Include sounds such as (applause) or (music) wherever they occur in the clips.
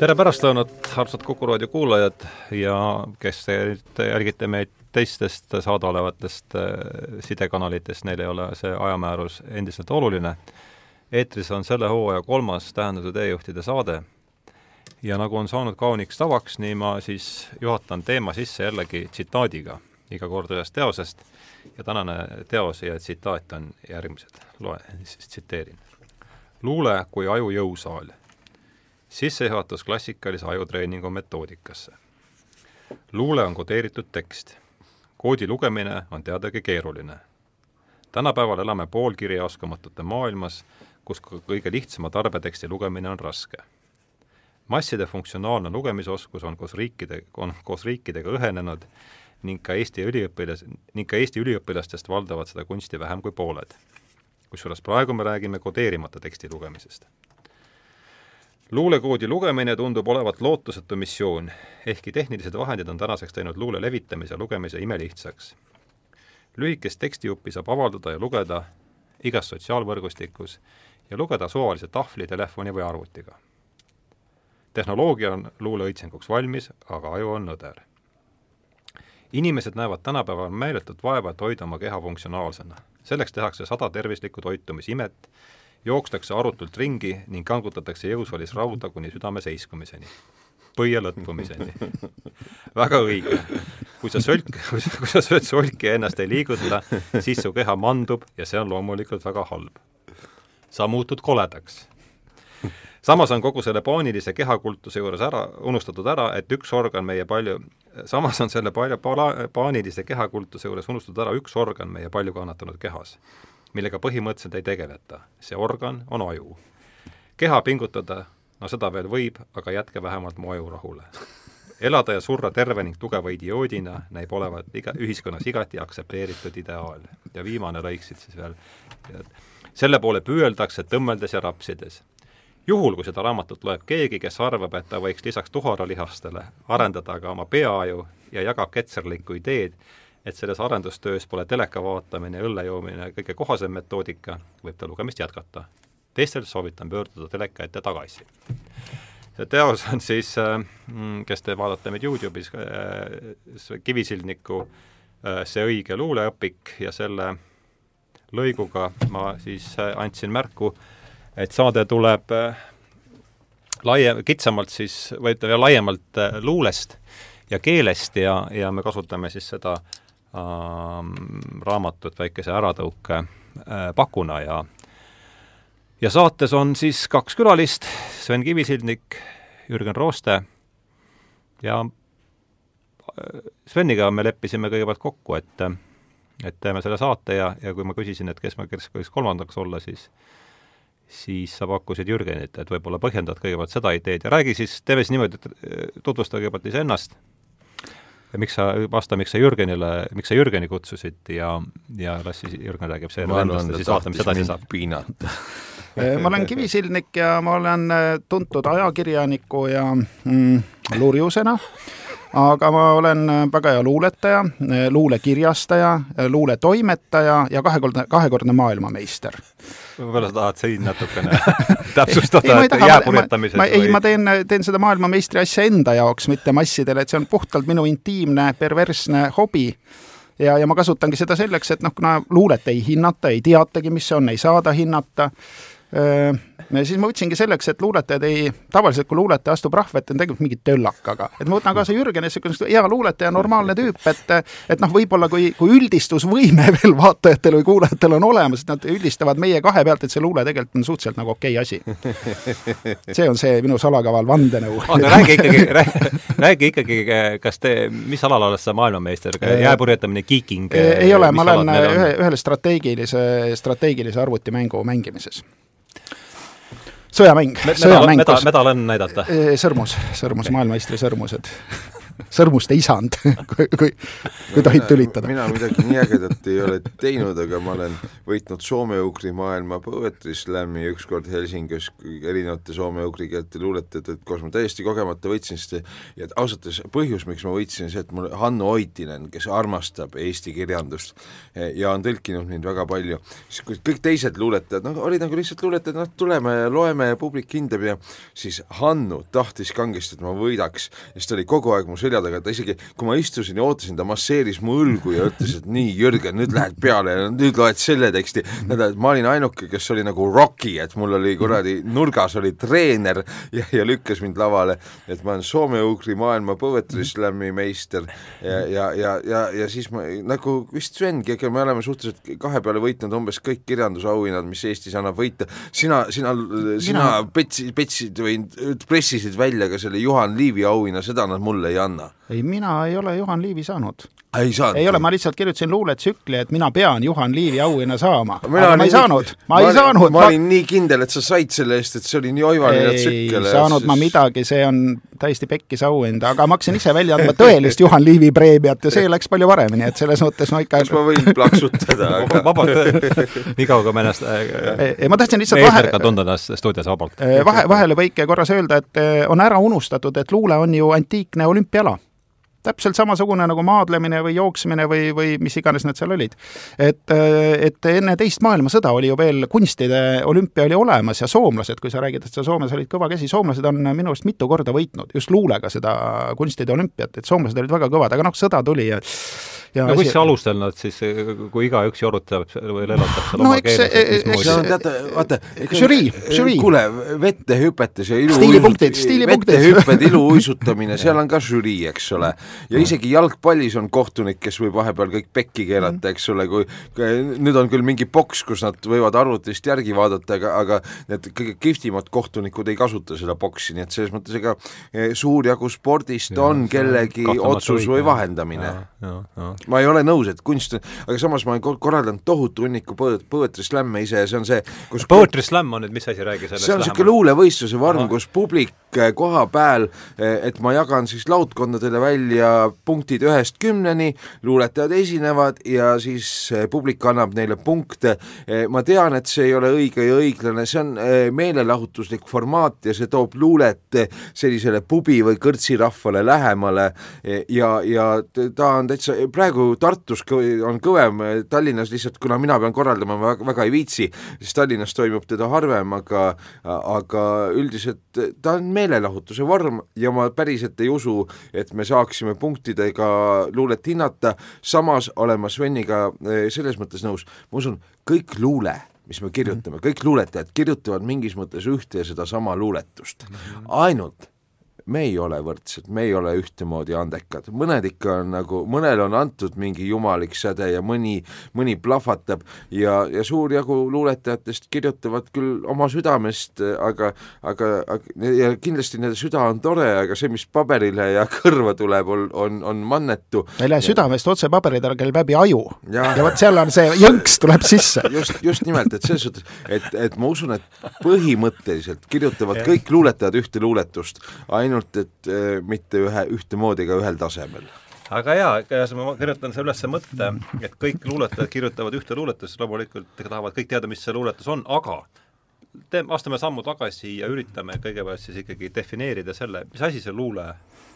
tere pärastlõunat, armsad Kuku raadio kuulajad ja kes te jälgite meid teistest saadaolevatest äh, sidekanalitest, neil ei ole see ajamäärus endiselt oluline. eetris on selle hooaja kolmas Tähenduse teejuhtide saade ja nagu on saanud kauniks tavaks, nii ma siis juhatan teema sisse jällegi tsitaadiga iga kord ühest teosest ja tänane teos ja tsitaat on järgmised, loen, siis tsiteerin. luule kui aju jõusaal sissejuhatus klassikalise ajutreeningu metoodikasse. luule on kodeeritud tekst. koodi lugemine on teadagi keeruline. tänapäeval elame poolkirjaoskamatute maailmas, kus ka kõige lihtsama tarbeteksti lugemine on raske. masside funktsionaalne lugemisoskus on koos riikide, on koos riikidega õhenenud ning ka Eesti üliõpilas-, ning ka Eesti üliõpilastest valdavad seda kunsti vähem kui pooled. kusjuures praegu me räägime kodeerimata teksti lugemisest luulekoodi lugemine tundub olevat lootusetu missioon, ehkki tehnilised vahendid on tänaseks teinud luule levitamise ja lugemise imelihtsaks. lühikest tekstijuppi saab avaldada ja lugeda igas sotsiaalvõrgustikus ja lugeda suvalise tahvli, telefoni või arvutiga. tehnoloogia on luule õitsenguks valmis, aga aju on nõder. inimesed näevad tänapäeval meeletut vaeva, et hoida oma keha funktsionaalsena. selleks tehakse sada tervislikku toitumisimet, jookstakse arutult ringi ning kangutatakse jõusaalis rauda kuni südame seiskumiseni. põie lõtvumiseni. (laughs) väga õige. kui sa sölk, (laughs) kui sa sööd solki ja ennast ei liiguta, siis su keha mandub ja see on loomulikult väga halb. sa muutud koledaks samas on kogu selle paanilise kehakultuse juures ära, unustatud ära, et üks organ meie palju, samas on selle palju pala-, paanilise kehakultuse juures unustatud ära üks organ meie palju kannatanud kehas millega põhimõtteliselt ei tegeleta. see organ on aju. keha pingutada, no seda veel võib, aga jätke vähemalt mu aju rahule. elada ja surra terve ning tugeva idioodina näib olevat iga, ühiskonnas igati aktsepteeritud ideaal. ja viimane lõik siit siis veel, selle poole püüeldakse tõmmeldes ja rapsides juhul, kui seda raamatut loeb keegi, kes arvab, et ta võiks lisaks tuharalihastele arendada ka oma peaaju ja jagab ketserlikku ideed, et selles arendustöös pole teleka vaatamine ja õlle joomine kõige kohasem metoodika, võib ta lugemist jätkata. teistel soovitan pöörduda teleka ette tagasi. see teos on siis, äh, mm, kes te vaatate meid Youtube'is, äh, Kivisildniku äh, See õige luuleõpik ja selle lõiguga ma siis andsin märku, et saade tuleb laiem, kitsamalt siis, või ütleme laiemalt luulest ja keelest ja, ja me kasutame siis seda äh, raamatut väikese äratõuke äh, pakuna ja ja saates on siis kaks külalist, Sven Kivisildnik, Jürgen Rooste ja äh, Sveniga me leppisime kõigepealt kokku, et et teeme selle saate ja, ja kui ma küsisin, et kes ma, kes võiks kolmandaks olla, siis siis sa pakkusid Jürgenit, et võib-olla põhjendad kõigepealt seda ideed ja räägi siis, teeme siis niimoodi, et äh, tutvusta kõigepealt iseennast miks sa, vasta, miks sa Jürgenile, miks sa Jürgeni kutsusid ja, ja las siis Jürgen räägib seejärel endast ja siis vaatame, mis edasi saab. piinata eh, ma olen kivisildnik ja ma olen eh, tuntud ajakirjaniku ja mm, luurjusena aga ma olen väga hea luuletaja, luulekirjastaja, luuletoimetaja ja kahekordne, kahekordne maailmameister. võib-olla sa tahad siin natukene (laughs) täpsustada, et jääpurjetamises ma, või? ei, ma teen, teen seda maailmameistri asja enda jaoks, mitte massidele, et see on puhtalt minu intiimne perversne hobi ja, ja ma kasutangi seda selleks, et noh, kuna luulet ei hinnata, ei teatagi, mis see on, ei saada hinnata, siis ma võtsingi selleks, et luuletajad ei, tavaliselt kui luuletaja astub rahva ette, on tegelikult mingi töllakaga. et ma võtan kaasa Jürgeni, niisugune hea luuletaja, normaalne tüüp, et et noh, võib-olla kui, kui üldistusvõime (laughs) veel vaatajatel või kuulajatel on olemas, et nad üldistavad meie kahe pealt, et see luule tegelikult on suhteliselt nagu okei asi. see on see minu salakaval vandenõu. aga räägi ikkagi, räägi ikkagi, kas te, mis alal oled sa maailmameister, jääpurjetamine, kiiking? ei ole, ma olen ühe, ühel strateegilise, strateegilise arvutimängu mängimises sõjamäng, sõjamäng. medal, medal on näidata? sõrmus, sõrmus, maailmameistri sõrmused (laughs) sõrmuste isand kui, kui, kui tohid tülitada. mina midagi nii ägedat ei ole teinud, aga ma olen võitnud soome-ugri maailma poetry slam'i ükskord Helsingis erinevate soome-ugri keelte luuletajate koos, ma täiesti kogemata võitsin, sest ja ausalt öeldes põhjus, miks ma võitsin, see, et mul Hanno Oitinen, kes armastab eesti kirjandust ja on tõlkinud mind väga palju, siis kui kõik teised luuletajad, noh, olid nagu lihtsalt luuletajad, noh, tuleme ja loeme ja publik hindab ja siis Hannu tahtis kangesti, et ma võidaks ja siis ta oli kogu aeg mu selja taga, ta isegi, kui ma istusin ja ootasin, ta masseeris mu õlgu ja ütles, et nii, Jürgen, nüüd lähed peale ja nüüd loed selle teksti, ma olin ainuke, kes oli nagu Rocky, et mul oli kuradi nurgas oli treener ja, ja lükkas mind lavale, et ma olen soome-ugri maailma poetry slam'i meister ja, ja, ja, ja, ja siis ma nagu vist Svengi, ega me oleme suhteliselt kahe peale võitnud umbes kõik kirjandusauhinnad, mis Eestis annab võita, sina, sina, sina petsi, petsid või pressisid välja ka selle Juhan Liivi auhinna, seda nad mulle ei anna. Ei, mina ei ole Juhan Liivi saanud. ei saanud? ei ole, ma lihtsalt kirjutasin luuletsükli, et mina pean Juhan Liivi auhinna saama. aga ma ei saanud, ma, ma ei saanud. ma olin nii kindel, et sa said selle eest, et see oli nii oivaline tsükkel. ei saanud siis... ma midagi, see on täiesti pekkis auhind, aga ma hakkasin ise välja andma tõelist Juhan Liivi preemiat ja see läks palju paremini, et selles mõttes ma ikka kas ma võin plaksutada aga... (laughs) vabalt, nii kaua kui me ennast ma tahtsin lihtsalt vahe... tunda ennast stuudios vabalt. vahe, vahelepõike korras öelda, et on ära unustatud, et luule on ju antiikne olümpiala täpselt samasugune nagu maadlemine või jooksmine või, või mis iganes need seal olid. et, et enne teist maailmasõda oli ju veel kunstide olümpia oli olemas ja soomlased, kui sa räägid, et sa Soomes olid kõva käsi, soomlased on minu arust mitu korda võitnud just luulega seda kunstide olümpiat, et soomlased olid väga kõvad, aga noh, sõda tuli ja no kus asi... alustel nad siis, kui igaüks jorutab või lelatab seal no, oma keeles, et mismoodi teate, vaata, žürii, žürii. kuule, vette hüpetes ja ilu stiilipunktid, stiilipunktid. vettehüpped, iluuisutamine, (laughs) seal on ka žürii, eks ole. ja isegi jalgpallis on kohtunik, kes võib vahepeal kõik pekki keerata, eks ole, kui nüüd on küll mingi boks, kus nad võivad arvutist järgi vaadata, aga, aga need kõige kihvtimad kohtunikud ei kasuta seda boksi, nii et selles mõttes ega eh, suur jagu spordist ja, on kellegi otsus või vahendamine. Ja, ja, ma ei ole nõus, et kunst, aga samas ma olen korraldanud tohutu hunniku poetry slam'e ise ja see on see, kus poetry slam on nüüd, mis asi, räägi sellest see on niisugune luulevõistluse vorm, kus publik eh, koha peal, eh, et ma jagan siis laudkondadele välja punktid ühest kümneni, luuletajad esinevad ja siis eh, publik annab neile punkte. ma tean, et see ei ole õige ja õiglane, see on meelelahutuslik formaat ja see toob luulet sellisele pubi või kõrtsirahvale lähemale ja, ja ta on täitsa, praegu Tartus on kõvem, Tallinnas lihtsalt, kuna mina pean korraldama, ma väga, ei viitsi, siis Tallinnas toimub teda harvem, aga aga üldiselt ta on meelelahutuse vorm ja ma päriselt ei usu, et me saaksime punktidega luulet hinnata, samas olen ma Sveniga eh, selles mõttes nõus, ma usun, kõik luule mis me kirjutame, kõik luuletajad kirjutavad mingis mõttes ühte ja sedasama luuletust. ainult me ei ole võrdsed, me ei ole ühtemoodi andekad, mõned ikka on nagu, mõnele on antud mingi jumalik säde ja mõni, mõni plahvatab ja, ja suur jagu luuletajatest kirjutavad küll oma südamest, aga, aga, aga ja kindlasti nende süda on tore, aga see, mis paberile ja kõrva tuleb, on, on, on mannetu. ei lähe südamest otse paberile, ta käib läbi aju. ja, ja vot seal on see jõnks tuleb sisse. just, just nimelt, et selles suhtes, et, et ma usun, et põhimõtteliselt kirjutavad kõik luuletajad ühte luuletust, ainult ainult et äh, mitte ühe, ühtemoodi ega ühel tasemel. Aga jaa, ma kirjutan selle üles mõtte, et kõik luuletajad kirjutavad ühte luuletust, loomulikult tahavad kõik teada, mis see luuletus on, aga teeme, astume sammu tagasi ja üritame kõigepealt siis ikkagi defineerida selle, mis asi see luule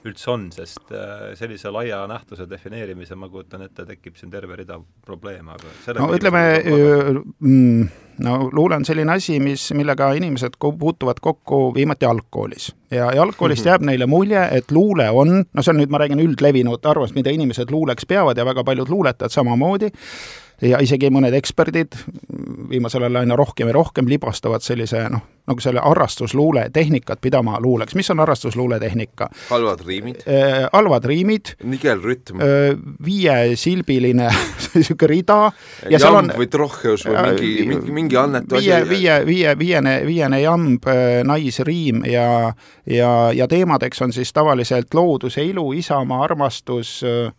üldse on, sest äh, sellise laia nähtuse defineerimisel ma kujutan ette, tekib siin terve rida probleeme, aga no ütleme, mm, no luule on selline asi, mis, millega inimesed puutuvad kokku viimati algkoolis. ja, ja algkoolist -hmm. jääb neile mulje, et luule on, no see on nüüd, ma räägin üldlevinud arvamust, mida inimesed luuleks peavad ja väga paljud luuletajad samamoodi, ja isegi mõned eksperdid viimasel ajal aina rohkem ja rohkem libastavad sellise noh, nagu selle harrastusluule tehnikat pidama luuleks. mis on harrastusluule tehnika? halvad riimid äh,. halvad riimid. nigel rütm äh,. viiesilbiline (laughs) niisugune rida. jamb on, või trohheus või mingi äh,, mingi, mingi annetu viie, asi. viie, viie, viiene, viiene jamb äh,, naisriim ja, ja, ja teemadeks on siis tavaliselt looduse ilu, isamaa, armastus äh,,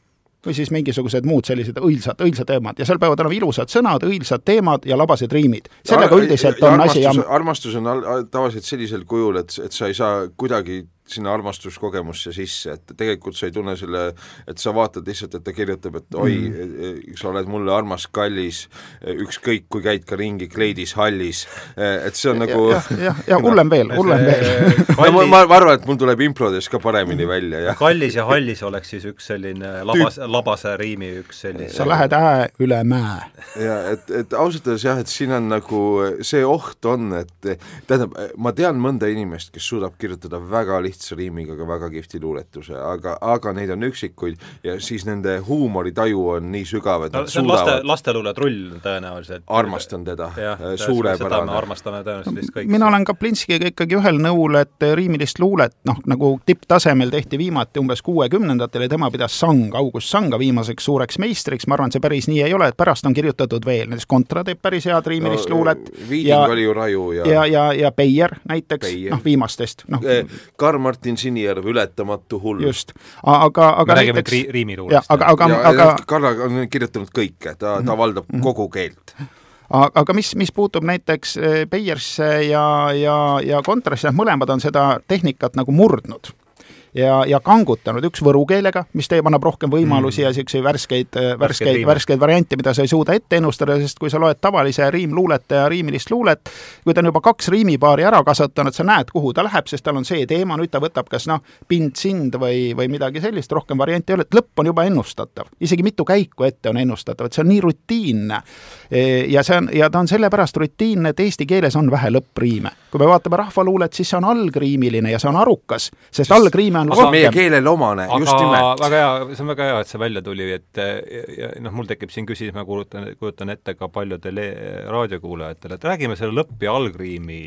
või siis mingisugused muud sellised õilsad, õilsad teemad ja seal peavad olema ilusad sõnad, õilsad teemad ja labased riimid. sellega üldiselt on armastus, asi armastus on tavaliselt sellisel kujul, et, et sa ei saa kuidagi sinna armastuskogemusse sisse, et tegelikult sa ei tunne selle, et sa vaatad lihtsalt, et ta kirjutab, et oi mm., sa oled mulle armas, kallis, ükskõik kui käid ka ringi kleidis hallis, et see on ja, nagu jah, jah, ja hullem veel, (laughs) hullem veel. (laughs) ma, ma arvan, et mul tuleb improdes ka paremini välja, jah. kallis ja hallis oleks siis üks selline labas, labase riimi üks selline sa lähed äe üle mäe. ja et, et ausalt öeldes jah, et siin on nagu see oht on, et tähendab, ma tean mõnda inimest, kes suudab kirjutada väga lihtsalt lihtsa riimiga ka väga kihvti luuletuse, aga, aga neid on üksikuid ja siis nende huumoritaju on nii sügav, et no, nad see on suudavad laste, lasteluuletrull tõenäoliselt. armastan teda, suurepärane. armastame tõenäoliselt vist kõik. mina olen Kaplinskiga ikkagi ühel nõul, et riimilist luulet, noh, nagu tipptasemel tehti viimati umbes kuuekümnendatel ja tema pidas Sang, August Sanga viimaseks suureks meistriks, ma arvan, see päris nii ei ole, et pärast on kirjutatud veel, näiteks Kontra teeb päris head riimilist no, luulet. Viiding ja, oli ju raju ja ja, ja, ja Beier näiteks, noh, viimastest, noh. Karl Martin Sinijärv, Ületamatu hull. just, aga, aga me räägime ri-, riimiluulest. aga, aga, aga Karl on kirjutanud kõike, ta, ta valdab mm -hmm. kogu keelt aga mis, mis puutub näiteks Beiersse ja, ja, ja Kontrasse, mõlemad on seda tehnikat nagu murdnud ja, ja kangutanud, üks võru keelega, mis teeb, annab rohkem võimalusi mm. ja niisuguseid värskeid, värskeid, värskeid variante, mida sa ei suuda ette ennustada, sest kui sa loed tavalise riimluulet ja riimilist luulet, kui ta on juba kaks riimipaari ära kasvatanud, sa näed, kuhu ta läheb, sest tal on see teema, nüüd ta võtab kas noh, pind-sind või, või midagi sellist, rohkem variante ei ole, et lõpp on juba ennustatav. isegi mitu käiku ette on ennustatav, et see on nii rutiinne. E, ja see on, ja ta on sellepärast rutiinne, et eesti keeles on vähe lõppriime. kui me vaatame rahvaluulet, siis see on algriimiline ja see on arukas, sest algriime on rohkem. meie keelele omane, just nimelt. väga hea, see on väga hea, et see välja tuli, et noh, mul tekib siin küsimus, ma kuulutan, kujutan ette ka paljudele raadiokuulajatele, et räägime selle lõpp- ja algriimi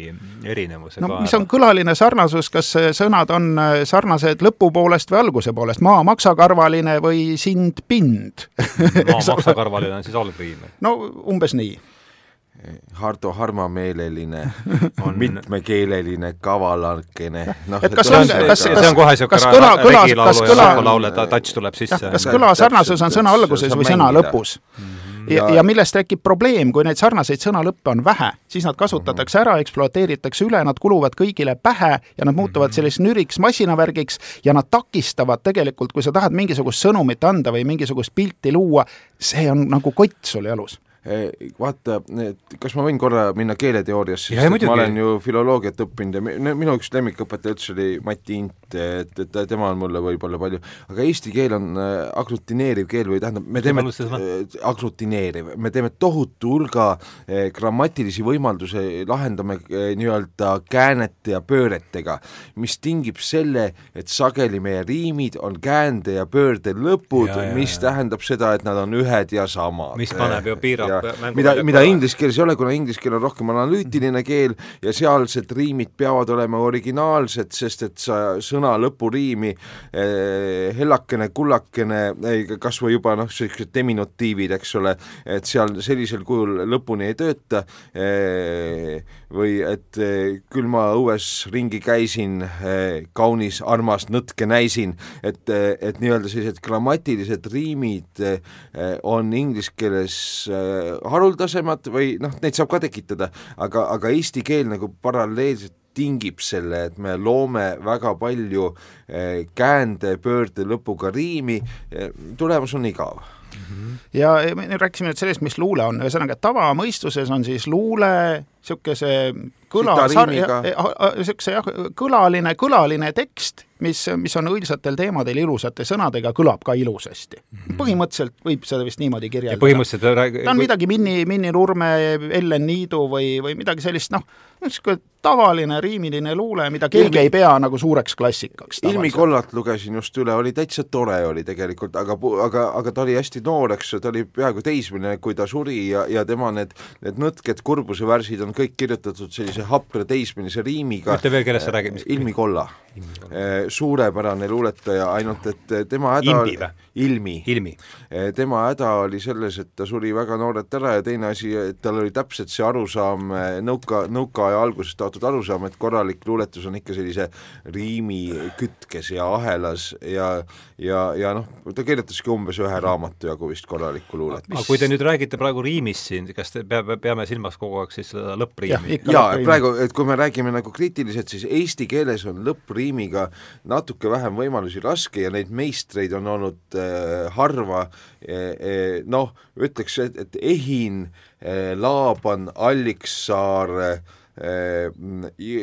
erinevuse no ka. mis on kõlaline sarnasus, kas sõnad on sarnased lõpu poolest või alguse poolest, maa maksakarvaline või sind pind maa (laughs) maksakarvaline on siis algriim? no umbes nii Hardo Harmameeleline, (laughs) mitmekeeleline, kavalakene. noh, et kas on, kas, see on kohe niisugune regilaulu ja rahvalaule touch tuleb sisse. kas kõla sarnasus on sõna alguses või sõna lõpus? Mhm. ja, ja millest tekib probleem, kui neid sarnaseid sõnalõppe on vähe, siis nad kasutatakse ära, ekspluateeritakse üle, nad kuluvad kõigile pähe ja nad muutuvad mhm. selliseks nüriks masinavärgiks ja nad takistavad tegelikult, kui sa tahad mingisugust sõnumit anda või mingisugust pilti luua, see on nagu kott sul jalus vaata, kas ma võin korra minna keeleteooriasse, sest ma olen ju filoloogiat õppinud ja minu üks lemmikõpetaja üldse oli Mati Int, et, et tema on mulle võib-olla palju, aga eesti keel on äh, aglutineeriv keel või tähendab, me teeme äh, aglutineeriv, me teeme tohutu hulga äh, grammatilisi võimalusi, lahendame nii-öelda käänete ja pööretega, mis tingib selle, et sageli meie riimid on käände ja pöörde lõpud, mis ja. tähendab seda, et nad on ühed ja samad. mis paneb ju piirab mida, mida inglise keeles ei ole, kuna inglise keel on rohkem analüütiline keel ja sealsed riimid peavad olema originaalsed, sest et sa sõna lõpuriimi eh, hellakene, kullakene eh,, kas või juba noh, sellised diminutiivid, eks ole, et seal sellisel kujul lõpuni ei tööta eh,, või et eh, küll ma õues ringi käisin eh,, kaunis armas nõtke näisin, et, eh, et nii-öelda sellised grammatilised riimid on inglise keeles haruldasemad või noh, neid saab ka tekitada, aga, aga eesti keel nagu paralleelselt tingib selle, et me loome väga palju käände, pöörde lõpuga riimi, tulemus on igav. Ja me rääkisime nüüd sellest, mis luule on, ühesõnaga tavamõistuses on siis luule niisuguse kõla, niisuguse jah, kõlaline, kõlaline tekst, mis, mis on õilsatel teemadel ilusate sõnadega, kõlab ka ilusasti mm. -hmm. põhimõtteliselt võib seda vist niimoodi kirjeldada. põhimõtteliselt rääg... ta on midagi Minni, Minni Nurme, Ellen Niidu või, või midagi sellist, noh, niisugune tavaline riimiline luule, mida keegi Ilmi... ei pea nagu suureks klassikaks. Ilmi Kollat lugesin just üle, oli täitsa tore oli tegelikult, aga, aga, aga ta oli hästi noor, eks ju, ta oli peaaegu teismeline, kui ta suri ja, ja tema need, need nõtked kurbuse värsid on kõik kirjutatud sellise hapra teismelise riimiga. ütle veel, kellest sa räägid, mis Ilmi Kolla, suurepärane luuletaja, ainult et tema häda Imbi või? Ilmi, Ilmi. Eh, tema häda oli selles, et ta suri väga noorelt ära ja teine asi, et tal oli täpselt see arusaam, eh, nõuka, nõukaaja alguses taotud arusaam, et korralik luuletus on ikka sellise riimi kütkes ja ahelas ja ja, ja noh, ta kirjutaski umbes ühe raamatu jagu vist korralikku luulet. aga kui te nüüd räägite praegu riimist siin, kas te pea, peame silmas kogu aeg siis seda lõppriimi? jaa, praegu, et kui me räägime nagu kriitiliselt, siis eesti keeles on lõppriimiga natuke vähem võimalusi raske ja neid meistreid on olnud äh, harva äh,, noh, ütleks, et, et Ehin Laaban, Alliksaar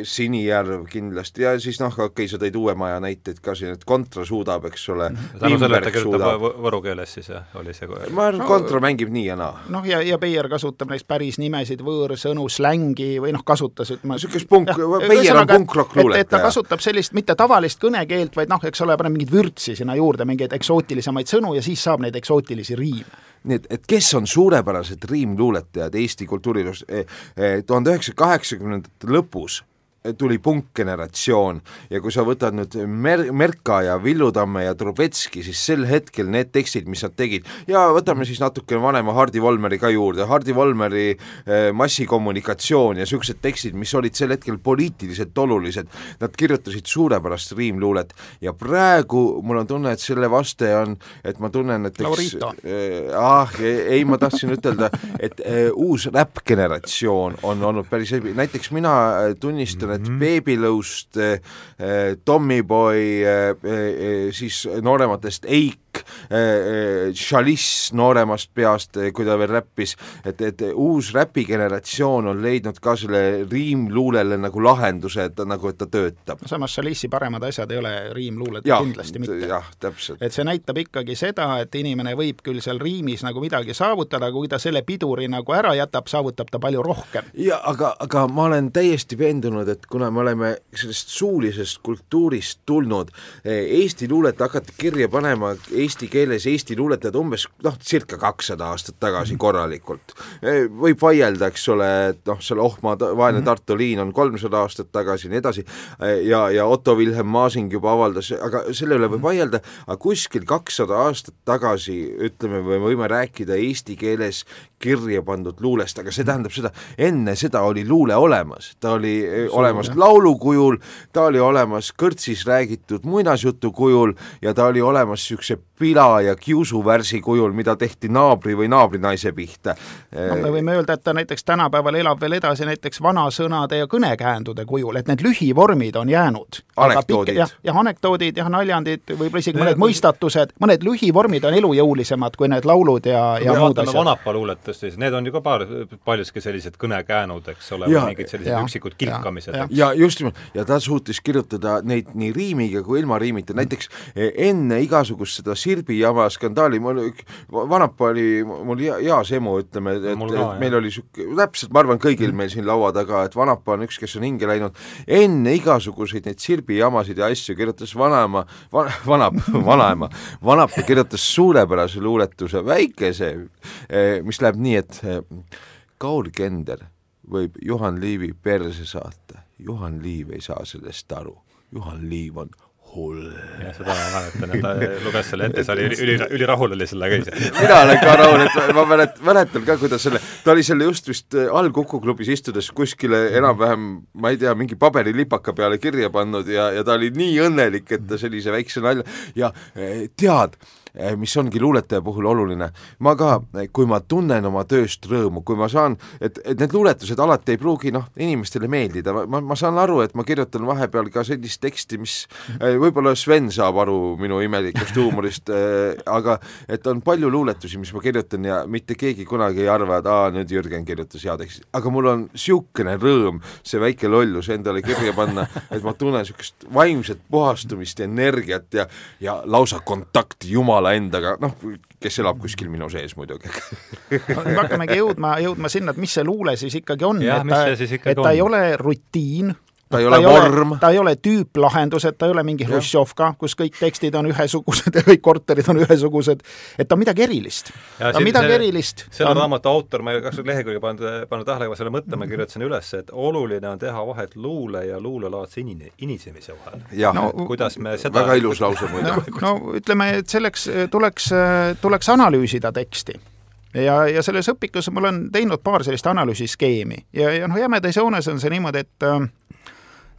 Sinijärv kindlasti ja siis noh, okei okay,, sa tõid Uue Maja näiteid ka siin, et Kontra suudab, eks ole. Mhm. tänu sellele, et ta kirjutab võru keeles siis jah, oli see ma arvan no,, Kontra mängib nii ja naa. noh, ja, ja Beier kasutab näiteks päris nimesid, võõrsõnu, slängi või noh, kasutas ütleme niisugust punk, Beier on punkrock luuletaja. et ta kasutab sellist mitte tavalist kõnekeelt, vaid noh, eks ole, paneb mingit vürtsi sinna juurde, mingeid eksootilisemaid sõnu ja siis saab neid eksootilisi riime nii et, et kes on suurepärased riimluuletajad Eesti kultuurilus eh, eh, tuhande üheksasaja kaheksakümnendate lõpus tuli punkgeneratsioon ja kui sa võtad nüüd Mer-, Merka ja Villu Tamme ja Trubetski, siis sel hetkel need tekstid, mis nad tegid, ja võtame siis natuke vanema Hardi Volmeri ka juurde, Hardi Volmeri eh, massikommunikatsioon ja niisugused tekstid, mis olid sel hetkel poliitiliselt olulised, nad kirjutasid suurepärast riimluulet ja praegu mul on tunne, et selle vaste on, et ma tunnen, et eks eh, ah, ei, ma tahtsin ütelda, et eh, uus räppgeneratsioon on olnud päris, näiteks mina tunnistan, et mm. Beebilõust äh,, Tommyboy äh,, siis noorematest Eik, Chalice nooremast peast, kui ta veel räppis, et, et uus räpigeneratsioon on leidnud ka selle riimluulele nagu lahenduse, et ta nagu, et ta töötab. samas Chalice'i paremad asjad ei ole riimluuled ja, kindlasti mitte. jah, täpselt. et see näitab ikkagi seda, et inimene võib küll seal riimis nagu midagi saavutada, aga kui ta selle piduri nagu ära jätab, saavutab ta palju rohkem. ja aga, aga ma olen täiesti veendunud, et kuna me oleme sellest suulisest kultuurist tulnud, Eesti luulet hakati kirja panema eesti keeles Eesti luuletajad umbes noh, circa kakssada aastat tagasi mhm. korralikult. võib vaielda, eks ole, et noh, seal Oh ma vaene mhm. Tartu liin on kolmsada aastat tagasi ja nii edasi ja, ja Otto Wilhelm Masing juba avaldas, aga selle üle võib mhm. vaielda, aga kuskil kakssada aastat tagasi ütleme, me võime rääkida eesti keeles kirja pandud luulest, aga see tähendab seda, enne seda oli luule olemas, ta oli Suur, olemas jah. laulu kujul, ta oli olemas kõrtsis räägitud muinasjutu kujul ja ta oli olemas niisuguse pila ja kiusuvärsi kujul, mida tehti naabri või naabrinaise pihta. no me võime öelda, et ta näiteks tänapäeval elab veel edasi näiteks vanasõnade ja kõnekäändude kujul, et need lühivormid on jäänud. anekdoodid. jah, jah, anekdoodid, jah, naljandid, võib-olla isegi mõned mõistatused, mõned lühivormid on elujõulisemad kui need laulud ja, ja muud asjad. vanapa luuletus siis, need on ju ka paar, paljuski sellised kõnekäänud, eks ole, mingid sellised ja, üksikud kilkamised. ja, ja just nimelt, ja ta suutis kirjutada neid nii riimiga kui ilma riimita, näiteks eh, enne igasugust seda Sirbi jama skandaali, mul vanapa oli mul heas emu, ütleme, et, et, et meil oli niisugune, täpselt, ma arvan, kõigil mm. meil siin laua taga, et vanapa on üks, kes on hinge läinud, enne igasuguseid neid Sirbi jamasid ja asju kirjutas vanaema, vana, vanap, (laughs) vanaema, vanapa kirjutas suurepärase luuletuse, väikese, eh, mis läheb nii, et eh, Kaur Kender võib Juhan Liivi perse saata, Juhan Liiv ei saa sellest aru, Juhan Liiv on hull. jah, seda ma mäletan, et ta (laughs) luges selle ette, sa oli üli, ülirahul oli sellega ise. (laughs) mina olen ka rahul, et ma mälet-, mäletan ka, kuidas selle, ta oli selle just vist äh, all Kuku klubis istudes kuskile enam-vähem, ma ei tea, mingi paberilipaka peale kirja pannud ja, ja ta oli nii õnnelik, et ta sellise väikse nalja ja äh, tead, mis ongi luuletaja puhul oluline. ma ka, eh, kui ma tunnen oma tööst rõõmu, kui ma saan, et, et need luuletused alati ei pruugi noh, inimestele meeldida, ma, ma saan aru, et ma kirjutan vahepeal ka sellist teksti, mis eh, võib-olla Sven saab aru minu imelikust huumorist, aga et on palju luuletusi, mis ma kirjutan ja mitte keegi kunagi ei arva, et aa, nüüd Jürgen kirjutas hea teksti, aga mul on niisugune rõõm see väike lollus endale kirja panna, et ma tunnen niisugust vaimset puhastumist ja energiat ja, ja lausa kontakti Jumala Jumala endaga, noh, kes elab kuskil minu sees muidugi no, nüüd hakkamegi jõudma, jõudma sinna, et mis see luule siis ikkagi on, et ta, et ta on? ei ole rutiin, ta ei ole vorm. ta ei ole tüüplahendus, et ta ei ole mingi Hruštšovka, kus kõik tekstid on ühesugused (laughs) ja kõik korterid on ühesugused, et ta on midagi erilist. ta on midagi see, erilist. selle on... raamatu autor, ma ei ole kakskümmend lehekülge pannud, pannud tähele, aga selle mõtte ma kirjutasin üles, et oluline on teha vahet luule ja luulelaadse inine, inisemise vahel. No, kuidas me seda väga ilus lause muide no, no ütleme, et selleks tuleks, tuleks analüüsida teksti ja, ja selles õpikus ma olen teinud paar sellist analüüsiskeemi ja, ja noh, jämedas joones on see niimoodi, et äh,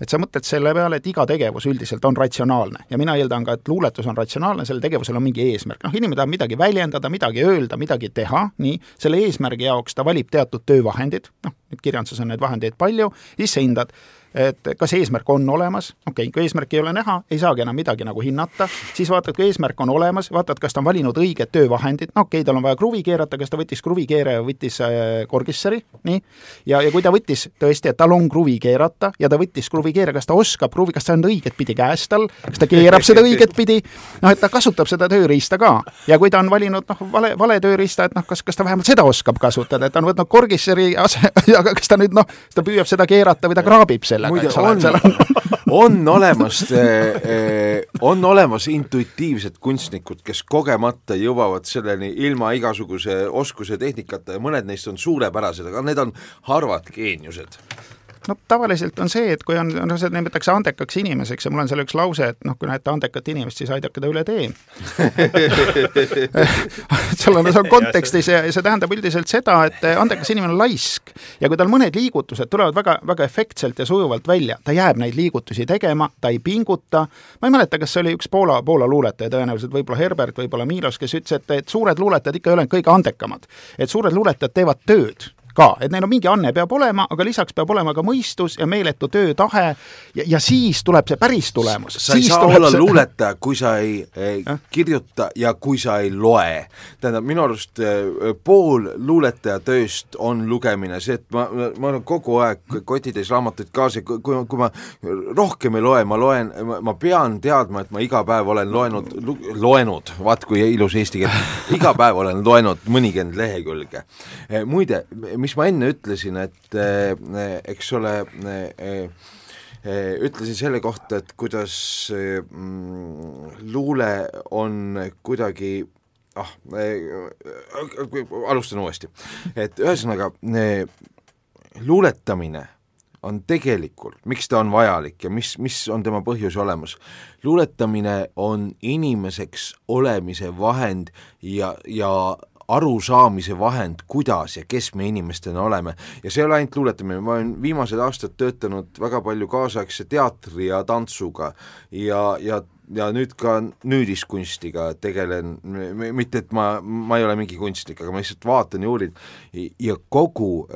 et sa mõtled selle peale, et iga tegevus üldiselt on ratsionaalne. Ja mina eeldan ka, et luuletus on ratsionaalne, sellel tegevusel on mingi eesmärk, noh, inimene tahab midagi väljendada, midagi öelda, midagi teha, nii, selle eesmärgi jaoks ta valib teatud töövahendid, noh, kirjanduses on neid vahendeid palju, siis sa hindad, et kas eesmärk on olemas, okei okay,, kui eesmärki ei ole näha, ei saagi enam midagi nagu hinnata, siis vaatad, kui eesmärk on olemas, vaatad, kas ta on valinud õiged töövahendid, no okei okay,, tal on vaja kruvi keerata, kas ta võttis kruvikeere või võttis äh, korgissari, nii, ja, ja kui ta võttis tõesti, et tal on kruvi keerata ja ta võttis kruvikeere, kas ta oskab kruvi, kas see on õiget pidi käes tal, kas ta keerab seda õiget pidi, noh, et ta kasutab seda tööriista ka. ja kui ta on valinud noh, vale, vale tööriista, et noh, kas, kas ta vähemalt seda oskab kasutada, et ta on võtnud korgissari ase, (laughs) aga kas ta nüüd noh, ta püüab seda keerata või ta kraabib selle muide, on, (laughs) on olemas, eh, eh, on olemas intuitiivsed kunstnikud, kes kogemata jõuavad selleni ilma igasuguse oskuse tehnikata ja mõned neist on suurepärased, aga need on harvad geeniused no tavaliselt on see, et kui on, noh, seda nimetatakse andekaks inimeseks ja mul on seal üks lause, et noh, kui näete andekat inimest, siis aidake ta üle tee. (laughs) Seal on, see on kontekstis ja see tähendab üldiselt seda, et andekas inimene on laisk ja kui tal mõned liigutused tulevad väga, väga efektselt ja sujuvalt välja, ta jääb neid liigutusi tegema, ta ei pinguta, ma ei mäleta, kas see oli üks Poola, Poola luuletaja tõenäoliselt, võib-olla Herbert, võib-olla Milos, kes ütles, et, et suured luuletajad ikka ei ole kõige andekamad. et suured luuletajad teevad tööd ka, et neil on mingi anne peab olema, aga lisaks peab olema ka mõistus ja meeletu töötahe ja, ja siis tuleb see päris tulemus. sa ei saa olla see... luuletaja, kui sa ei eh, kirjuta ja kui sa ei loe. tähendab, minu arust eh, pool luuletaja tööst on lugemine, see, et ma, ma olen kogu aeg kotitäis raamatuid kaasa, kui, kui ma rohkem ei loe, ma loen, ma pean teadma, et ma iga päev olen loenud, loenud, vaat kui ilus eesti keel, iga päev olen loenud mõnikümmend lehekülge. Eh, muide, mis ma enne ütlesin, et eh, eks ole eh, eh, ütlesin selle kohta, et kuidas mm, luule on kuidagi ah, alustan uuesti, et ühesõnaga luuletamine on tegelikult, miks ta on vajalik ja mis, mis on tema põhjus olemas. luuletamine on inimeseks olemise vahend ja, ja arusaamise vahend, kuidas ja kes me inimestena oleme. ja see ei ole ainult luuletamine, ma olen viimased aastad töötanud väga palju kaasaegse teatri ja tantsuga ja, ja ja nüüd ka nüüdiskunstiga tegelen, mitte et ma, ma ei ole mingi kunstnik, aga ma lihtsalt vaatan ja uurin. Ja kogu,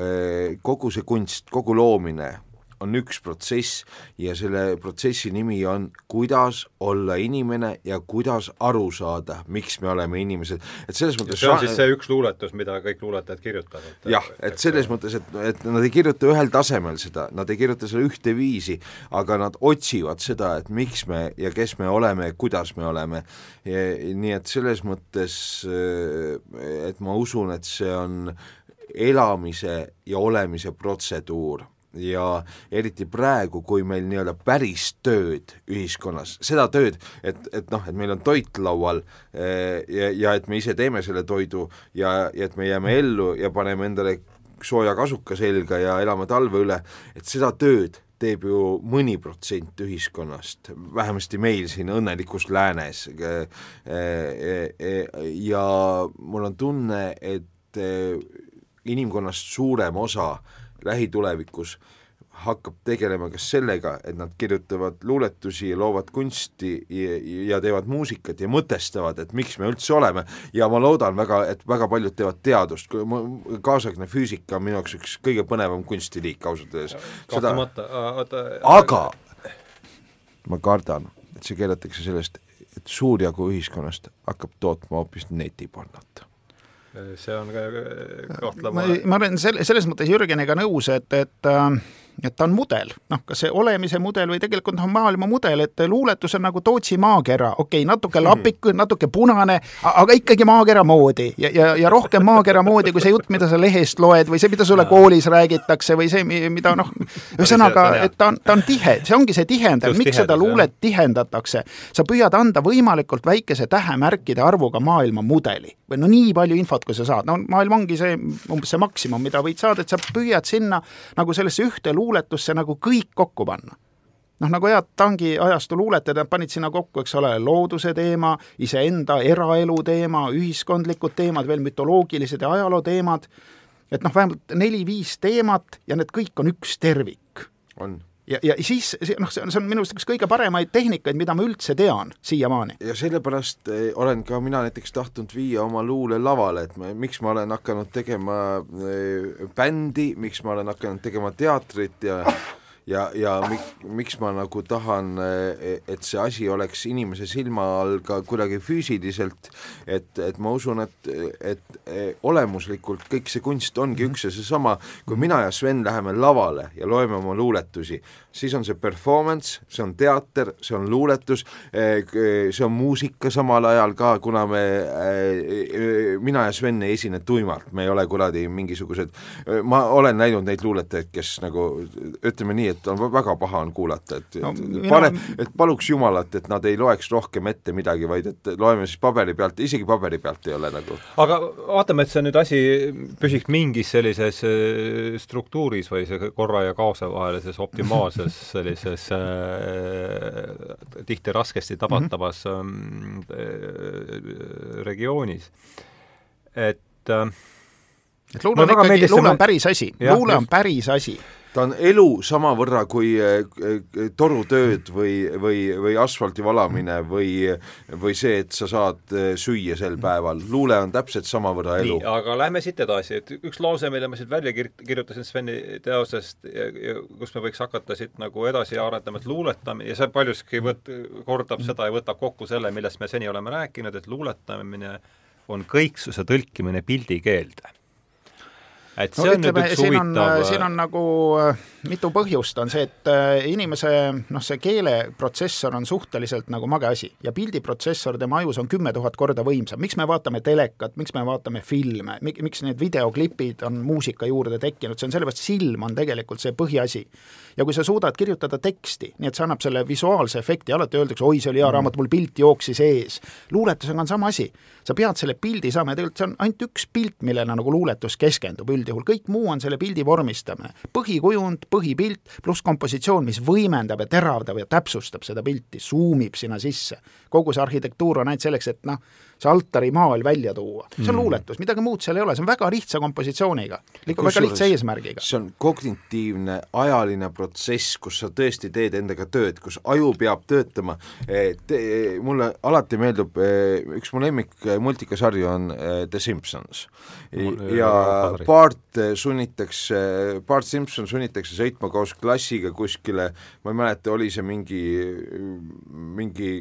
kogu see kunst, kogu loomine on üks protsess ja selle protsessi nimi on kuidas olla inimene ja kuidas aru saada, miks me oleme inimesed, et selles mõttes see on siis see üks luuletus, mida kõik luuletajad kirjutavad? jah, et selles mõttes, et, et nad ei kirjuta ühel tasemel seda, nad ei kirjuta seda ühteviisi, aga nad otsivad seda, et miks me ja kes me oleme ja kuidas me oleme. nii et selles mõttes, et ma usun, et see on elamise ja olemise protseduur ja eriti praegu, kui meil nii-öelda päris tööd ühiskonnas, seda tööd, et, et noh, et meil on toit laual eh, ja, ja et me ise teeme selle toidu ja, ja et me jääme ellu ja paneme endale sooja kasuka selga ja elame talve üle, et seda tööd teeb ju mõni protsent ühiskonnast, vähemasti meil siin õnnelikus läänes. Eh, eh, ja mul on tunne, et inimkonnast suurem osa äh, lähitulevikus hakkab tegelema kas sellega, et nad kirjutavad luuletusi ja loovad kunsti ja, ja teevad muusikat ja mõtestavad, et miks me üldse oleme. Ja ma loodan väga, et väga paljud teevad teadust, kaasaegne füüsika on minu jaoks üks kõige põnevam kunstiliik ausalt öeldes. kahtlemata, oota aga ma kardan, et see keelatakse sellest, et suur jagu ühiskonnast hakkab tootma hoopis netipornot see on ka kahtlema ma, ma olen selle, selles mõttes Jürgeniga nõus, et, et äh, et ta on mudel, noh, kas see olemise mudel või tegelikult noh, maailma mudel, et luuletus on nagu Tootsi maakera, okei okay,, natuke lapik, natuke punane, aga ikkagi maakera moodi. Ja, ja, ja rohkem maakera moodi kui see jutt, mida sa lehest loed või see, mida sulle koolis räägitakse või see, mida noh, ühesõnaga, et ta on, ta on tihe, see ongi see tihendav, miks tihedus, seda luulet jah. tihendatakse. sa püüad anda võimalikult väikese tähemärkide arvuga maailma mudeli. Või no nii palju infot, kui sa saad, no maailm ongi see umbes see maksimum, mida võid saada, et sa püüad sinna nagu sellesse ühte luuletusse nagu kõik kokku panna. Noh, nagu head tangiajastu luuletajad, nad panid sinna kokku, eks ole, looduse teema, iseenda eraelu teema, ühiskondlikud teemad, veel mütoloogilised ja ajaloo teemad, et noh, vähemalt neli-viis teemat ja need kõik on üks tervik. on ja, ja siis noh, see on, see on minu arust üks kõige paremaid tehnikaid, mida ma üldse tean siiamaani. ja sellepärast eh, olen ka mina näiteks tahtnud viia oma luule lavale, et ma, miks ma olen hakanud tegema äh, bändi, miks ma olen hakanud tegema teatrit ja ja, ja mik, miks ma nagu tahan, eh, et see asi oleks inimese silma all ka kuidagi füüsiliselt, et, et ma usun, et, et eh, olemuslikult kõik see kunst ongi üks ja seesama, kui mina ja Sven läheme lavale ja loeme oma luuletusi, siis on see performance, see on teater, see on luuletus, eh, see on muusika samal ajal ka, kuna me, mina ja Sven ei esine tuimalt, me ei ole kuradi mingisugused, ma olen näinud neid luuletajaid, kes nagu ütleme nii, et on väga paha on kuulata, et no, et pane mina..., et paluks Jumalat, et nad ei loeks rohkem ette midagi, vaid et loeme siis paberi pealt, isegi paberi pealt ei ole nagu. aga vaatame, et see nüüd asi püsiks mingis sellises äh, struktuuris või see korra ja kaose vahelises optimaalses (laughs) sellises äh, tihti raskesti tabatavas mm -hmm. regioonis, et äh, et luule on ikkagi, luule on päris asi, luule on päris asi ta on elu samavõrra kui eh, eh, torutööd või, või, või asfalti valamine või, või see, et sa saad eh, süüa sel päeval, luule on täpselt samavõrra elu. aga lähme siit edasi, et üks lause, mille ma siit välja kir-, kirjutasin Sveni teosest kus me võiks hakata siit nagu edasi arendama, et luuletamine ja see paljuski võt-, kordab seda ja võtab kokku selle, millest me seni oleme rääkinud, et luuletamine on kõiksuse tõlkimine pildikeelde et see no, on ütleme, nüüd üks huvitav siin on nagu äh, mitu põhjust, on see, et äh, inimese noh, see keeleprotsessor on suhteliselt nagu mage asi ja pildiprotsessor tema ajus on kümme tuhat korda võimsam. miks me vaatame telekat, miks me vaatame filme, miks need videoklipid on muusika juurde tekkinud, see on sellepärast, silm on tegelikult see põhiasi. ja kui sa suudad kirjutada teksti, nii et see annab selle visuaalse efekti, alati öeldakse, oi, see oli hea mm. raamat, mul pilt jooksis ees. luuletusega on sama asi. sa pead selle pildi saama ja tegelikult see on ainult üks pilt, millele nagu luuletus keskendub üldjuhul, kõik muu on selle pildi vormistamine. põhikujund, põhipilt pluss kompositsioon, mis võimendab ja teravdab ja täpsustab seda pilti, suumib sinna sisse. kogu see arhitektuur on ainult selleks, et noh, see altarimaal välja tuua. see on mm. luuletus, midagi muud seal ei ole, see on väga lihtsa kompositsiooniga, ikka väga lihtsa eesmärgiga. see on kognitiivne ajaline protsess, kus sa tõesti teed endaga tööd, kus aju peab töötama, mulle alati meeldib, üks mu lemmik multikasarju on The Simpsons ja Bart sunnitakse, Bart Simpson sunnitakse sõitma koos klassiga kuskile, ma ei mäleta, oli see mingi, mingi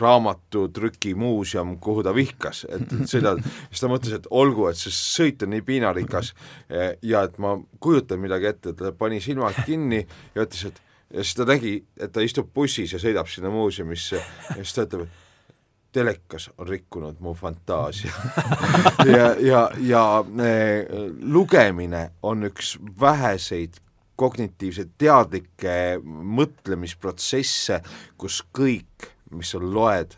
raamatutrükimuuseum, kuhu ta vihkas, et, (laughs) et sõidad, siis ta mõtles, et olgu, et see sõit on nii piinarikas ja et ma kujutan midagi ette, ta pani silmad kinni ja ütles, et ja siis ta nägi, et ta istub bussis ja sõidab sinna muuseumisse ja siis ta ütleb, et telekas on rikkunud mu fantaasia. (laughs) Ja, ja, ja äh, lugemine on üks väheseid kognitiivseid teadlikke mõtlemisprotsesse, kus kõik mis sa loed,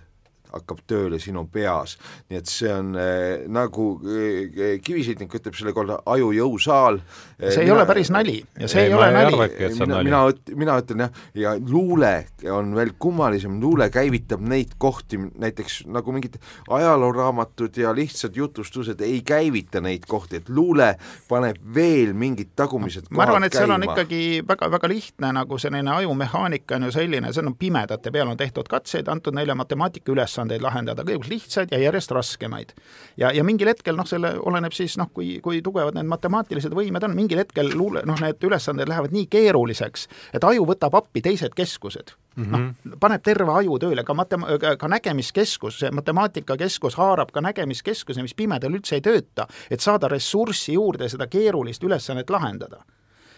hakkab tööle sinu peas. nii et see on äh, nagu äh, Kivisitnik ütleb selle kohta aju jõusaal. see ei mina, ole päris nali ja see ei, ei ole nali. mina, mina, mina ütlen jah, ja luule on veel kummalisem, luule käivitab neid kohti, näiteks nagu mingid ajalooraamatud ja lihtsad jutustused ei käivita neid kohti, et luule paneb veel mingid tagumised ma arvan, et seal on ikkagi väga-väga lihtne nagu selline ajumehaanika on ju selline, see on pimedate peal on tehtud katseid, antud neile matemaatika ülesandeid, ülesandeid lahendada, kõigepealt lihtsaid ja järjest raskemaid. ja, ja mingil hetkel noh, selle oleneb siis noh, kui, kui tugevad need matemaatilised võimed on, mingil hetkel luule, noh, need ülesanded lähevad nii keeruliseks, et aju võtab appi teised keskused mm -hmm. noh, paneb terve aju tööle, ka matem-, ka nägemiskeskus, see matemaatikakeskus haarab ka nägemiskeskuse, mis pimedal üldse ei tööta, et saada ressurssi juurde seda keerulist ülesannet lahendada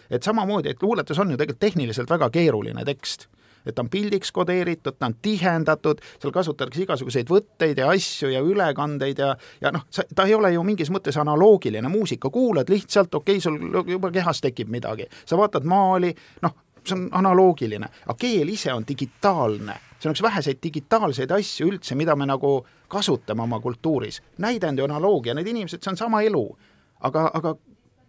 et samamoodi, et luuletus on ju tegelikult tehniliselt väga keeruline tekst et ta on pildiks kodeeritud, ta on tihendatud, seal kasutatakse igasuguseid võtteid ja asju ja ülekandeid ja ja noh, sa, ta ei ole ju mingis mõttes analoogiline muusika, kuulad lihtsalt, okei okay,, sul juba kehas tekib midagi, sa vaatad maali, noh, see on analoogiline, aga keel ise on digitaalne, see on üks väheseid digitaalseid asju üldse, mida me nagu kasutame oma kultuuris. näidend ja analoogia, need inimesed, see on sama elu. aga, aga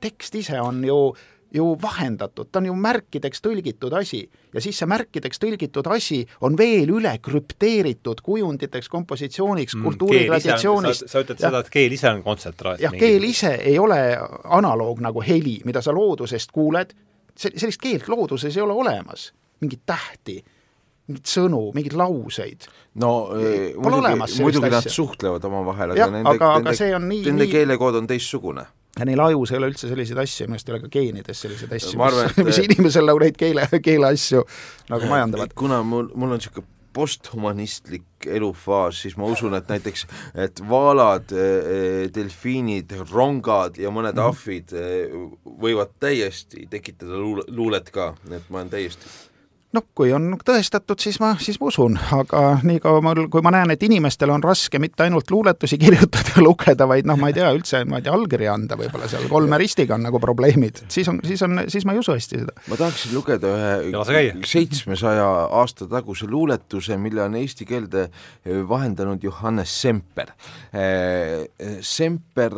tekst ise on ju ju vahendatud, ta on ju märkideks tõlgitud asi ja siis see märkideks tõlgitud asi on veel üle krüpteeritud kujunditeks, kompositsiooniks mm,, kultuuritraditsioonist. sa ütled ja, seda, et keel ise on kontsentraat? jah, keel ise ei ole analoog nagu heli, mida sa loodusest kuuled, sellist keelt looduses ei ole olemas, mingit tähti mingeid sõnu, mingeid lauseid. no eh, muidugi, muidugi nad suhtlevad omavahel, aga nende, aga, nende, nende nii... keelekood on teistsugune ja neil ajus ei ole üldse selliseid asju, minu arust ei ole ka geenides selliseid asju, mis, (laughs) et... mis inimesel nagu neid keele, keeleasju nagu majandavad. kuna mul, mul on niisugune posthumanistlik elufaas, siis ma usun, et näiteks, et vaalad, eh, delfiinid, rongad ja mõned -hmm. ahvid võivad täiesti tekitada luule, luulet ka, et ma olen täiesti noh, kui on tõestatud, siis ma, siis ma usun, aga niikaua mul, kui ma näen, et inimestel on raske mitte ainult luuletusi (laughs) kirjutada ja lugeda, vaid noh, ma ei tea, üldse, ma ei tea, allkirja anda võib-olla seal kolme ristiga on nagu probleemid, siis on, siis on, siis ma ei usu hästi seda. ma tahaksin lugeda ühe seitsmesaja aasta taguse luuletuse, mille on eesti keelde vahendanud Johannes Semper. Semper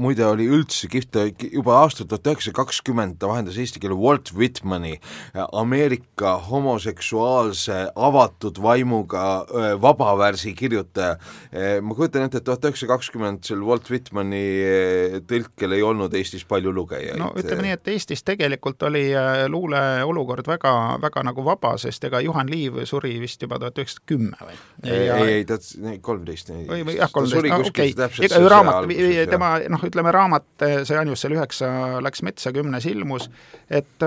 muide oli üldse kihvt, juba aastal tuhat üheksasada kakskümmend ta vahendas eesti keele Walt Whitmani Ameerika homoseksuaalse avatud vaimuga vabavärsi kirjutaja. ma kujutan ette, et tuhat üheksasada kakskümmend sel Walt Whitmani tõlkel ei olnud Eestis palju lugejaid. no ütleme nii, et Eestis tegelikult oli luule olukord väga, väga nagu vaba, sest ega Juhan Liiv suri vist juba tuhat üheksasada kümme või? ei, ei, ta kolmteist. või, või jah, kolmteist, no okei okay., ega raamat, tema noh, ütleme raamat, see Anjus seal üheksa läks metsa, kümnes ilmus, et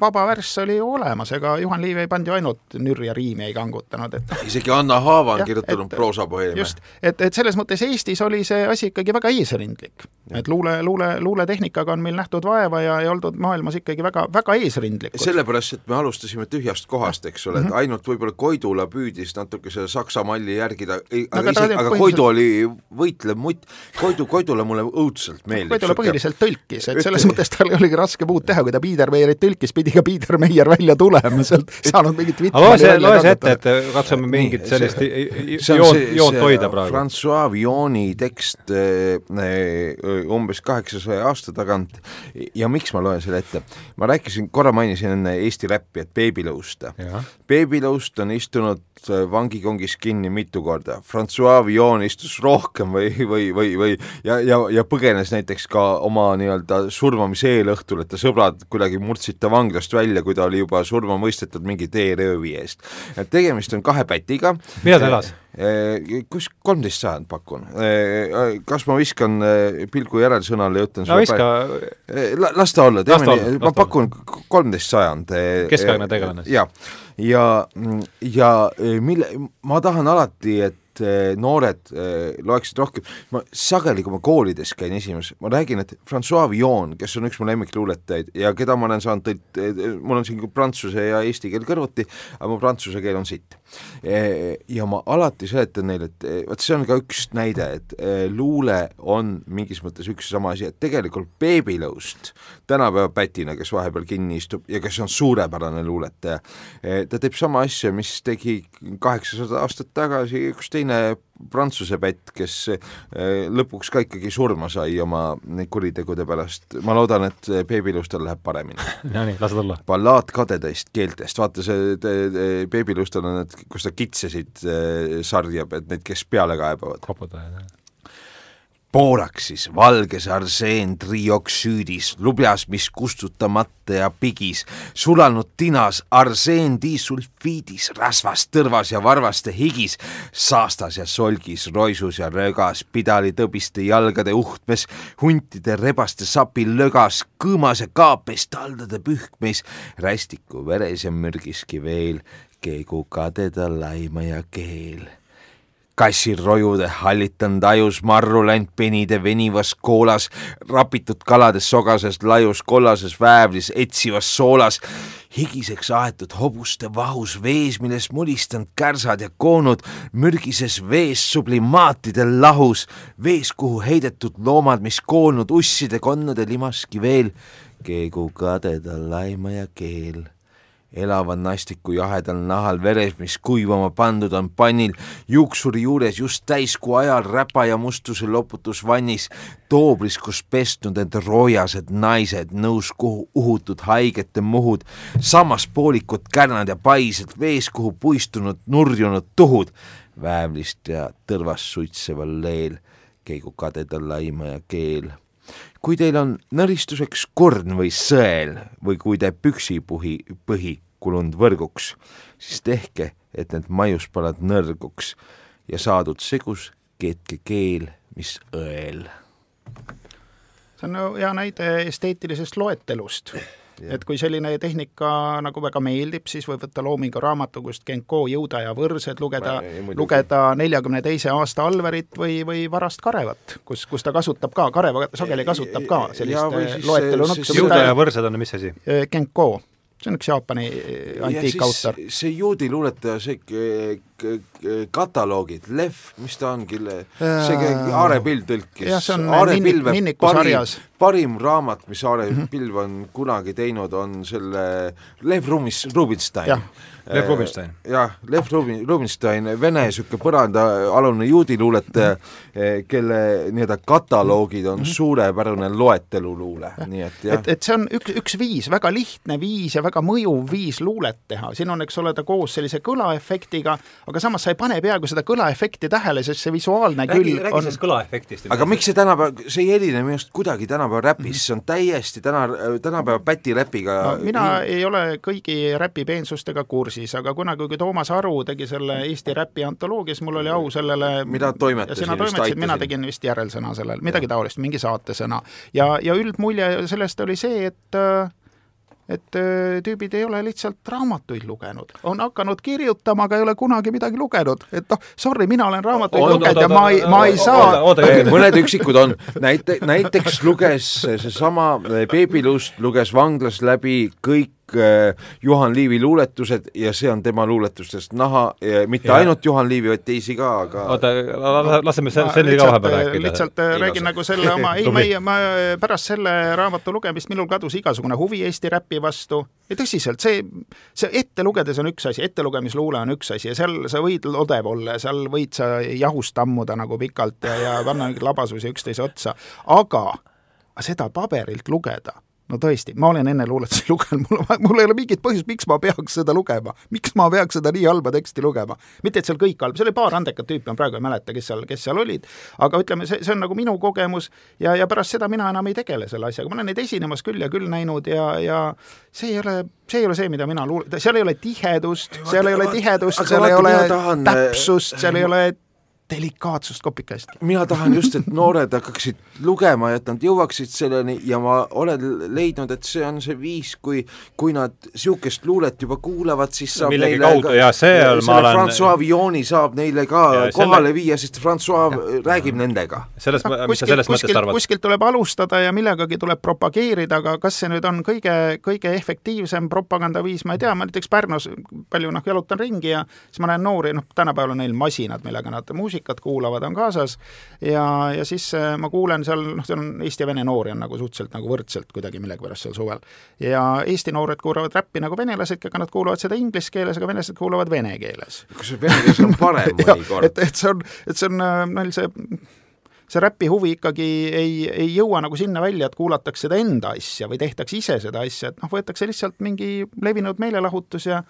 vaba värss oli ju olemas, ega Juhan Liiv ei pannud ju ainult nürja riimi ei kangutanud, et (laughs) isegi Anna Haava on kirjutanud proosapoeeme. just, et, et selles mõttes Eestis oli see asi ikkagi väga eesrindlik. et luule, luule, luuletehnikaga on meil nähtud vaeva ja, ja oldud maailmas ikkagi väga, väga eesrindlikud. sellepärast, et me alustasime tühjast kohast, eks ole, et mm -hmm. ainult võib-olla Koidula püüdis natuke selle saksa malli järgida, aga, aga, aga Koidu oli võitlev mutt, Koidu, Koidule mulle õudselt meeldib. Koidula põhiliselt tõlkis, et selles mõttes tal oligi raske muud teha, kui ta Biedermeierit tõlkis, pidi ka Peter Meier välja tulema, sealt saanud mingit loe see, loe see ette, et katsume mingit sellist joont, joont hoida praegu. Francois Vioni tekst eh, eh, umbes kaheksasaja aasta tagant ja miks ma loen selle ette? ma rääkisin, korra mainisin enne Eesti räppi, et Babylõust. Babylõust on istunud eh, vangikongis kinni mitu korda, Francois Vion istus rohkem või, või, või, või ja, ja, ja põgenes näiteks ka oma nii-öelda surmamise eelõhtul, et ta sõbrad kuidagi murdsid ta vangla vanglast välja, kui ta oli juba surma mõistetud mingi teeröövi eest. et tegemist on kahe pätiga. millal ta elas? Eh, kus kolmteist sajand pakun. Kas ma viskan pilgu järelsõnale ja ütlen no viska la, las ta olla, teeme nii, ma pakun kolmteist sajand. keskaegne tegelane. ja, ja, ja mille, ma tahan alati, et et noored loeksid rohkem, ma sageli, kui ma koolides käin esimeses, ma räägin, et Francois Villon, kes on üks mu lemmikluuletajaid ja keda ma olen saanud mul on siin prantsuse ja eesti keel kõrvuti, aga mu prantsuse keel on sitt. Ja ma alati seletan neile, et vot see on ka üks näide, et luule on mingis mõttes üks ja sama asi, et tegelikult Babylõust, tänapäeva pätina, kes vahepeal kinni istub ja kes on suurepärane luuletaja, ta teeb sama asja, mis tegi kaheksasada aastat tagasi üks teine prantsuse pätt, kes lõpuks ka ikkagi surma sai oma kuritegude pärast, ma loodan, et Babylõustel läheb paremini. (laughs) no nii, lase tulla. ballaad kadedest keeltest, vaata see Babylõustel on need, kus ta kitsesid sarjab, et neid, kes peale kaebavad. koputajad, jah Booraksis, valges arseen trioksüüdis, lubjas, mis kustutamata ja pigis, sulanud tinas arseen disulfiidis, rasvas, tõrvas ja varvaste higis, saastas ja solgis, roisus ja rögas, pidalitõbiste jalgade uhtmes, huntide rebaste sapil lögas, kõõmas ja kaapes taldade pühkmeis, rästiku veres ja mürgiski veel, keegu kadeda laima ja keel kassirojude hallitanud ajus, marru läinud penide venivas koolas, rapitud kalades sogases laius kollases väävlis, etsivas soolas, higiseks aetud hobuste vahus vees, milles mulistanud kärsad ja koonud, mürgises vees sublimaatide lahus, vees, kuhu heidetud loomad, mis koolnud usside konnade limaski veel, keegu kadeda laimaja keel elava nastiku jahedal nahal veres, mis kuivama pandud on pannil, juuksuri juures just täiskuu ajal räpa ja mustuse loputusvannis, toobris, kus pestnud end roojased naised, nõus kuhu uhutud haigete muhud, sammaspoolikud kärnad ja paised vees, kuhu puistunud nurjunud tuhud, väävlist ja tõrvast suitseval leel, keigu kadeda laima ja keel. Kui teil on nõristuseks korn või sõel või kui te püksipuhi, põhi kulunud võrguks, siis tehke, et need maiuspalad nõrguks ja saadud segus keetke keel, mis õel. see on hea näide esteetilisest loetelust et kui selline tehnika nagu väga meeldib, siis võib võtta loomingu raamatu, kust Genko Jõuda ja võrsed lugeda, lugeda neljakümne teise aasta Alverit või, või Varast Karevat, kus, kus ta kasutab ka, Kareva sageli kasutab ka sellist loetelu nuppu. Jõuda ja võrsed on mis asi? Genko see on üks Jaapani antiikautor. see juudi luuletaja, see kataloogid, Lev, mis ta ongi, see Aare Pild tõlkis. jah, see on Aare Pilve sarjas. parim raamat, mis Aare mm -hmm. Pilv on kunagi teinud, on selle Lev Rumis, Rubinstein Lev Rubinstein. jah, Lev Rubin, Rubinstein, vene niisugune põrandaalune juudi luuletaja, eh, kelle nii-öelda kataloogid on mm -hmm. suurepärane loeteluluule, nii et jah. et, et see on üks, üks viis, väga lihtne viis ja väga mõjuv viis luulet teha, siin on, eks ole, ta koos sellise kõlaefektiga, aga samas sa ei pane peaaegu seda kõlaefekti tähele, sest see visuaalne räägi, küll räägi on sellest kõlaefektist. aga miks see tänapäeval, see ei erine minu arust kuidagi tänapäeva räpist mm, -hmm. see on täiesti täna, tänapäeva pätiräpiga no, mina ei ole kõigi räpipeensustega kursis kursis, aga kunagi, kui Toomas Aru tegi selle Eesti räpi antoloogia, siis mul oli au sellele mida toimetasin, sina toimetasid, mina tegin vist järelsõna sellel, midagi taolist, mingi saatesõna. ja, ja üldmulje sellest oli see, et et tüübid ei ole lihtsalt raamatuid lugenud, on hakanud kirjutama, aga ei ole kunagi midagi lugenud, et noh, sorry, mina olen raamatuid lugenud ja ma ei, ma ei saa. mõned üksikud on, näite, näiteks luges seesama Beebilust luges vanglas läbi kõik Äh, Juhan Liivi luuletused ja see on tema luuletustest naha, mitte ja. ainult Juhan Liivi, vaid teisi ka, aga oota, laseme Svenni ka vahepeal rääkida. lihtsalt äh, räägin nagu selle oma, (laughs) ei, ma ei, ma pärast selle raamatu lugemist minul kadus igasugune huvi Eesti räpi vastu ja tõsiselt, see, see ette lugedes on üks asi, ettelugemisluule on üks asi ja seal sa võid odev olla ja seal võid sa jahust ammuda nagu pikalt ja, ja panna mingeid labasusi üksteise otsa, aga seda paberilt lugeda no tõesti, ma olen enne luuletusi (laughs) lugenud, mul, mul ei ole mingit põhjust, miks ma peaks seda lugema. miks ma peaks seda nii halba teksti lugema? mitte, et seal kõik halb, seal oli paar andekat tüüpi, ma praegu ei mäleta, kes seal, kes seal olid, aga ütleme, see, see on nagu minu kogemus ja, ja pärast seda mina enam ei tegele selle asjaga, ma olen neid esinemas küll ja küll näinud ja, ja see ei ole, see ei ole see, mida mina luul-, seal ei ole tihedust, seal ei ole tihedust, seal ei ole täpsust, seal ei ole delikaatsust kopikast. mina tahan just, et noored hakkaksid lugema ja et nad jõuaksid selleni ja ma olen leidnud, et see on see viis, kui kui nad niisugust luulet juba kuulavad, siis saab Millegi kaudu, ja see on, ma olen Francois Villoni saab neile ka ja, kohale selle... viia, sest Francois ja. räägib nendega. selles mis sa sellest mõttest arvad? kuskilt tuleb alustada ja millegagi tuleb propageerida, aga kas see nüüd on kõige, kõige efektiivsem propagandaviis, ma ei tea, ma näiteks Pärnus palju noh, jalutan ringi ja siis ma näen noori, noh, tänapäeval on neil masinad, millega nad muusikat muusikat kuulavad, on kaasas ja, ja siis äh, ma kuulen seal, noh, seal on eesti ja vene noori on nagu suhteliselt nagu võrdselt kuidagi millegipärast seal suvel. ja Eesti noored kuulavad räppi nagu venelasedki, aga nad kuulavad seda inglise keeles, aga venelased kuulavad vene keeles. kas see vene keeles on parem (laughs) mõnikord? et, et see on, et see on äh, neil see see räpi huvi ikkagi ei, ei jõua nagu sinna välja, et kuulatakse seda enda asja või tehtakse ise seda asja, et noh, võetakse lihtsalt mingi levinud meelelahutus ja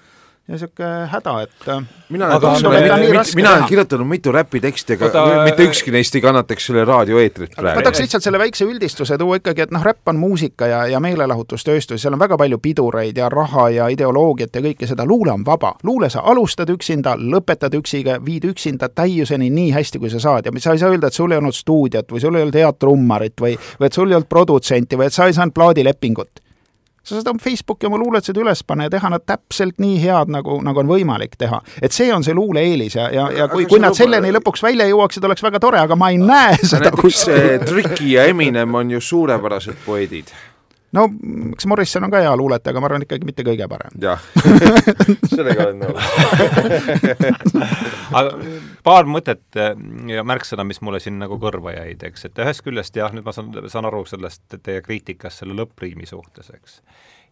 ja niisugune häda, et äh, mina olen, mina olen kirjutanud mitu räpiteksti, aga Oda, mitte ükski neist ei kannataks selle raadioeetrit praegu. ma tahaks lihtsalt selle väikse üldistuse tuua ikkagi, et noh, räpp on muusika ja, ja meelelahutustööstus, seal on väga palju pidureid ja raha ja ideoloogiat ja kõike seda, luule on vaba. luule sa alustad üksinda, lõpetad üksiga, viid üksinda täiuseni nii hästi, kui sa saad ja sa ei saa öelda, et sul ei olnud stuudiot või sul ei olnud head trummarit või, või et sul ei olnud produtsenti või et sa ei saanud plaadilepingut sa saad oma Facebooki oma luuletused üles panna ja teha nad täpselt nii head, nagu, nagu on võimalik teha. et see on see luule eelis ja, ja, ja kui, kui nad selleni lõpuks välja jõuaksid, oleks väga tore, aga ma ei näe (laughs) seda kuskil. Tricky ja Eminem on ju suurepärased poeedid no eks Morrison on ka hea luuletaja, aga ma arvan ikkagi mitte kõige parem. jah. (laughs) Sellega olen nõus. (laughs) Aga paar mõtet ja märksõna, mis mulle siin nagu kõrva jäid, eks, et ühest küljest jah, nüüd ma saan, saan aru sellest teie kriitikast selle lõppriimi suhtes, eks.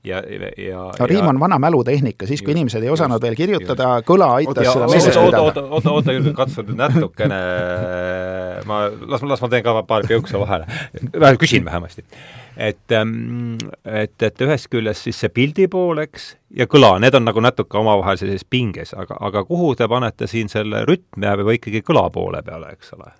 Ja, ja no riim on vana mälutehnika, siis kui just, inimesed ei osanud just, veel kirjutada, kõla aitas oot, seda meeles pidada. oota, oota, oota, Jürgen, katsu nüüd natukene, (laughs) ma, las, las ma teen ka paar piukse vahele, küsin vähemasti et, ähm, et, et ühest küljest siis see pildi pool, eks, ja kõla, need on nagu natuke omavahel sellises pinges, aga, aga kuhu te panete siin selle rütm jääb juba ikkagi kõla poole peale, eks ole?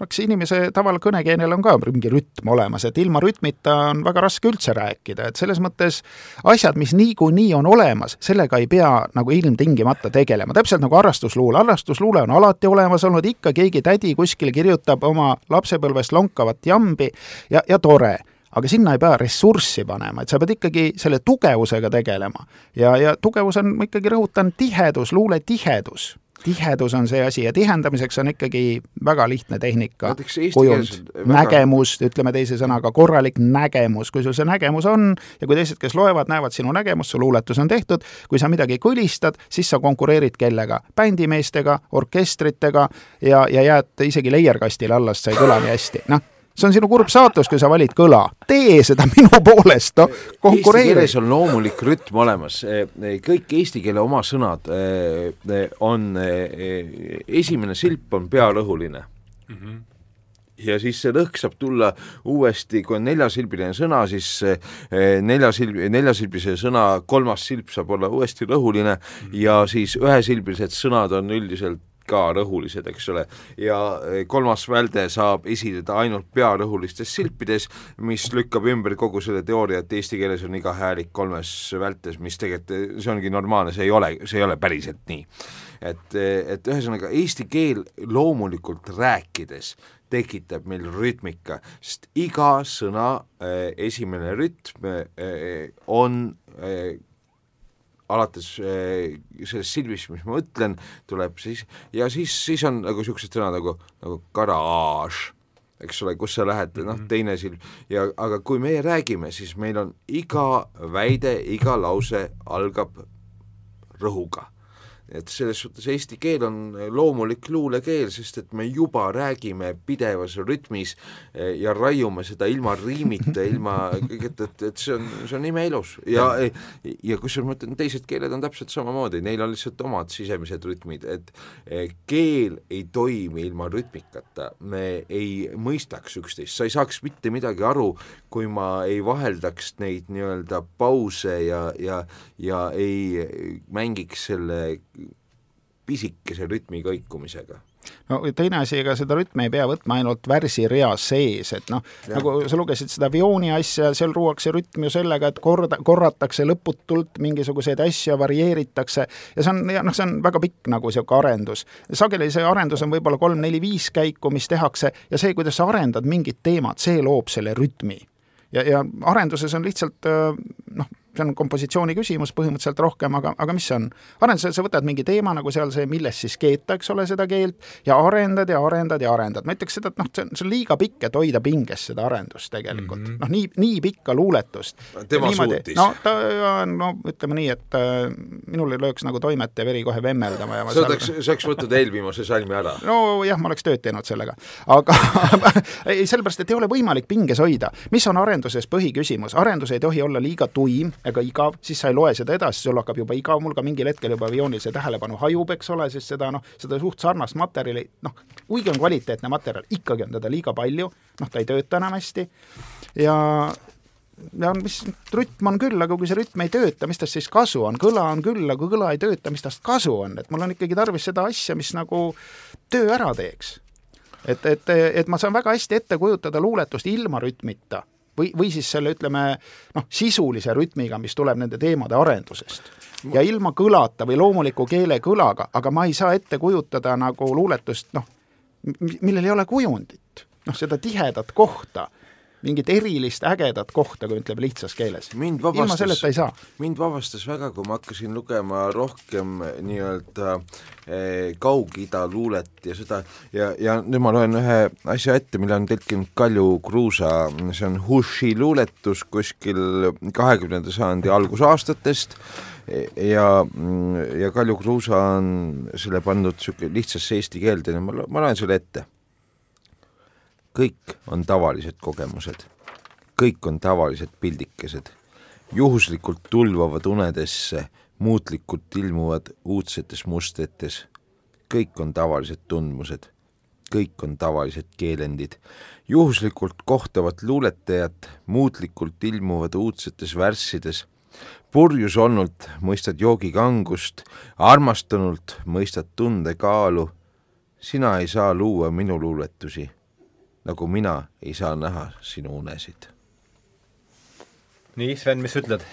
no eks inimese taval kõnekeenel on ka mingi rütm olemas, et ilma rütmita on väga raske üldse rääkida, et selles mõttes asjad, mis niikuinii on olemas, sellega ei pea nagu ilmtingimata tegelema, täpselt nagu arrastusluule, arrastusluule on alati olemas olnud, ikka keegi tädi kuskil kirjutab oma lapsepõlvest lonkavat jambi ja, ja tore aga sinna ei pea ressurssi panema, et sa pead ikkagi selle tugevusega tegelema. ja, ja tugevus on, ma ikkagi rõhutan, tihedus, luule tihedus tihedus on see asi ja tihendamiseks on ikkagi väga lihtne tehnika, kujund, nägemus, ütleme teise sõnaga, korralik nägemus, kui sul see nägemus on ja kui teised, kes loevad, näevad sinu nägemust, su luuletus on tehtud, kui sa midagi kõlistad, siis sa konkureerid kellega? bändimeestega, orkestritega ja, ja jääd isegi leierkastile alla, sest sa ei kõla nii hästi, noh see on sinu kurb saatus, kui sa valid kõla. tee seda minu poolest, noh, konkureeri. Eesti keeles on loomulik rütm olemas, e, e, kõik eesti keele omasõnad e, on, esimene silp on pearõhuline mm. -hmm ja siis see lõhk saab tulla uuesti, kui on neljasilbiline sõna, siis neljasilb, neljasilbilise sõna kolmas silp saab olla uuesti rõhuline mm -hmm. ja siis ühesilbilised sõnad on üldiselt ka rõhulised, eks ole, ja eh, kolmas välde saab esineda ainult pearõhulistes silpides, mis lükkab ümber kogu selle teooria, et eesti keeles on iga häälik kolmes vältes, mis tegelikult, see ongi normaalne, see ei ole, see ei ole päriselt nii. et, et ühesõnaga, eesti keel loomulikult rääkides tekitab meil rütmika, sest iga sõna esimene rütm on alates äh, sellest silmist, mis ma mõtlen, tuleb siis ja siis, siis on nagu niisugused sõnad nagu, nagu garaaž, eks ole, kus sa lähed, noh, mhm. teine silm ja aga kui meie räägime, siis meil on iga väide, iga lause algab rõhuga et selles suhtes eesti keel on loomulik luulekeel, sest et me juba räägime pidevas rütmis eh, ja raiume seda ilma riimita, ilma (laughs) kõigeta, et, et see on, see on imeilus. Ja, ja kusjuures ma ütlen, teised keeled on täpselt samamoodi, neil on lihtsalt omad sisemised rütmid, et eh, keel ei toimi ilma rütmikata, me ei mõistaks üksteist, sa ei saaks mitte midagi aru, kui ma ei vaheldaks neid nii-öelda pause ja, ja, ja ei mängiks selle pisikese rütmi kõikumisega. No teine asi, ega seda rütmi ei pea võtma ainult värsirea sees, et noh, nagu sa lugesid seda Vioni asja, seal luuakse rütm ju sellega, et korda, korratakse lõputult mingisuguseid asju, varieeritakse ja see on, noh, see on väga pikk nagu niisugune arendus. sageli see arendus on võib-olla kolm-neli-viis käiku, mis tehakse ja see, kuidas sa arendad mingit teemat, see loob selle rütmi. Ja, ja arenduses on lihtsalt noh, see on kompositsiooni küsimus põhimõtteliselt rohkem, aga, aga mis see on? arendusel sa võtad mingi teema, nagu seal see, milles siis keeta, eks ole, seda keelt, ja arendad ja arendad ja arendad. ma ütleks seda, et noh, see on, see on liiga pikk, et hoida pinges seda arendust tegelikult mm. -hmm. noh, nii, nii pikka luuletust. tema niimoodi, suutis. no ta on, no ütleme nii, et äh, minul ei lööks nagu toimet ja veri kohe vemmeldama ja sa oleks, sa oleks võtnud eelviimase salmi ära? nojah, ma oleks tööd teinud sellega. aga (laughs) ei, sellepärast, et ei ole võimalik pinges hoida. mis on arenduses põhiküsimus? arendus ei tohi olla liiga tuim, ega igav, siis sa ei loe seda edasi, sul hakkab juba igav, mul ka mingil hetkel juba vioonil see tähelepanu hajub, eks ole, sest seda noh, seda suht sarnast materjali, noh, kuigi on kvaliteetne materjal, ikkagi on teda liiga palju, noh, ta ei tööta enam hästi. Ja ja mis rütm on küll, aga kui see rütm ei tööta, mis tast siis kasu on, kõla on küll, aga kui kõla ei tööta, mis tast kasu on, et mul on ikkagi tarvis seda asja, mis nagu töö ära teeks. et, et, et ma saan väga hästi ette kujutada luuletust ilma rütmita või, või siis selle, ütleme noh, sisulise rütmiga, mis tuleb nende teemade arendusest. ja ilma kõlata või loomuliku keelekõlaga, aga ma ei saa ette kujutada nagu luuletust noh, millel ei ole kujundit, noh, seda tihedat kohta mingit erilist ägedat kohta, kui ütleme lihtsas keeles. mind ilma vabastas selleta ei saa. mind vabastas väga, kui ma hakkasin lugema rohkem nii-öelda eh, Kaug-Ida luulet ja seda ja, ja nüüd ma loen ühe asja ette, mille on tõlkinud Kalju Kruusa, see on Hushi luuletus kuskil kahekümnenda sajandi algusaastatest ja, ja Kalju Kruusa on selle pannud niisugune lihtsasse eesti keelde ma loen selle ette. Kõik on tavalised kogemused, kõik on tavalised pildikesed, juhuslikult tulvavad unedesse, muutlikult ilmuvad uudsetes mustrites, kõik on tavalised tundmused, kõik on tavalised keelendid, juhuslikult kohtavad luuletajat, muutlikult ilmuvad uudsetes värssides. Purjus olnult mõistad joogi kangust, armastunult mõistad tunde kaalu. sina ei saa luua minu luuletusi, nagu mina ei saa näha sinu unesid. nii, Sven, mis ütled?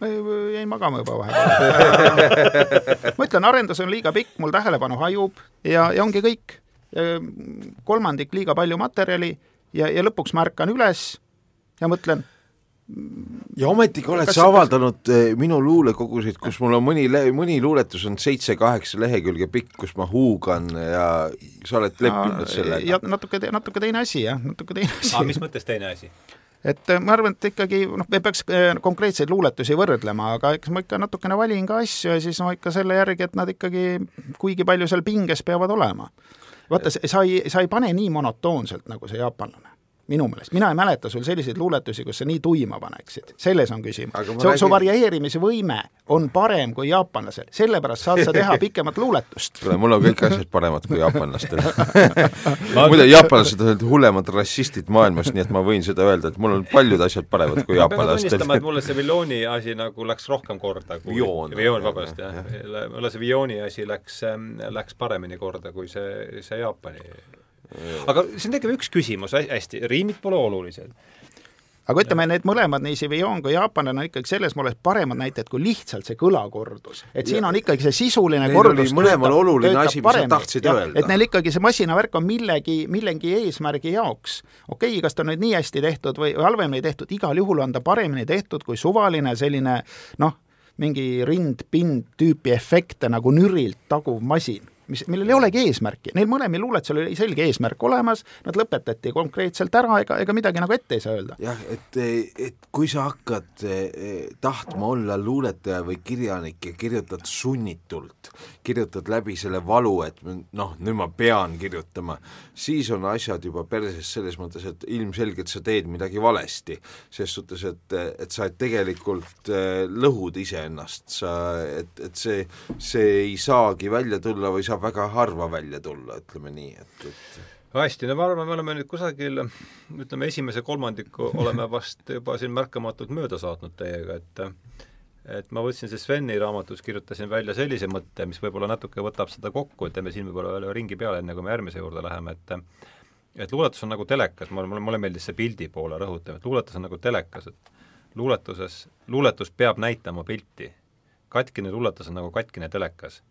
ma jäin magama juba vahepeal (laughs) ma ütlen, arendus on liiga pikk, mul tähelepanu hajub ja, ja ongi kõik. kolmandik liiga palju materjali ja, ja lõpuks ma ärkan üles ja mõtlen ja ometigi oled sa avaldanud eh, minu luulekogusid, kus mul on mõni, mõni luuletus on seitse-kaheksa lehekülge pikk, kus ma huugan ja sa oled leppinud sellega. ja natuke, natuke teine asi jah, natuke teine asi. aga mis mõttes teine asi? et eh, ma arvan, et ikkagi noh, me peaks eh, konkreetseid luuletusi võrdlema, aga eks ma ikka natukene valin ka asju ja siis ma ikka selle järgi, et nad ikkagi kuigi palju seal pinges peavad olema. vaata, sa ei, sa ei pane nii monotoonselt, nagu see jaapanlane minu meelest, mina ei mäleta sul selliseid luuletusi, kus sa nii tuima paneksid, selles on küsimus. su räägin..., su varieerimisvõime on parem kui jaapanlasel, sellepärast saad sa teha (laughs) pikemat luuletust. kuule, mul on kõik asjad paremad kui jaapanlastel (laughs) muide, jaapanlased on hullemad rassistid maailmas, nii et ma võin seda öelda, et mul on paljud asjad paremad kui jaapanlastel. tunnistama, et mulle see Villooni asi nagu läks rohkem korda kui Vioon. Vioon, vabandust, jah. mulle see Viooni asi läks, läks paremini korda kui see, see Jaapani aga siin tekib üks küsimus, hästi, riimid pole olulised aga ütleme, need mõlemad, nii Sivion kui jaapanlane on ikkagi selles mõttes paremad näited kui lihtsalt see kõlakordus. et siin on ikkagi see sisuline Neil kordus mõlemal oluline asi, mis sa tahtsid ja, öelda. et neil ikkagi see masinavärk on millegi, millegi eesmärgi jaoks. okei okay,, kas ta nüüd nii hästi tehtud või, või halvemini tehtud, igal juhul on ta paremini tehtud kui suvaline selline noh, mingi rind-pind tüüpi efekte nagu nürilt taguv masin mis, millel ei olegi eesmärki, neil mõlemil luuletusel oli selge eesmärk olemas, nad lõpetati konkreetselt ära, ega, ega midagi nagu ette ei saa öelda. jah, et, et kui sa hakkad eh, tahtma olla luuletaja või kirjanik ja kirjutad sunnitult, kirjutad läbi selle valu, et noh, nüüd ma pean kirjutama, siis on asjad juba perses selles mõttes, et ilmselgelt sa teed midagi valesti. ses suhtes, et, et sa tegelikult eh, lõhud iseennast, sa, et, et see, see ei saagi välja tulla või sa väga harva välja tulla, ütleme nii, et, et hästi, no ma arvan, me oleme nüüd kusagil ütleme, esimese kolmandiku oleme vast juba siin märkamatult mööda saatnud teiega, et et ma võtsin see Sveni raamatus, kirjutasin välja sellise mõtte, mis võib-olla natuke võtab seda kokku, et teeme siin võib-olla veel ringi peale, enne kui me järgmise juurde läheme, et et luuletus on nagu telekas, mulle, mulle, mulle meeldis see pildi poole rõhutamine, et luuletus on nagu telekas, et luuletuses, luuletus peab näitama pilti. katkine luuletus on nagu katkine telekas.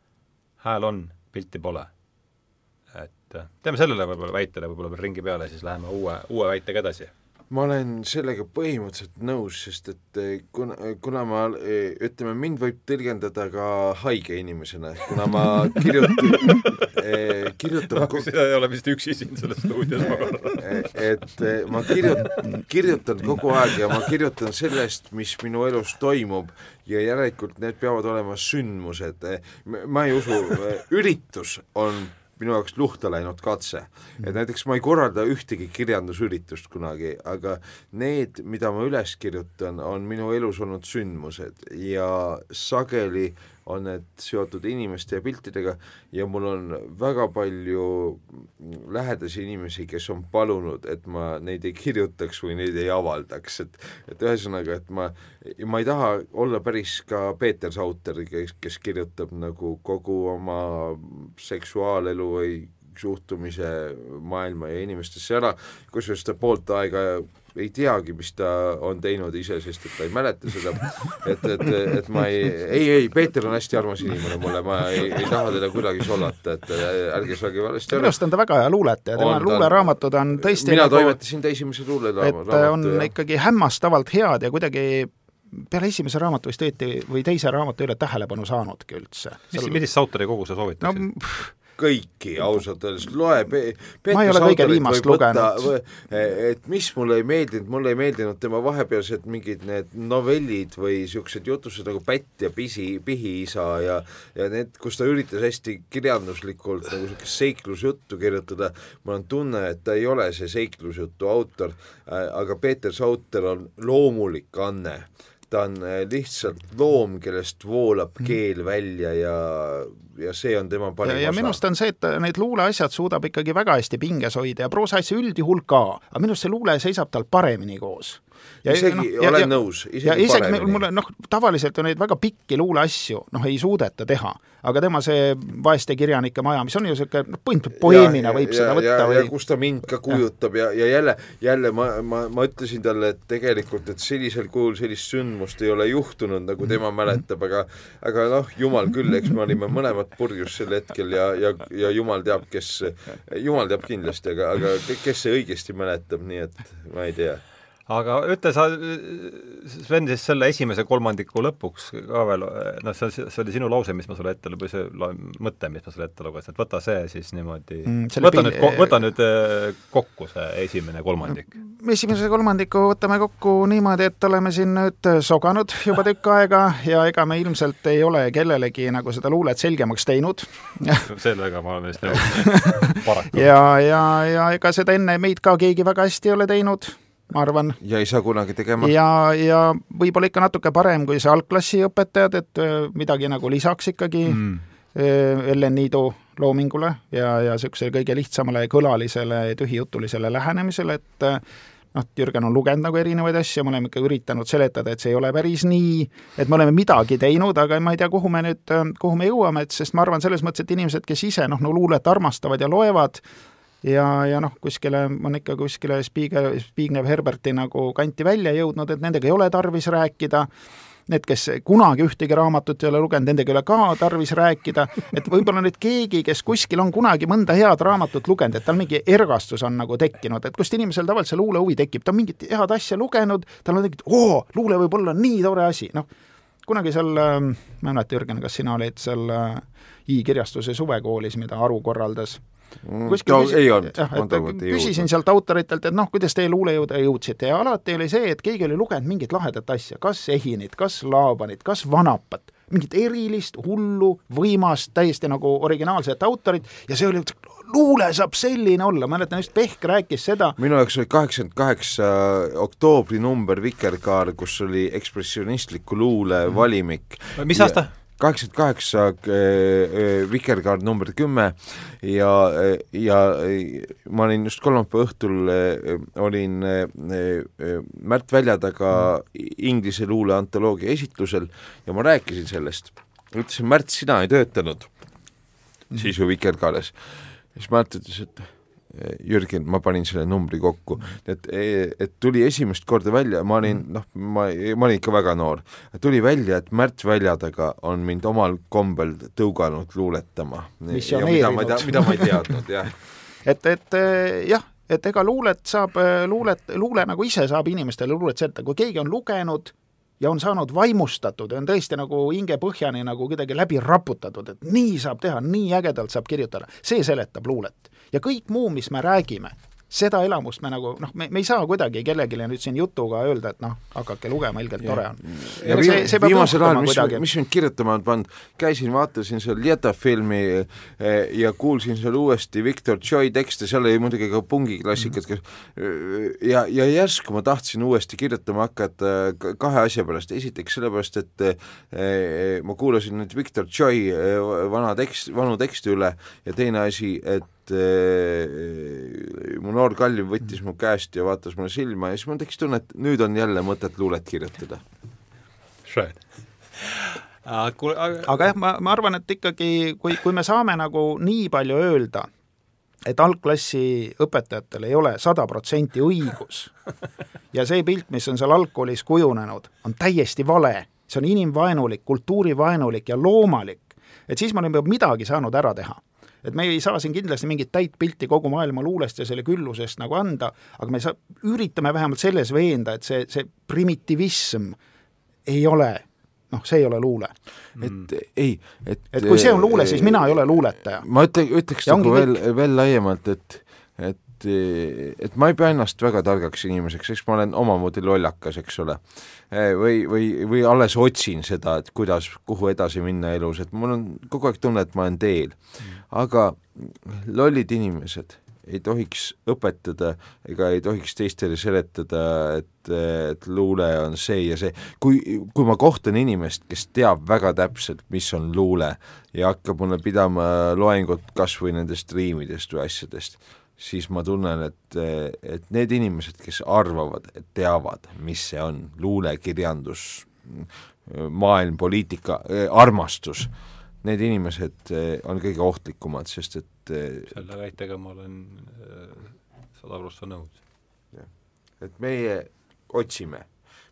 hääl on, pilti pole. et äh, teeme sellele võib-olla väitele võib-olla veel ringi peale, siis läheme uue, uue väitega edasi ma olen sellega põhimõtteliselt nõus, sest et eh, kuna, kuna ma, eh, ütleme, mind võib tõlgendada ka haige inimesena, kuna ma kirjutan (laughs) eh, kirjutan no, sina ei ole vist üksi siin selles stuudios, ma kardan. et ma kirjutan, kirjutan kogu aeg ja ma kirjutan sellest, mis minu elus toimub ja järelikult need peavad olema sündmused. ma ei usu, üritus on minu jaoks luhta läinud katse. et näiteks ma ei korralda ühtegi kirjandusüritust kunagi, aga need, mida ma üles kirjutan, on minu elus olnud sündmused ja sageli on need seotud inimeste ja piltidega ja mul on väga palju lähedasi inimesi, kes on palunud, et ma neid ei kirjutaks või neid ei avaldaks, et et ühesõnaga, et ma, ma ei taha olla päris ka Peeter Sauter, kes, kes kirjutab nagu kogu oma seksuaalelu või suhtumise maailma ja inimestesse ära, kusjuures ta poolt aega ei teagi, mis ta on teinud ise, sest et ta ei mäleta seda, et, et, et ma ei, ei, ei, Peeter on hästi armas inimene mulle, ma ei, ei taha teda kuidagi solvata, et ärge saage valesti aru. minu arust on ta väga hea luuletaja, tema luuleraamatud on tõesti mina nagu, toimetasin ta esimese luuleraamatu. et on ja. ikkagi hämmastavalt head ja kuidagi peale esimese raamatu vist õieti või teise raamatu ei ole tähelepanu saanudki üldse. mis, millist autori kogu sa soovitaksid no,? Kõiki ausalt öeldes, loe. Pe-, ma ei ole kõige viimast lugenud. et mis mulle ei meeldinud, mulle ei meeldinud tema vahepealsed mingid need novellid või niisugused jutused nagu Pätt ja Pisi, Pihiisa ja ja need, kus ta üritas hästi kirjanduslikult nagu niisugust seiklusjuttu kirjutada, mul on tunne, et ta ei ole see seiklusjutu autor, aga Peeter Sauter on loomulik anne ta on lihtsalt loom, kellest voolab mhm. keel välja ja ja see on tema parim ja, ja minu arust on see, et neid luuleasjad suudab ikkagi väga hästi pinges hoida ja proosaasja üldjuhul ka, aga minu arust see luule seisab tal paremini koos ja isegi no, ja, olen ja, nõus, isegi ja isegi mulle noh, tavaliselt ju neid väga pikki luuleasju noh, ei suudeta teha, aga tema see vaeste kirjanike maja, mis on ju niisugune noh, põhimõtteliselt poeemina võib ja, seda võtta ja, või ja kus ta mind ka kujutab ja, ja, jälle, jälle ma, ma, ma ütlesin talle, et tegelikult, et sellisel kujul sellist sündmust ei ole juhtunud, nagu tema mäletab, aga aga noh, jumal küll, eks me olime mõlemad purjus sel hetkel ja, ja, ja jumal teab, kes, jumal teab kindlasti, aga, aga kes see õigesti mäletab, nii et ma ei tea aga ütle sa, Sven, siis selle esimese kolmandiku lõpuks ka veel, noh, see, see oli sinu lause, mis ma sulle ette, või see mõte, mis ma sulle ette lugesin, et võta see siis niimoodi mm,, võta nüüd, võta nüüd äh, kokku see esimene kolmandik. esimese kolmandiku võtame kokku niimoodi, et oleme siin nüüd soganud juba tükk aega ja ega me ilmselt ei ole kellelegi nagu seda luulet selgemaks teinud (laughs) sellega ma olen vist (laughs) nõus, paraku. ja, ja, ja ega seda enne meid ka keegi väga hästi ei ole teinud ma arvan. ja ei saa kunagi tegema. ja, ja võib-olla ikka natuke parem kui see algklassi õpetajad, et äh, midagi nagu lisaks ikkagi mm. Äh, Ellen Niidu loomingule ja, ja niisugusele kõige lihtsamale kõlalisele tühijutulisele lähenemisele, et äh, noh, Jürgen on lugenud nagu erinevaid asju, me oleme ikka üritanud seletada, et see ei ole päris nii, et me oleme midagi teinud, aga ma ei tea, kuhu me nüüd, kuhu me jõuame, et sest ma arvan selles mõttes, et inimesed, kes ise noh, no luulet armastavad ja loevad, ja, ja noh, kuskile on ikka kuskile Spiegel, Zbigniew Herberti nagu kanti välja jõudnud, et nendega ei ole tarvis rääkida, need, kes kunagi ühtegi raamatut ei ole lugenud, nendega ei ole ka tarvis rääkida, et võib-olla nüüd keegi, kes kuskil on kunagi mõnda head raamatut lugenud, et tal mingi ergastus on nagu tekkinud, et kust inimesel tavaliselt see luulehuvi tekib, ta on mingit head asja lugenud, tal on tekkinud, oo, luule võib olla nii tore asi, noh, kunagi seal, ähm, ma ei mäleta, Jürgen, kas sina olid seal äh, I kirjastuse suvekoolis, mida Aru korraldas kuskil no, ei olnud. jah, et küsisin sealt autoritelt, et noh, kuidas teie luulejõude jõudsite ja alati oli see, et keegi oli lugenud mingit lahedat asja, kas Ehinit, kas Laabanit, kas Vanapat, mingit erilist, hullu, võimast, täiesti nagu originaalset autorit ja see oli, luule saab selline olla, mäletan just Pehk rääkis seda. minu jaoks oli kaheksakümmend kaheksa oktoobri number Vikerkaar, kus oli ekspressionistliku luule valimik. mis aasta? Kaheksakümmend kaheksa äh, äh, Vikerkaart number kümme ja, ja ma olin just kolmapäeva õhtul, olin Märt Väljataga inglise luule antoloogia esitlusel ja ma rääkisin sellest. ütlesin, Märt, sina ei töötanud siis ju Vikerkaares. siis Märt ütles, et Jürgen, ma panin selle numbri kokku, et, et tuli esimest korda välja, ma olin noh, ma, ma olin ikka väga noor, tuli välja, et Märt Väljataga on mind omal kombel tõuganud luuletama. mida ma, mida ma ei teadnud, jah. (laughs) Et, et jah, et ega luulet saab, luulet, luule nagu ise saab inimestele luulet seletada, kui keegi on lugenud ja on saanud vaimustatud ja on tõesti nagu hingepõhjani nagu kuidagi läbi raputatud, et nii saab teha, nii ägedalt saab kirjutada, see seletab luulet ja kõik muu, mis me räägime, seda elamust me nagu noh, me, me ei saa kuidagi kellelegi nüüd siin jutuga öelda, et noh, hakake lugema, ilgelt tore on. ja see, see viimasel ajal, mis, mis mind kirjutama on pannud, käisin, vaatasin seal Lieta filmi eh, ja kuulsin seal uuesti Victor Joy tekste, seal oli muidugi ka pungiklassikat mm, -hmm. ja, ja järsku ma tahtsin uuesti kirjutama hakata kahe asja pärast, esiteks sellepärast, et eh, ma kuulasin nüüd Victor Joy eh, vana tekst, vanu tekste üle ja teine asi, et et mu noor kallim võttis mu käest ja vaatas mulle silma ja siis mul tekkis tunne, et nüüd on jälle mõtet luulet kirjutada. aga jah, ma, ma arvan, et ikkagi kui, kui me saame nagu nii palju öelda, et algklassi õpetajatel ei ole sada protsenti õigus. ja see pilt, mis on seal algkoolis kujunenud, on täiesti vale. see on inimvaenulik, kultuurivaenulik ja loomalik. et siis me oleme midagi saanud ära teha et me ei saa siin kindlasti mingit täit pilti kogu maailma luulest ja selle küllusest nagu anda, aga me saa-, üritame vähemalt selles veenda, et see, see primitivism ei ole noh, see ei ole luule. et mm. ei, et et kui see on luule, siis mina ei ole luuletaja. ma ütle, ütleks nagu veel, veel laiemalt, et, et et ma ei pea ennast väga targaks inimeseks, eks ma olen omamoodi lollakas, eks ole. või, või, või alles otsin seda, et kuidas, kuhu edasi minna elus, et mul on kogu aeg tunne, et ma olen teel mm aga lollid inimesed ei tohiks õpetada ega ei tohiks teistele seletada, et, et luule on see ja see. kui, kui ma kohtan inimest, kes teab väga täpselt, mis on luule ja hakkab mulle pidama loengut kas või nendest riimidest või asjadest, siis ma tunnen, et, et need inimesed, kes arvavad, et teavad, mis see on, luule, kirjandus, maailm, poliitika, armastus need inimesed eh, on kõige ohtlikumad, sest et eh, selle väitega ma olen eh, sada prossa nõus. et meie otsime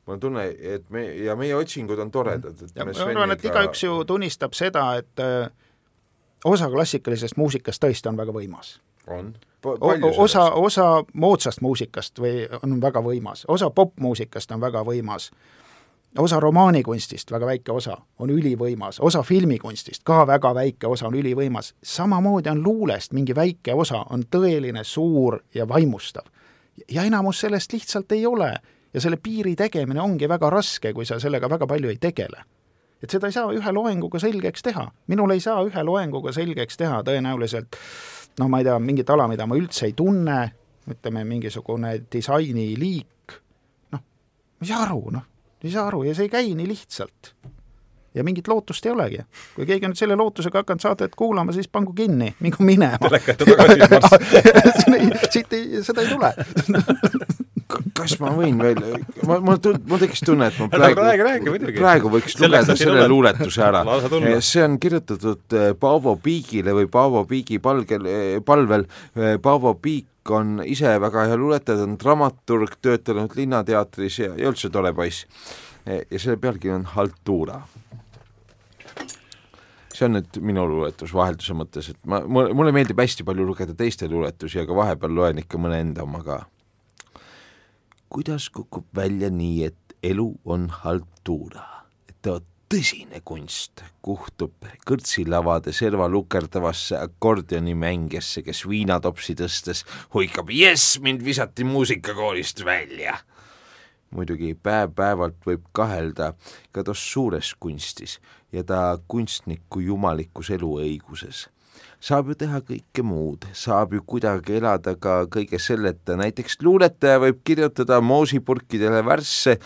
mul on tunne, et me, ja meie otsingud on toredad, et ja ma arvan, et igaüks ju tunnistab seda, et öö, osa klassikalisest muusikast tõesti on väga võimas. on. osa, osa moodsast muusikast või on väga võimas, osa popmuusikast on väga võimas osa romaanikunstist, väga väike osa, on ülivõimas, osa filmikunstist, ka väga väike osa on ülivõimas, samamoodi on luulest mingi väike osa, on tõeline, suur ja vaimustav. ja enamus sellest lihtsalt ei ole. ja selle piiri tegemine ongi väga raske, kui sa sellega väga palju ei tegele. et seda ei saa ühe loenguga selgeks teha. minul ei saa ühe loenguga selgeks teha tõenäoliselt no ma ei tea, mingit ala, mida ma üldse ei tunne, ütleme, mingisugune disainiliik, noh, ma ei saa aru, noh ei saa aru ja see ei käi nii lihtsalt. ja mingit lootust ei olegi. kui keegi on nüüd selle lootusega hakanud saadet kuulama, siis pangu kinni, mingu minema. (laughs) siit ei, seda ei tule kas ma võin veel, ma, mul tund-, mul tekkis tunne, et ma praegu, räägi, räägi, praegu võiks lugeda selle luuletuse ära. see on kirjutatud eh, Paavo Piigile või Paavo Piigi palgel, eh, palvel, eh, Paavo Piik on ise väga hea luuletaja, ta on dramaturg, töötanud Linnateatris ja, ja üldse tore poiss. ja selle pealkiri on Haltuura. see on nüüd minu luuletus vahelduse mõttes, et ma, mulle, meeldib hästi palju lugeda teiste luuletusi, aga vahepeal loen ikka mõne enda oma ka. kuidas kukub välja nii, et elu on haltuura, et vot tõsine kunst kuhtub kõrtsilavade serva lukerdavasse akordionimängijesse, kes viinatopsi tõstes huikab jess, mind visati muusikakoolist välja. muidugi päev-päevalt võib kahelda ka tos suures kunstis ja ta kunstniku jumalikus eluõiguses saab ju teha kõike muud, saab ju kuidagi elada ka kõige selleta, näiteks luuletaja võib kirjutada moosipurkidele värsse,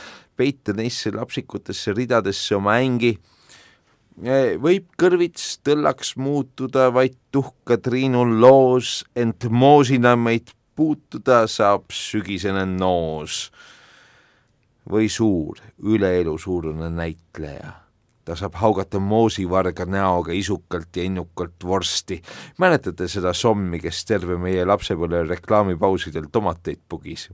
peita neisse lapsikutesse ridadesse oma ängi, võib kõrvits tõllaks muutuda vaid tuhka triinul loos, ent moosina meid puutuda saab sügisene noos. või suur, üleelu suurune näitleja ta saab haugata moosivarga näoga isukalt ja innukalt vorsti. mäletate seda sommi, kes terve meie lapsepõlve reklaamipausidel tomateid pugis?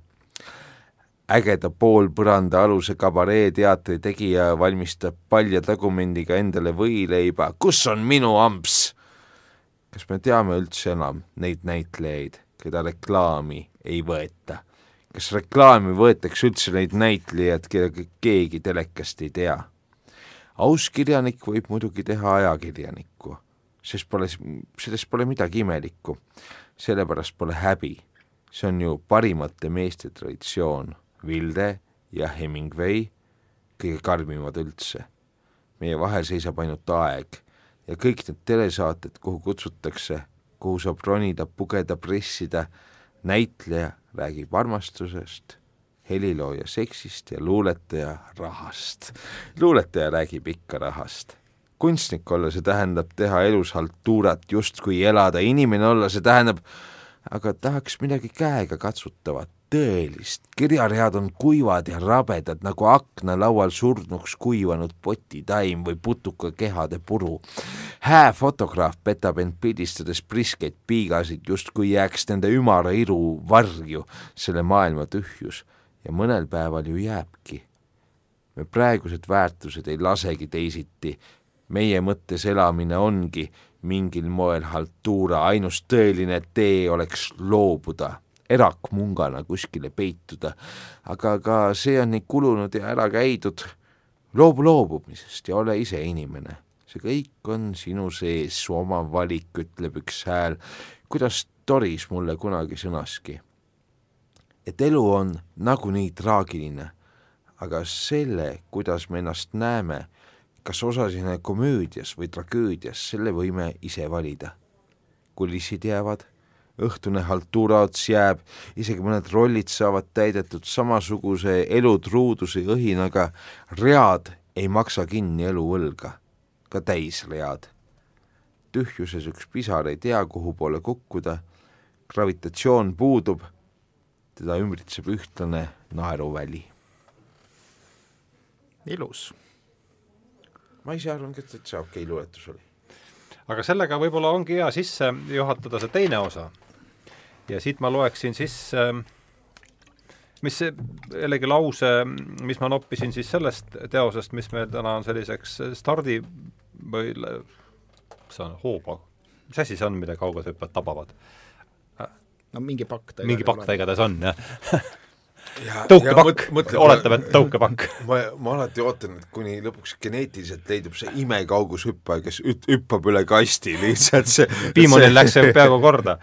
Ägeda poolpõranda aluse kabareeteatri tegija valmistab palja tagumendiga endale võileiba, kus on minu amps? kas me teame üldse enam neid näitlejaid, keda reklaami ei võeta? kas reklaami võetakse üldse neid näitlejaid, keda keegi telekast ei tea? aus kirjanik võib muidugi teha ajakirjanikku, sest pole, sellest pole midagi imelikku. sellepärast pole häbi, see on ju parimate meeste traditsioon Vilde ja Hemingway, kõige karmimad üldse. meie vahel seisab ainult aeg ja kõik need telesaated, kuhu kutsutakse, kuhu saab ronida, pugeda, pressida, näitleja räägib armastusest, helilooja seksist ja luuletaja rahast. luuletaja räägib ikka rahast. kunstnik olla, see tähendab teha elus haltuurat, justkui elada, inimene olla, see tähendab aga tahaks midagi käega katsutavat tõelist, kirjaread on kuivad ja rabedad nagu aknalaual surnuks kuivanud potitaim või putukakehade puru. hää fotograaf petab end pildistades priskeid piigasid, justkui jääks nende ümara iru varju. Selle maailma tühjus. Ja mõnel päeval ju jääbki. me praegused väärtused ei lasegi teisiti, meie mõttes elamine ongi mingil moel haltuura, ainus tõeline tee oleks loobuda erakmungana kuskile peituda, aga ka see on nii kulunud ja ära käidud. loobu loobumisest ja ole ise inimene. see kõik on sinu sees, su oma valik, ütleb üks hääl, kuidas Doris mulle kunagi sõnaski. et elu on nagunii traagiline, aga selle, kuidas me ennast näeme, kas osasime komöödias või tragöödias, selle võime ise valida. kulissid jäävad õhtune haltuuraots jääb, isegi mõned rollid saavad täidetud samasuguse elutruuduse õhinaga, read ei maksa kinni eluvõlga, ka täisread. tühjuses üks pisar ei tea, kuhu poole kukkuda, gravitatsioon puudub, teda ümbritseb ühtlane naeruväli. ilus. ma ise arvan, et täitsa okei okay luuletus oli. Aga sellega võib-olla ongi hea sisse juhatada see teine osa ja siit ma loeksin sisse mis see, jällegi lause, mis ma noppisin siis sellest teosest, mis meil täna on selliseks stardi või see on hooba, mis asi see on, mida kaugushüppajad tabavad? no mingi pakk ta mingi pakk ta igatahes on, jah tõukepakk, oletame, et tõukepakk. ma, ma alati ootan, et kuni lõpuks geneetiliselt leidub see imekaugushüppaja, kes üt-, hüppab üle kasti lihtsalt see Piimonil see... läks see peaaegu korda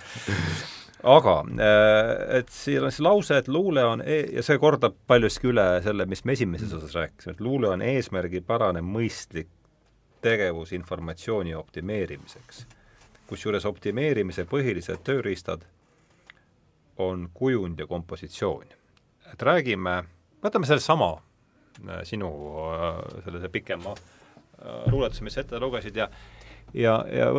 aga äh, et siin on see lause, et luule on e ja see kordab paljuski üle selle, mis me esimeses osas rääkisime, et luule on eesmärgipärane mõistlik tegevus informatsiooni optimeerimiseks. kusjuures optimeerimise põhilised tööriistad on kujund ja kompositsioon. et räägime, võtame sellesama äh, sinu äh, sellise pikema luuletuse, mis sa ette lugesid ja ja, ja,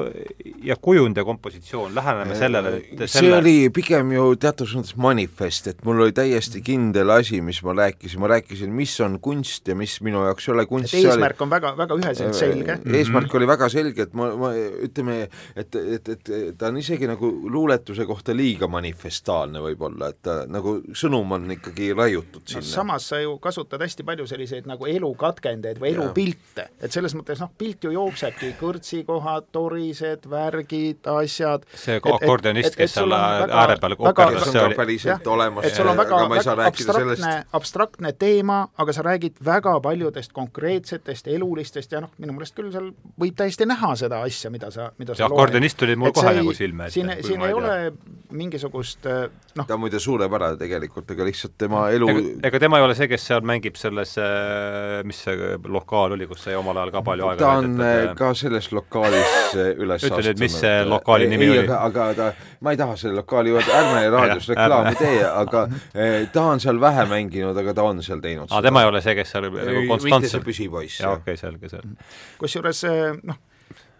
ja kujund ja kompositsioon, läheneme sellele, et selle... see oli pigem ju teatud mõttes manifest, et mul oli täiesti kindel asi, mis ma rääkisin, ma rääkisin, mis on kunst ja mis minu jaoks ei ole kunst. eesmärk oli... on väga, väga üheselt selge. eesmärk mm -hmm. oli väga selge, et ma, ma ütleme, et, et, et ta on isegi nagu luuletuse kohta liiga manifestaalne võib-olla, et ta nagu sõnum on ikkagi raiutud sinna no,. samas sa ju kasutad hästi palju selliseid nagu elukatkendeid või elupilte, et selles mõttes noh, pilt ju jooksebki kõrtsi kohal, kohad, torised, värgid, asjad. see akordionist, kes seal ääre peal operdas, see oli päriselt olemas, aga ma ei saa rääkida sellest. abstraktne teema, aga sa räägid väga paljudest konkreetsetest elulistest ja noh, minu meelest küll seal võib täiesti näha seda asja, mida sa, mida see akordionist tuli mul kohe nagu silme ette. siin, siin ei ole mingisugust noh ta on muide suurepärane tegelikult, aga lihtsalt tema elu ega, ega tema ei ole see, kes seal mängib selles, mis see lokaal oli, kus sai omal ajal ka palju aega ta on veedetud, ka selles lokaalis lokaalis (laughs) üles ütle nüüd, mis see lokaali nimi ei, oli? aga, aga ta, ma ei taha selle lokaali juurde, ärme (laughs) raadios reklaami tee, aga eh, ta on seal vähe mänginud, aga ta on seal teinud aa, tema ei ole see, kes seal nagu konstantselt püsipoiss. jaa, okei okay,, selge, selge. kusjuures eh, noh,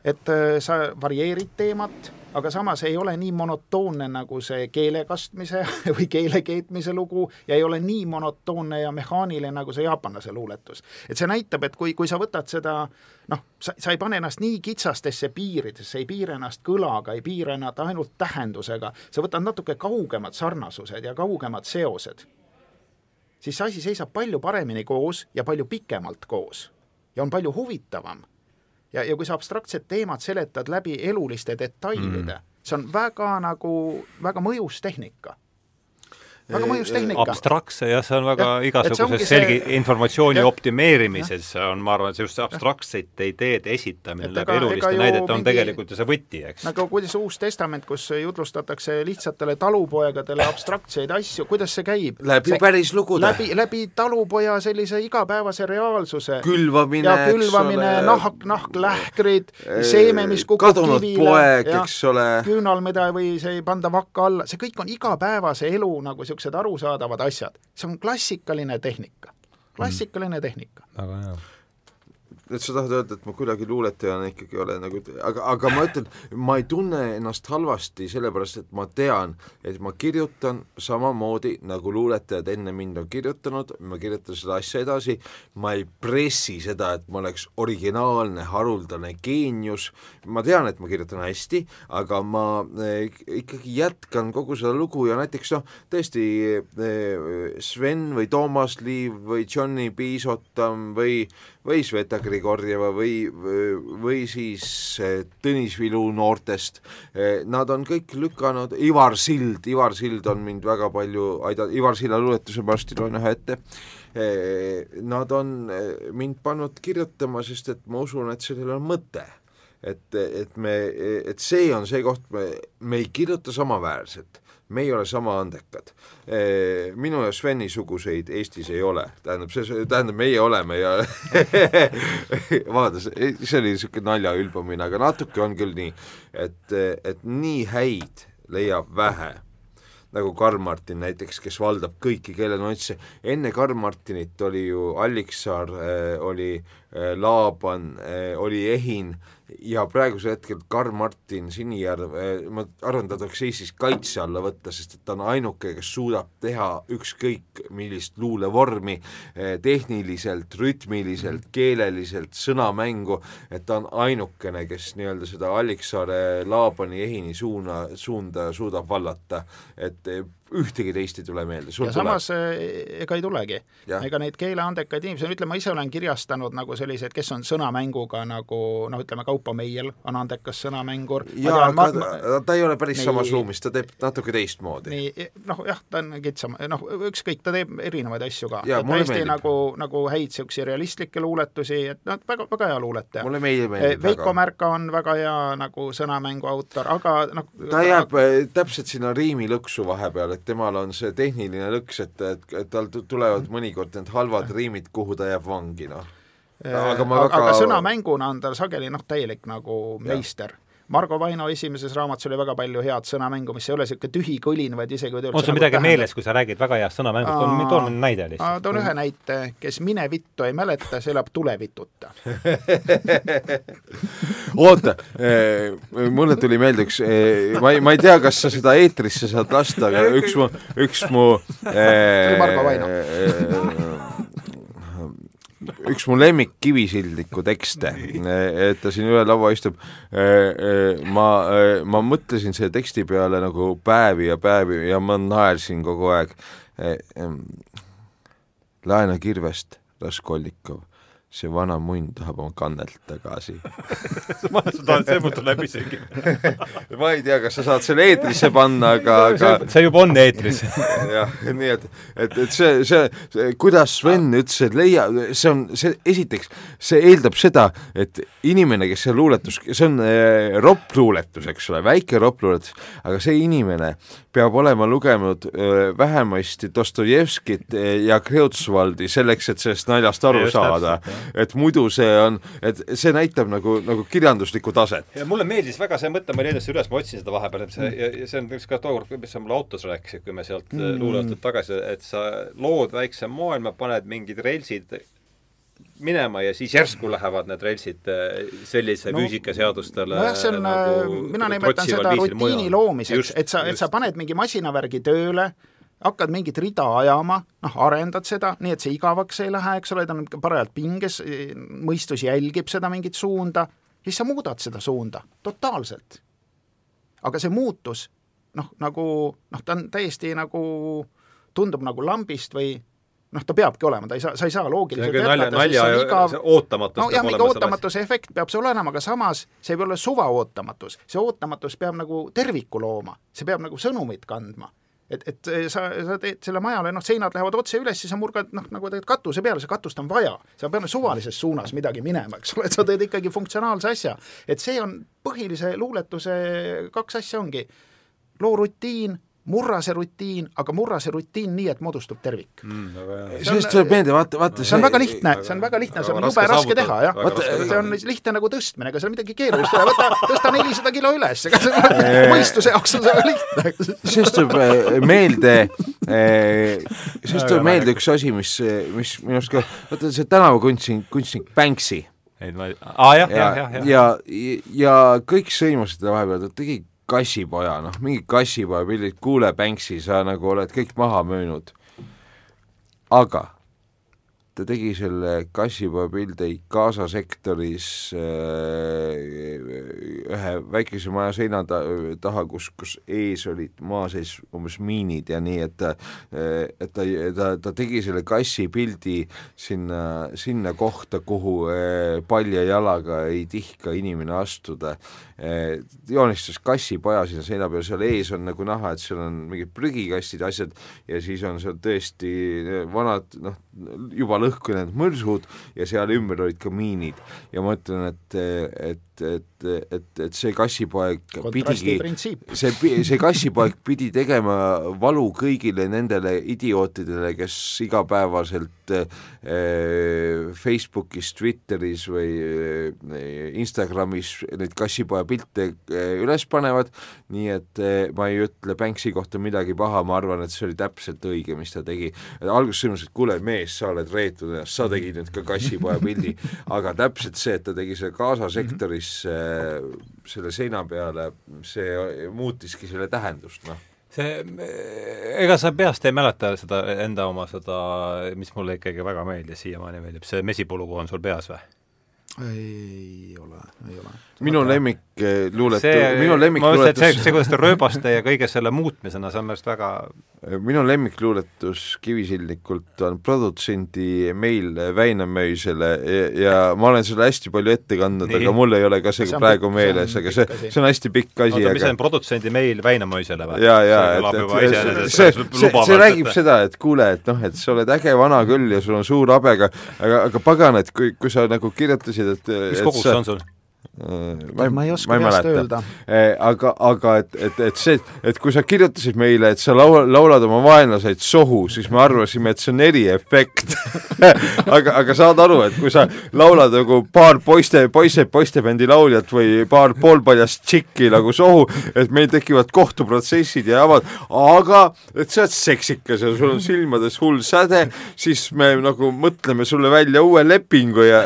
et sa varieerid teemat, aga samas ei ole nii monotoonne nagu see keele kastmise (laughs) või keele keetmise lugu ja ei ole nii monotoonne ja mehaaniline nagu see jaapanlase luuletus. et see näitab, et kui, kui sa võtad seda noh, sa, sa ei pane ennast nii kitsastesse piiridesse, ei piira ennast kõlaga, ei piira ennast ainult tähendusega, sa võtad natuke kaugemad sarnasused ja kaugemad seosed, siis see asi seisab palju paremini koos ja palju pikemalt koos ja on palju huvitavam ja, ja kui sa abstraktsed teemad seletad läbi eluliste detailide mm., see on väga nagu, väga mõjus tehnika väga mõjus tehnika. abstraktse jah, see on väga ja, igasuguses selge see... informatsiooni ja, optimeerimises ja. on, ma arvan, et just see abstraktsete ideede esitamine läbi eluliste näidete on mingi... tegelikult ju see võti, eks. nagu kuidas Uus Testament, kus jutlustatakse lihtsatele talupoegadele abstraktseid asju, kuidas see käib? läbi see, päris lugude. läbi, läbi talupoja sellise igapäevase reaalsuse. külvamine, ja külvamine, nahk, nahklähkrid, seeme, mis kukub kadunud kivile. poeg, eks ole. küünal, mida või see ei panda vakka alla, see kõik on igapäevase elu nagu see niisugused arusaadavad asjad, see on klassikaline tehnika, klassikaline tehnika. väga hea et sa tahad öelda, et ma kuidagi luuletajana ikkagi olen nagu, aga, aga ma ütlen, ma ei tunne ennast halvasti sellepärast, et ma tean, et ma kirjutan samamoodi, nagu luuletajad enne mind on kirjutanud, ma kirjutan seda asja edasi, ma ei pressi seda, et ma oleks originaalne, haruldane geenius, ma tean, et ma kirjutan hästi, aga ma eh, ikkagi jätkan kogu seda lugu ja näiteks noh, tõesti eh, Sven või Toomas Liiv või Johnny Piisotam või või Sveta Grigorjeva või, või siis eh, Tõnis Vilu noortest, eh, nad on kõik lükanud, Ivar Sild, Ivar Sild on mind väga palju aidanud, Ivar Silla luuletuse ma varsti loen ühe ette, eh, nad on mind pannud kirjutama, sest et ma usun, et sellel on mõte. Et, et me, et see on see koht, me, me ei kirjuta samaväärselt me ei ole sama andekad. Minu ja Sveni suguseid Eestis ei ole, tähendab, see, tähendab, meie oleme ja (laughs) vaadake, see oli niisugune nalja ülbamine, aga natuke on küll nii, et, et nii häid leiab vähe. Nagu Karl Martin näiteks, kes valdab kõiki keelenüansse, enne Karl Martinit oli ju Alliksaar, oli Laaban, oli Ehin ja praegusel hetkel Karl Martin Sinijärv, eh, ma arvan, ta tuleks Eestis kaitse alla võtta, sest et ta on ainuke, kes suudab teha ükskõik millist luulevormi eh, tehniliselt, rütmiliselt, keeleliselt, sõnamängu, et ta on ainukene, kes nii-öelda seda Alliksaare, Laabani, Ehini suuna, suunda suudab vallata, et eh, ühtegi teist ei tule meelde. ja samas tuleb? ega ei tulegi. ega neid keeleandekaid inimesi, ütleme, ma ise olen kirjastanud nagu selliseid, kes on sõnamänguga nagu noh, ütleme, Kaupo Meiel on andekas sõnamängur. jaa, aga ma, ma, ta ei ole päris nii, samas ruumis, ta teeb natuke teistmoodi. nii, noh jah, ta on kitsam, noh ükskõik, ta teeb erinevaid asju ka. hästi nagu, nagu häid niisuguseid realistlikke luuletusi, et noh, väga, väga hea luuletaja. mulle meeldib, meeldib Veiko väga. Märka on väga hea nagu sõnamängu autor, aga noh ta jääb ta, äh, täpselt sinna riimilõksu vahepeal, et temal on see tehniline lõks, et, et, et tal tulevad mõnikord need halvad riimid, kuhu ta jääb vangi, noh. aga, väga... aga sõnamänguna on tal sageli noh, täielik nagu meister Margo Vaino esimeses raamatus oli väga palju head sõnamängu, mis ei ole niisugune tühi kõlin, vaid isegi on sul nagu midagi tähendab... meeles, kui sa räägid väga heast sõnamängust, toon, toon mõne näide lihtsalt. toon ühe näite, kes minevittu ei mäleta, see elab tulevituta. (laughs) Oota eh,, mulle tuli meelde üks eh,, ma ei, ma ei tea, kas sa seda eetrisse saad lasta, aga üks mu, üks mu eh, Margo Vaino. eh, üks mu lemmik Kivisildniku tekste, et ta siin üle laua istub, ma, ma mõtlesin selle teksti peale nagu päevi ja päevi ja ma naersin kogu aeg. laena kirvest, Raskolnikov see vana munn tahab oma kannelt tagasi. (laughs) Ma tahan, see mul tuleb isegi. (laughs) Ma ei tea, kas sa saad selle eetrisse panna, aga, (laughs) aga see juba on eetris. Jah, nii et, et, et see, see, see, kuidas Sven ütles, et leia, see on, see esiteks, see eeldab seda, et inimene, kes see luuletus, see on äh, roppluuletus, eks ole, väike roppluuletus, aga see inimene peab olema lugenud äh, vähemasti Dostojevskit äh, ja Kreutzwaldi selleks, et sellest naljast aru Just saada et muidu see on, et see näitab nagu, nagu kirjanduslikku taset. ja mulle meeldis väga see mõte, ma leian selle üles, ma otsin seda vahepeal, et see mm. ja, ja see on üks ka tookord, mis sa mulle autos rääkisid, kui me sealt mm. luuleõhtult tagasi, et sa lood väikse maailma, paned mingid relsid minema ja siis järsku lähevad need relsid äh, sellise no, füüsikaseadustele nojah, see on nagu, äh, mina nimetan seda rutiini loomiseks, et sa, et sa paned mingi masinavärgi tööle, hakkad mingit rida ajama, noh, arendad seda, nii et see igavaks ei lähe, eks ole, ta on parajalt pinges, mõistus jälgib seda mingit suunda, siis sa muudad seda suunda totaalselt. aga see muutus, noh, nagu noh, ta on täiesti nagu, tundub nagu lambist või noh, ta peabki olema, ta ei saa, sa ei saa loogiliselt jätkata, see on igav ootamatus no jah, mingi ootamatuse efekt peab seal olema, aga samas see ei pea olla suvaootamatus. see ootamatus peab nagu terviku looma, see peab nagu sõnumit kandma et, et sa, sa teed selle majale, noh, seinad lähevad otse üles, siis sa murgad noh, nagu teed katuse peale, seda katust on vaja. sa pead suvalises suunas midagi minema, eks ole, et sa teed ikkagi funktsionaalse asja. et see on põhilise luuletuse kaks asja ongi, loo rutiin murra see rutiin, aga murra see rutiin nii, et moodustub tervik mm,. sellest tuleb meelde, vaata, vaata see, on väga lihtne, see on väga lihtne, see on jube raske teha, jah. vaata, see on lihtne nagu tõstmine, ega seal midagi keerulist ei ole, võta, tõsta nelisada kilo üles, ega see mõistuse jaoks on see väga lihtne. sellest tuleb eh, meelde, eh, sellest tuleb meelde üks asi, mis, mis minu arust ka, vaata see tänavakunstnik, kunstnik Banksy ei ma ei, aa jah, jah, jah, jah. ja, ja, ja kõik sõimasid teda vahepeal, ta tegi kassipoja, noh, mingid kassipoja pildid, kuule, Banksy, sa nagu oled kõik maha müünud. aga ta tegi selle kassipoja pildi Gaza sektoris äh, ühe väikese maja seina ta, taha, kus, kus ees olid maa sees umbes miinid ja nii, et ta, et ta, ta, ta tegi selle kassi pildi sinna, sinna kohta, kuhu äh, palja jalaga ei tihka inimene astuda äh,. joonistas kassipoja sinna seina peale, seal ees on nagu näha, et seal on mingid prügikastid, asjad ja siis on seal tõesti vanad noh, juba lõhkunud mõrsud ja seal ümber olid ka miinid. ja ma ütlen, et, et, et, et, et see kassipoeg pidigi, see, see kassipoeg pidi tegema valu kõigile nendele idiootidele, kes igapäevaselt äh, Facebookis, Twitteris või äh, Instagramis neid kassipoja pilte äh, üles panevad, nii et äh, ma ei ütle Banksy kohta midagi paha, ma arvan, et see oli täpselt õige, mis ta tegi. alguses sõimas, et kuule, mees, sa oled reetud ennast, sa tegid nüüd ka kassipoja pildi, (laughs) aga täpselt see, et ta tegi selle Gaza sektoris äh, selle seina peale, see muutiski selle tähendust, noh see, ega sa peast ei mäleta seda enda oma seda, mis mulle ikkagi väga meeldis, siiamaani meeldib, see mesipulugu on sul peas või? Ei ole, ei ole. minu lemmik luuletus, minu lemmik luuletus see, see, kuidas ta rööbaste ja kõige selle muutmisena, see on minu arust väga minu lemmikluuletus Kivisildnikult on produtsendi meil Väinamöisele ja, ja ma olen selle hästi palju ette kandnud, aga mul ei ole ka see, see praegu pikk, meeles, aga see, see on hästi pikk asi. oota, mis see on, produtsendi meil Väinamöisele või? jaa, jaa, et, et see, see, see, see räägib et... seda, et kuule, et noh, et sa oled äge vana küll ja sul on suur habe, aga aga, aga pagan, et kui, kui sa nagu kirjutasid, et mis kogus see on sul? Ma, ma ei oska peast öelda. aga, aga et, et, et see, et kui sa kirjutasid meile, et sa laul-, laulad oma vaenlaseid sohu, siis me arvasime, et see on eriefekt (laughs) aga, aga saad aru, et kui sa laulad nagu paar poiste, poisse, poistebändi lauljat või paar poolpaljast tšikki nagu sohu, et meil tekivad kohtuprotsessid ja javad, aga et sa oled seksikas ja sul on silmades hull säde, siis me nagu mõtleme sulle välja uue lepingu ja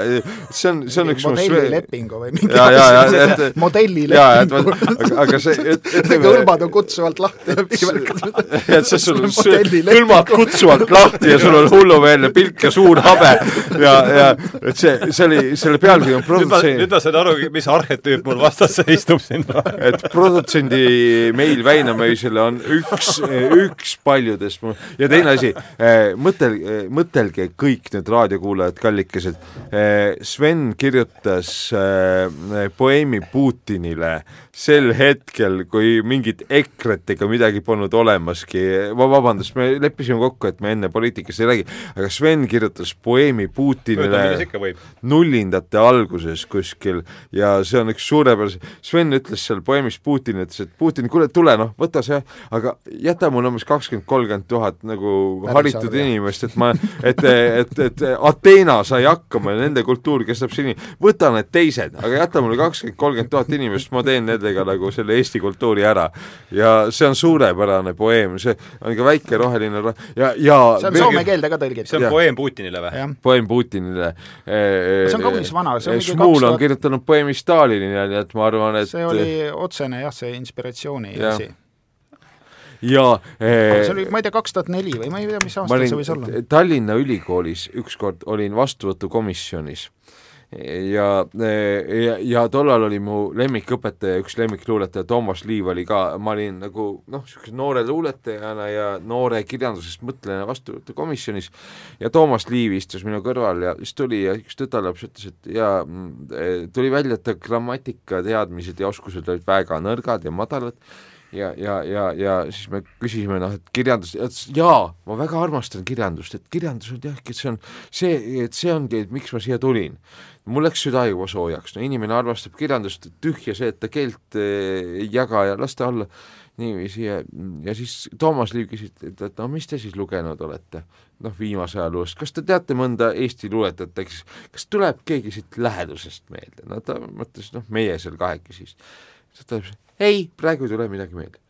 see on, see on üks modellilepingu või mingi ja, ja, ja, (laughs) et modellilepingu. aga, aga see, et, et kõlbad on kutsuvalt lahti ja et see sul on kõlbad kutsuvalt lahti ja sul on hullumeelne pilk ja suur habe. Ja, ja et see, see oli, selle pealkiri on produtsendi nüüd ma sain aru, mis arhetüüp mul vastas istub siin et produtsendi meil Väinamöisele on üks, üks paljudest ja teine asi, eh, mõtel-, mõtelge kõik need raadiokuulajad, kallikesed, eh, Sven kirjutas poeemi Putinile sel hetkel, kui mingit EKRE-t ega midagi polnud olemaski, vabandust, me leppisime kokku, et me enne poliitikast ei räägi, aga Sven kirjutas poeemi Putinile nullindate alguses kuskil ja see on üks suurepärase, Sven ütles seal poeemis Putinile, ütles, et Putin, kuule, tule noh, võta see, aga jäta mulle umbes kakskümmend, kolmkümmend tuhat nagu Päris haritud inimest, et ma, et, et, et, et Ateena sai hakkama ja nende kultuur kestab seni, võta need teised, aga jäta mulle kakskümmend, kolmkümmend tuhat inimest, ma teen nendega nagu selle Eesti kultuuri ära. ja see on suurepärane poeem, see on ka väike roheline ro ja, ja see on soome keelde ka tõlgitud. see on ja. poeem Putinile või? poeem Putinile e,. see on kaunis vana, see on mingi Šmuul on kirjutanud poeemi Stalinile, nii et ma arvan, et see oli otsene jah, see inspiratsiooni ja. asi ja eh, see oli, ma ei tea, kaks tuhat neli või ma ei tea, mis aastal see võis olla. Tallinna Ülikoolis ükskord olin vastuvõtukomisjonis ja, ja, ja tollal oli mu lemmikõpetaja, üks lemmikluuletaja, Toomas Liiv oli ka, ma olin nagu noh, niisuguse noore luuletajana ja noore kirjandusest mõtlejana vastuvõtukomisjonis ja Toomas Liiv istus minu kõrval ja siis tuli ja üks tütarlaps ütles, et ja mm, tuli välja, et ta grammatikateadmised ja oskused olid väga nõrgad ja madalad. Ja, ja, ja, ja siis me küsisime noh, et kirjandus, jaa, ma väga armastan kirjandust, et kirjandus on jah, et see on see, et see ongi, et miks ma siia tulin. Mul läks süda juba soojaks, no inimene armastab kirjandust, tühja see, et ta keelt ei eh, jaga ja las ta olla niiviisi ja, ja siis Toomas Liiv küsis, et, et no mis te siis lugenud olete? noh, viimase aja luulest, kas te teate mõnda Eesti luuletajat, eks, kas tuleb keegi siit lähedusest meelde? no ta mõtles, noh, meie seal kahekesi siis. ta ütles, ei, praegu ei tule midagi meelde.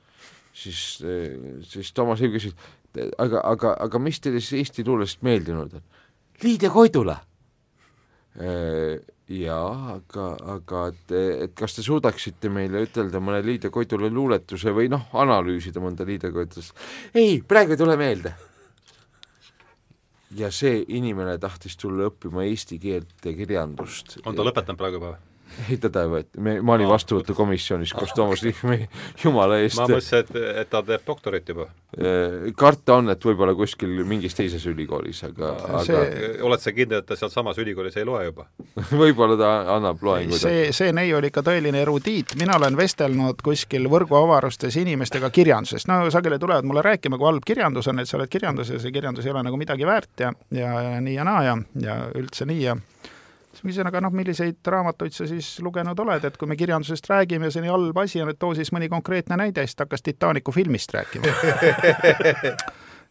siis, eh, siis Toomas Hiiv küsis, aga, aga, aga mis teile siis Eesti luulest meeldinud on? Liidia Koidula. Eh, jaa, aga, aga et, et kas te suudaksite meile ütelda mõne Liidia Koidula luuletuse või noh, analüüsida mõnda Liidia Koidulast? ei, praegu ei tule meelde. ja see inimene tahtis tulla õppima eesti keelt ja kirjandust. on ta lõpetanud praegu juba või? Ei, teda ei võeta, me, ma olin vastuvõtukomisjonis koos Toomas Rihmi, jumala eest. ma mõtlesin, et, et ta teeb doktorit juba. Karta on, et võib-olla kuskil mingis teises ülikoolis, aga, see... aga oled sa kindel, et ta sealsamas ülikoolis ei loe juba (laughs) võib-olla ta annab loenguid. see, see neiu oli ikka tõeline erudiit, mina olen vestelnud kuskil võrguavarustes inimestega kirjandusest, no sageli tulevad mulle rääkima, kui halb kirjandus on, et sa oled kirjanduses ja kirjandus ei ole nagu midagi väärt ja, ja, ja nii ja naa ja, ja üldse nii ja ühesõnaga noh, milliseid raamatuid sa siis lugenud oled, et kui me kirjandusest räägime ja see nii halb asi on, et too siis mõni konkreetne näide, siis ta hakkas Titanicu filmist rääkima. (laughs)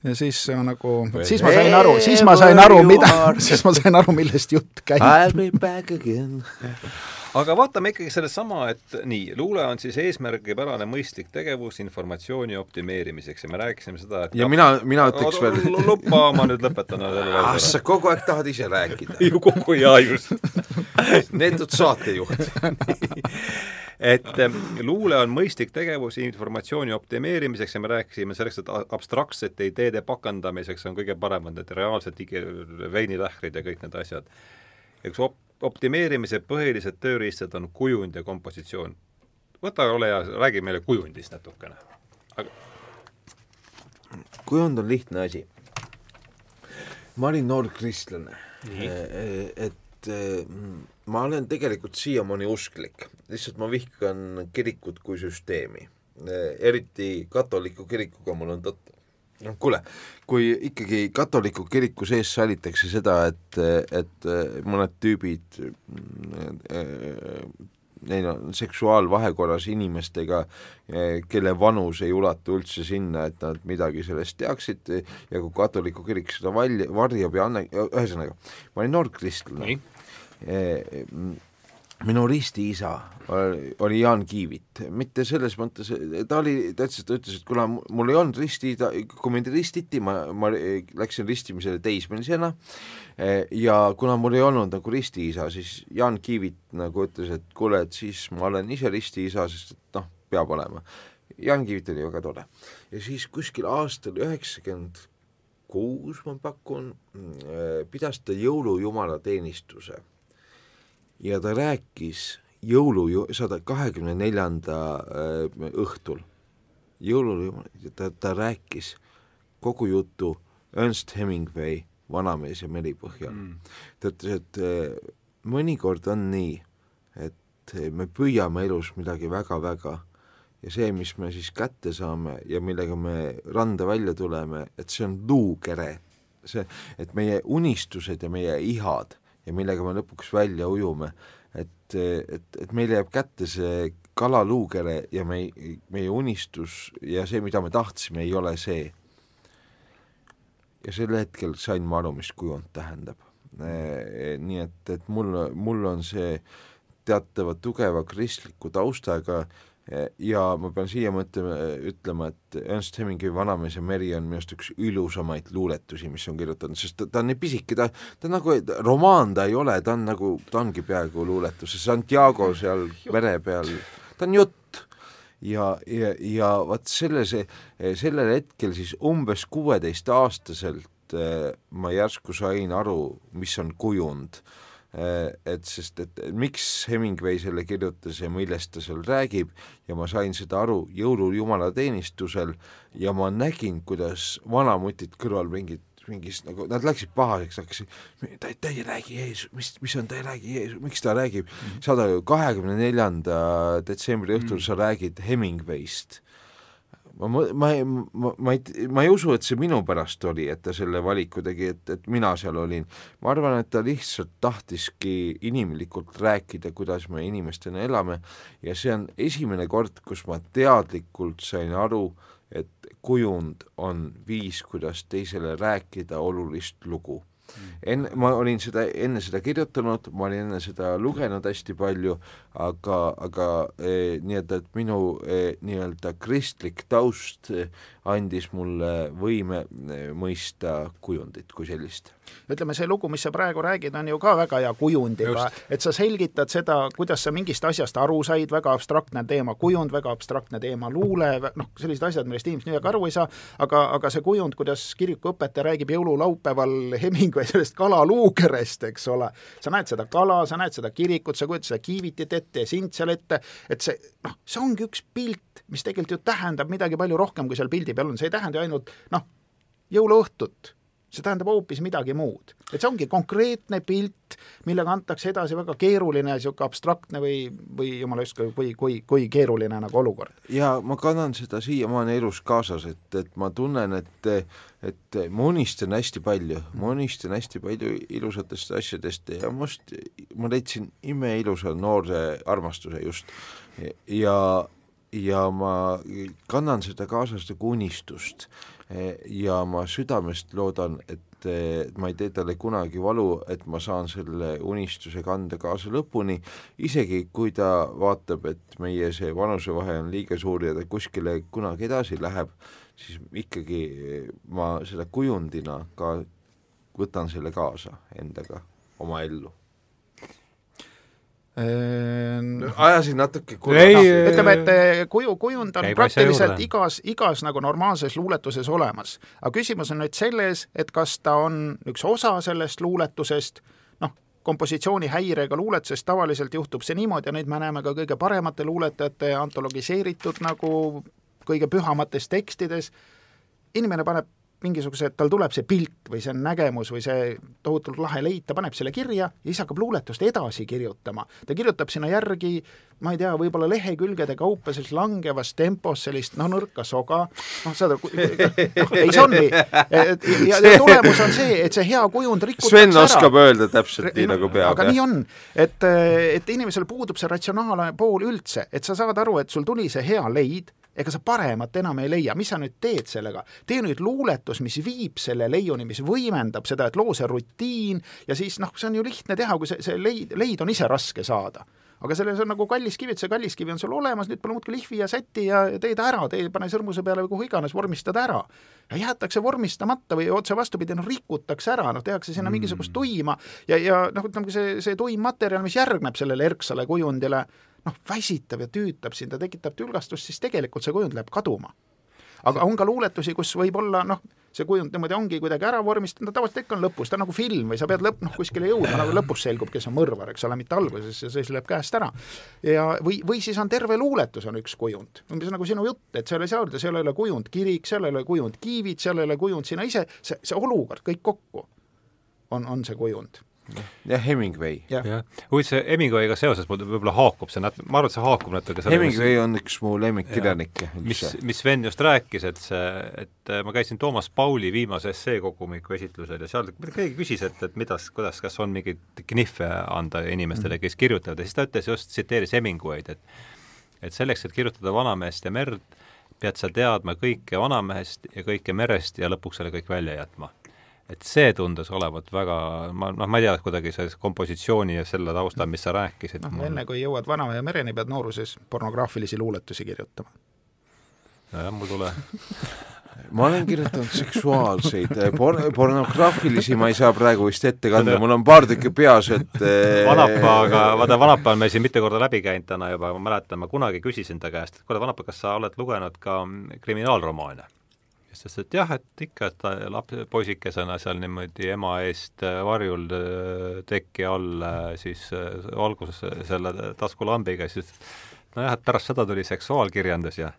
Ja siis nagu, siis ma sain aru, siis ma sain aru, mida, (laughs) siis ma sain aru, millest jutt käib. I will be back again (laughs) aga vaatame ikkagi sellesama, et nii, luule on siis eesmärgipärane mõistlik tegevus informatsiooni optimeerimiseks ja me rääkisime seda, et ja mina, mina ütleks veel luba, ma nüüd lõpetan ah, sa kogu aeg tahad ise rääkida. (laughs) ju kogu jaa, just (laughs) neetud saatejuht (laughs) et luule on mõistlik tegevus informatsiooni optimeerimiseks ja me rääkisime sellest, et abstraktsete ideede pakendamiseks on kõige paremad need reaalsed veinilährid ja kõik need asjad. eks op-, optimeerimise põhilised tööriistad on kujund ja kompositsioon. võta, ole hea, räägi meile kujundist natukene. aga kujund on lihtne asi. ma olin noor kristlane. E, e, et e, ma olen tegelikult siiamaani usklik, lihtsalt ma vihkan kirikut kui süsteemi. eriti katoliku kirikuga mul on tõtt noh, kuule, kui ikkagi katoliku kiriku sees salitakse seda, et, et mõned tüübid neil on seksuaalvahekorras inimestega, kelle vanus ei ulatu üldse sinna, et nad midagi sellest teaksid ja kui katoliku kirik seda valj-, varjab ja anna-, ühesõnaga, ma olin noor kristlane minu ristiisa oli Jaan Kiivit, mitte selles mõttes, ta oli, ta ütles, ta ütles, et kuna mul ei olnud risti, kui mind ristiti, ma, ma läksin ristimisele teismelisena ja kuna mul ei olnud nagu ristiisa, siis Jaan Kiivit nagu ütles, et kuule, et siis ma olen ise ristiisa, sest et noh, peab olema. Jaan Kiivit oli väga tore. ja siis kuskil aastal üheksakümmend kuus, ma pakun, pidas ta jõulujumala teenistuse ja ta rääkis jõulu, sada kahekümne neljanda äh, õhtul, jõulul, ta, ta rääkis kogu jutu Ernst Hemingway Vanamees ja meri põhjal mm.. ta ütles, et äh, mõnikord on nii, et me püüame elus midagi väga-väga ja see, mis me siis kätte saame ja millega me randa välja tuleme, et see on luukere. see, et meie unistused ja meie ihad ja millega me lõpuks välja ujume, et, et, et meile jääb kätte see kalaluukere ja me, meie unistus ja see, mida me tahtsime, ei ole see. ja sel hetkel sain ma aru, mis kujund tähendab. nii et, et mul, mul on see teatava tugeva kristliku taustaga ja ma pean siia mõtlema, ütlema, et Ernst Hemingway Vanamees ja meri on minu arust üks ilusamaid luuletusi, mis on kirjutatud, sest ta, ta on nii pisike, ta, ta nagu, romaan ta ei ole, ta on nagu, ta ongi peaaegu luuletus, see Santiago seal mere peal, ta on jutt. Ja, ja, ja vot selle, see, sellel hetkel siis umbes kuueteistaastaselt eh, ma järsku sain aru, mis on kujund et sest, et miks Hemingway selle kirjutas ja millest ta seal räägib ja ma sain seda aru jõulul jumalateenistusel ja ma nägin, kuidas vanamutid kõrval mingid mingis nagu, nad läksid pahaseks, hakkasid, ta, ta ei räägi Jeesus, mis, mis on, ta ei räägi Jeesus, miks ta räägib mm, -hmm. saad aru, kahekümne neljanda detsembri õhtul mm -hmm. sa räägid Hemingway'st ma, ma, ma, ma ei, ma ei usu, et see minu pärast oli, et ta selle valiku tegi, et, et mina seal olin. ma arvan, et ta lihtsalt tahtiski inimlikult rääkida, kuidas me inimestena elame. Ja see on esimene kord, kus ma teadlikult sain aru, et kujund on viis, kuidas teisele rääkida olulist lugu. Enne, ma olin seda, enne seda kirjutanud, ma olin enne seda lugenud hästi palju, aga, aga eh, nii-öelda, et minu eh, nii-öelda kristlik taust eh, andis mulle võime mõista kujundit kui sellist. Ütleme, see lugu, mis sa praegu räägid, on ju ka väga hea kujundiga, et sa selgitad seda, kuidas sa mingist asjast aru said, väga abstraktne teema kujund, väga abstraktne teema luule, noh, sellised asjad, millest inimesed midagi aru ei saa, aga, aga see kujund, kuidas kirikuõpetaja räägib jõululaupäeval Hemingway sellest kalaluukerest, eks ole, sa näed seda kala, sa näed seda kirikut, sa kujutad seda kiivitit ette ja sind seal ette, et see, noh, see ongi üks pilt, mis tegelikult ju tähendab midagi palju rohkem, kui seal pildi peal on, see ei tähenda ju ainult noh, jõuluõhtut see tähendab hoopis midagi muud. et see ongi konkreetne pilt, millega antakse edasi väga keeruline, niisugune abstraktne või, või jumala ükskõik, kui, kui, kui keeruline nagu olukord. ja ma kannan seda siiamaani elus kaasas, et, et ma tunnen, et et ma unistan hästi palju, ma unistan hästi palju ilusatest asjadest ja must, ma leidsin imeilusa noore armastuse just ja ja ma kannan seda kaasas nagu unistust ja ma südamest loodan, et ma ei tee talle kunagi valu, et ma saan selle unistuse kanda kaasa lõpuni, isegi kui ta vaatab, et meie see vanusevahe on liiga suur ja ta kuskile kunagi edasi läheb, siis ikkagi ma selle kujundina ka võtan selle kaasa endaga oma ellu ajasin natuke ei, ütleme, et eh, kuju, kujund on praktiliselt igas, igas nagu normaalses luuletuses olemas. aga küsimus on nüüd selles, et kas ta on üks osa sellest luuletusest, noh, kompositsioonihäirega luuletusest tavaliselt juhtub see niimoodi ja nüüd me näeme ka kõige paremate luuletajate antologiseeritud nagu kõige pühamates tekstides, inimene paneb mingisuguse, tal tuleb see pilt või see nägemus või see tohutult lahe leid, ta paneb selle kirja ja siis hakkab luuletust edasi kirjutama. ta kirjutab sinna järgi, ma ei tea, võib-olla lehekülgede kaupa sellises langevas tempos sellist noh, nõrka soga, noh, saad aru, noh, ei see on nii. ja, ja (laughs) tulemus on see, et see hea kujund rikutakse Sven ära. oskab öelda täpselt nii, nagu peab. aga nii on, et, et inimesel puudub see ratsionaalne pool üldse, et sa saad aru, et sul tuli see hea leid, ega sa paremat enam ei leia, mis sa nüüd teed sellega? tee nüüd luuletus, mis viib selle leiuni, mis võimendab seda, et loo see rutiin ja siis noh, see on ju lihtne teha, kui see, see leid, leid on ise raske saada aga selles on nagu kalliskivi, et see kalliskivi on sul olemas, nüüd pane muudkui lihvi ja säti ja tee ta ära, tee, pane sõrmuse peale või kuhu iganes, vormista ta ära. ja jäetakse vormistamata või otse vastupidi, noh rikutakse ära, noh tehakse sinna mm. mingisugust tuima ja, ja noh, ütleme see, see tuim materjal, mis järgneb sellele erksale kujundile, noh, väsitab ja tüütab sind ja tekitab tülgastust, siis tegelikult see kujund läheb kaduma. aga on ka luuletusi, kus võib-olla noh, see kujund niimoodi ongi kuidagi ära vormistatud, tavaliselt ikka on lõpus, ta on nagu film või sa pead lõpp, noh kuskile jõudma, nagu lõpus selgub, kes on mõrvar, eks ole, mitte alguses ja siis läheb käest ära. ja või, või siis on terve luuletus on üks kujund, umbes nagu sinu jutt, et seal ei saa öelda, seal ei ole kujund kirik, seal ei ole kujund kiivid, seal ei ole kujund sina ise, see, see olukord kõik kokku on, on see kujund jah, Hemingway. jah ja., huvitav, see Hemingway'ga seoses mul võib-olla haakub see nat-, ma arvan, et see haakub natuke selle Hemingway mis, on üks mu lemmikkirjanikke. mis, mis Sven just rääkis, et see, et ma käisin Toomas Pauli viimase esseekogumiku esitlusel ja seal keegi küsis, et, et mida, kuidas, kas on mingeid knihve anda inimestele, kes kirjutavad ja siis ta ütles just, tsiteeris Hemingway'd, et et selleks, et kirjutada Vanamehest ja merd, pead sa teadma kõike Vanamehest ja kõike merest ja lõpuks selle kõik välja jätma et see tundus olevat väga, ma noh, ma ei tea, kuidagi see kompositsiooni ja selle taustal, mis sa rääkisid. noh, enne kui jõuad Vanamehe mereni, pead nooruses pornograafilisi luuletusi kirjutama. nojah, mul tule (laughs) ma olen kirjutanud seksuaalseid eh, por-, pornograafilisi ma ei saa praegu vist ette kanda, mul on paar tükki peas, et eh, Vanapaaga, vaata Vanapaa on meil siin mitu korda läbi käinud täna juba, ma mäletan, ma kunagi küsisin ta käest, et kuule, Vanapaa, kas sa oled lugenud ka kriminaalromaane? Ütles, et jah, et ikka, et laps, poisikesena seal niimoodi ema eest äh, varjul äh, teki all äh, siis valgus selle taskulambiga, siis nojah, et pärast seda tuli seksuaalkirjandus ja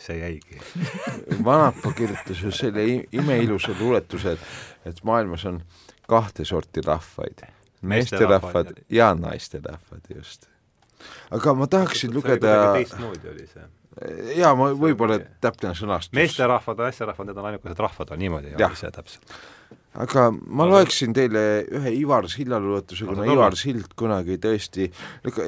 see jäigi. (laughs) Vanapaa kirjutas ju selle imeilusa luuletuse, et, et maailmas on kahte sorti rahvaid, meesterahvad ja naisterahvad, just. aga ma tahaksin lugeda teistmoodi oli see jaa, ma võib-olla täpne sõnastus. meesterahvad, naisterahvad, need on ainukesed rahvad, on niimoodi, oli see täpselt. Aga ma loeksin teile ühe Ivar Silla luuletuse, kuna Ivar Sild kunagi tõesti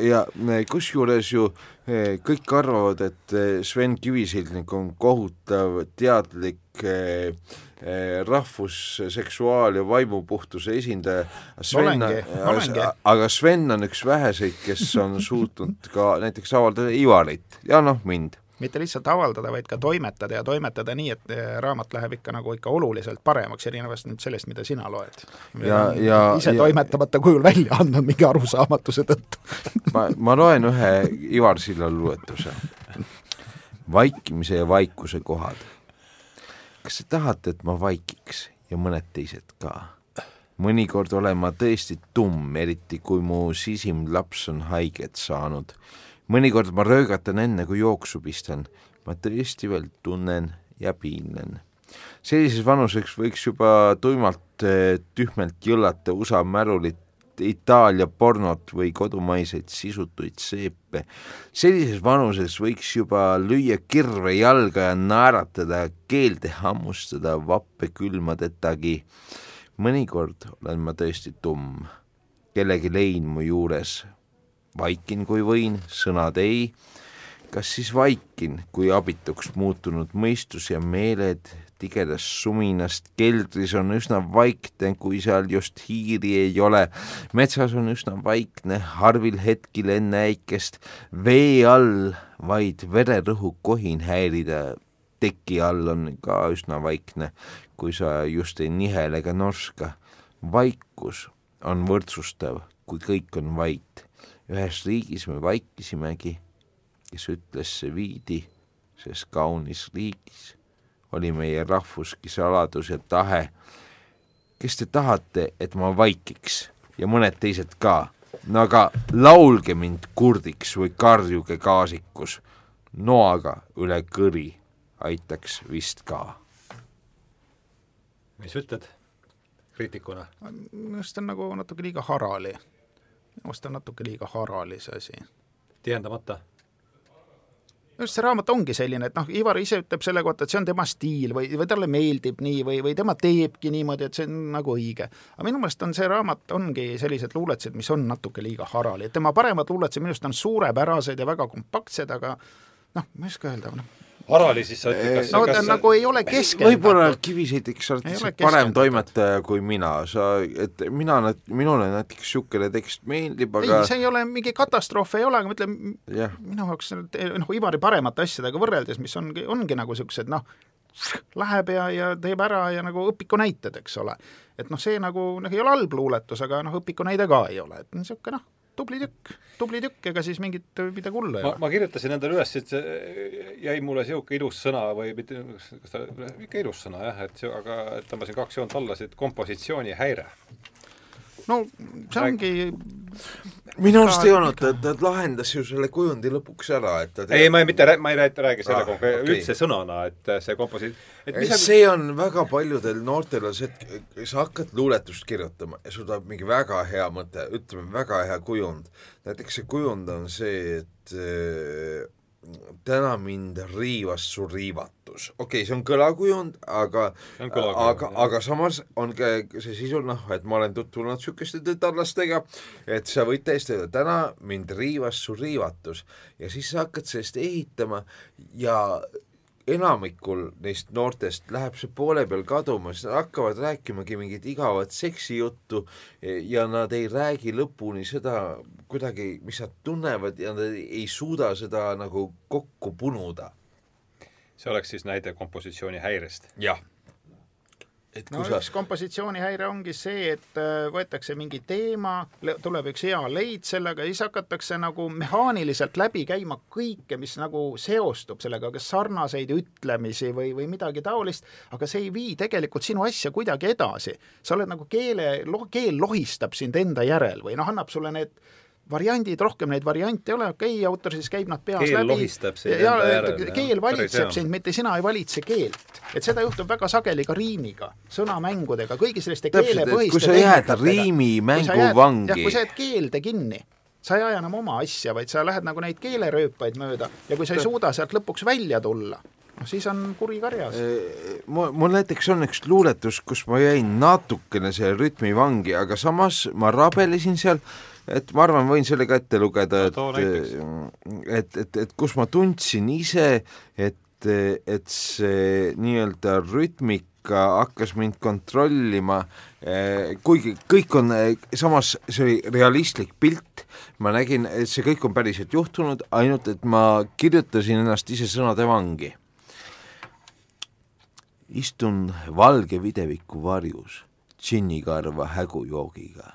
ja kusjuures ju eh, kõik arvavad, et eh, Sven Kivisildnik on kohutav teadlik eh, rahvusseksuaal- ja vaimupuhtuse esindaja. Sven, aga Sven on üks väheseid, kes on suutnud ka näiteks avaldada Ivarit. Ja noh, mind mitte lihtsalt avaldada, vaid ka toimetada ja toimetada nii, et eh, raamat läheb ikka nagu ikka oluliselt paremaks, erinevast nüüd sellest, mida sina loed. ja, ja ise ja, toimetamata kujul välja andnud mingi arusaamatuse tõttu (laughs) ma, ma loen ühe Ivar Silla luuletuse. vaikimise ja vaikuse kohad. kas te tahate, et ma vaikiks ja mõned teised ka? mõnikord olen ma tõesti tumm, eriti kui mu sisim laps on haiget saanud. Mõnikord ma röögatan enne, kui jooksu pistan. ma tõesti veel tunnen ja piinlen. sellises vanuseks võiks juba tuimalt eh, tühmelt jõllata USA märulit Itaalia pornot või kodumaiseid sisutuid seepe. sellises vanuses võiks juba lüüa kirve jalga ja naeratada, keelde hammustada vappe külmadetagi. mõnikord olen ma tõesti tumm, kellegi lein mu juures. Vaikin, kui võin, sõnad ei. kas siis vaikin, kui abituks muutunud mõistus ja meeled tigedast suminast, keldris on üsna vaikne, kui seal just hiiri ei ole. metsas on üsna vaikne, harvil hetkil enne äikest, vee all vaid vererõhu kohin häirida. teki all on ka üsna vaikne, kui sa just ei nihel ega norska. vaikus on võrdsustav, kui kõik on vait. Ühes riigis me vaikisimegi, kes ütles see viidi, ses kaunis riigis oli meie rahvuski saladus ja tahe. kes te tahate, et ma vaikiks ja mõned teised ka, no aga laulge mind kurdiks või karjuge gaasikus, noaga üle kõri aitaks vist ka. mis ütled kriitikuna? minu arust on nagu natuke liiga harali. Minu arust on natuke liiga harali see asi. tihendamata arust see raamat ongi selline, et noh, Ivar ise ütleb selle kohta, et see on tema stiil või, või talle meeldib nii või, või tema teebki niimoodi, et see on nagu õige. aga minu meelest on see raamat, ongi sellised luuletused, mis on natuke liiga harali, et tema paremad luuletused minu arust on suurepärased ja väga kompaktsed, aga noh, ma ei oska öelda, noh Harali siis sa ütled, kas no ta kas... nagu ei ole keskendatud. võib-olla Kiviseideks sa oled lihtsalt parem toimetaja kui mina, sa, et mina, minule näiteks niisugune tekst meeldib, aga ei, see ei ole mingi katastroof, ei ole, aga ma ütlen, minu jaoks noh, Ivari paremate asjadega võrreldes, mis ongi, ongi nagu niisugused noh, läheb ja, ja teeb ära ja nagu õpiku näited, eks ole. et noh, see nagu noh, ei ole halb luuletus, aga noh, õpiku näide ka ei ole, et niisugune noh, tubli tükk, tubli tükk, ega siis mingit midagi hullu ei ole. ma kirjutasin endale üles, et jäi mulle niisugune ilus sõna või mitte, kas ta, ikka ilus sõna jah, et see, aga tõmbasin kaks joont alla, see kompositsioonihäire no see ongi minu arust ei olnud, ta, ta lahendas ju selle kujundi lõpuks ära, et ta ei, ma ei, mitte, ma ei räägi selle ah, konkreetse okay., üldse sõnana, et see komposi-, et mis see on väga paljudel noortel on see, et sa hakkad luuletust kirjutama ja sul tuleb mingi väga hea mõte, ütleme, väga hea kujund. näiteks see kujund on see, et äh, täna mind riivas su riivatus. okei okay,, see on kõlakujund, aga, aga, aga samas on ka see sisu, noh, et ma olen tutvunud niisuguste tütarlastega, et sa võid täiesti öelda, täna mind riivas su riivatus ja siis sa hakkad sellest ehitama ja enamikul neist noortest läheb see poole peal kaduma, siis nad hakkavad rääkimagi mingit igavat seksijuttu ja nad ei räägi lõpuni seda kuidagi, mis nad tunnevad ja nad ei suuda seda nagu kokku punuda. see oleks siis näide kompositsiooni häirest? jah et no sa... üks kompositsioonihäire ongi see, et äh, võetakse mingi teema, tuleb üks hea leid sellega ja siis hakatakse nagu mehaaniliselt läbi käima kõike, mis nagu seostub sellega, kas sarnaseid ütlemisi või, või midagi taolist, aga see ei vii tegelikult sinu asja kuidagi edasi. sa oled nagu keele, keel lohistab sind enda järel või noh, annab sulle need variandid, rohkem neid variante ei ole, okei okay,, autor siis käib nad peas keel läbi. lohistab sind ja, enda järel. keel valitseb sind, mitte sina ei valitse keelt. et seda juhtub väga sageli ka riimiga, sõnamängudega, kõigi selliste keelepõhiste kui sa jääd riimimängu vangi. kui sa jääd keelde kinni, sa ei aja enam oma asja, vaid sa lähed nagu neid keelerööpaid mööda ja kui sa ei suuda sealt lõpuks välja tulla, noh siis on kuri karjas. mul, mul näiteks on üks luuletus, kus ma jäin natukene selle rütmi vangi, aga samas ma rabelesin seal et ma arvan, võin selle ka ette lugeda, et no, et, et, et kus ma tundsin ise, et et see nii-öelda rütmik hakkas mind kontrollima, kuigi kõik on, samas see oli realistlik pilt, ma nägin, et see kõik on päriselt juhtunud, ainult et ma kirjutasin ennast ise sõnade vangi. istun valge videviku varjus, džinnikarva hägujoogiga.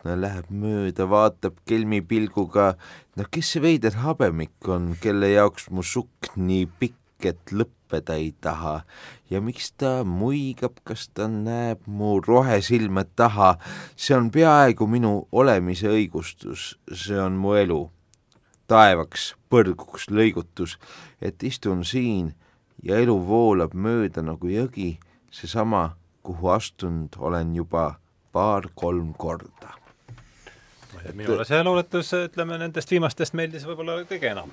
Kollasukna läheb mööda, vaatab kelmi pilguga, no kes see veider habemik on, kelle jaoks mu sukk nii pikk, et lõppeda ei taha ja miks ta muigab, kas ta näeb mu rohesilme taha, see on peaaegu minu olemise õigustus, see on mu elu. taevaks põrguks lõigutus, et istun siin ja elu voolab mööda nagu jõgi, seesama, kuhu astunud olen juba paar-kolm korda. Minule see luuletus, ütleme nendest viimastest meeldis võib-olla kõige enam.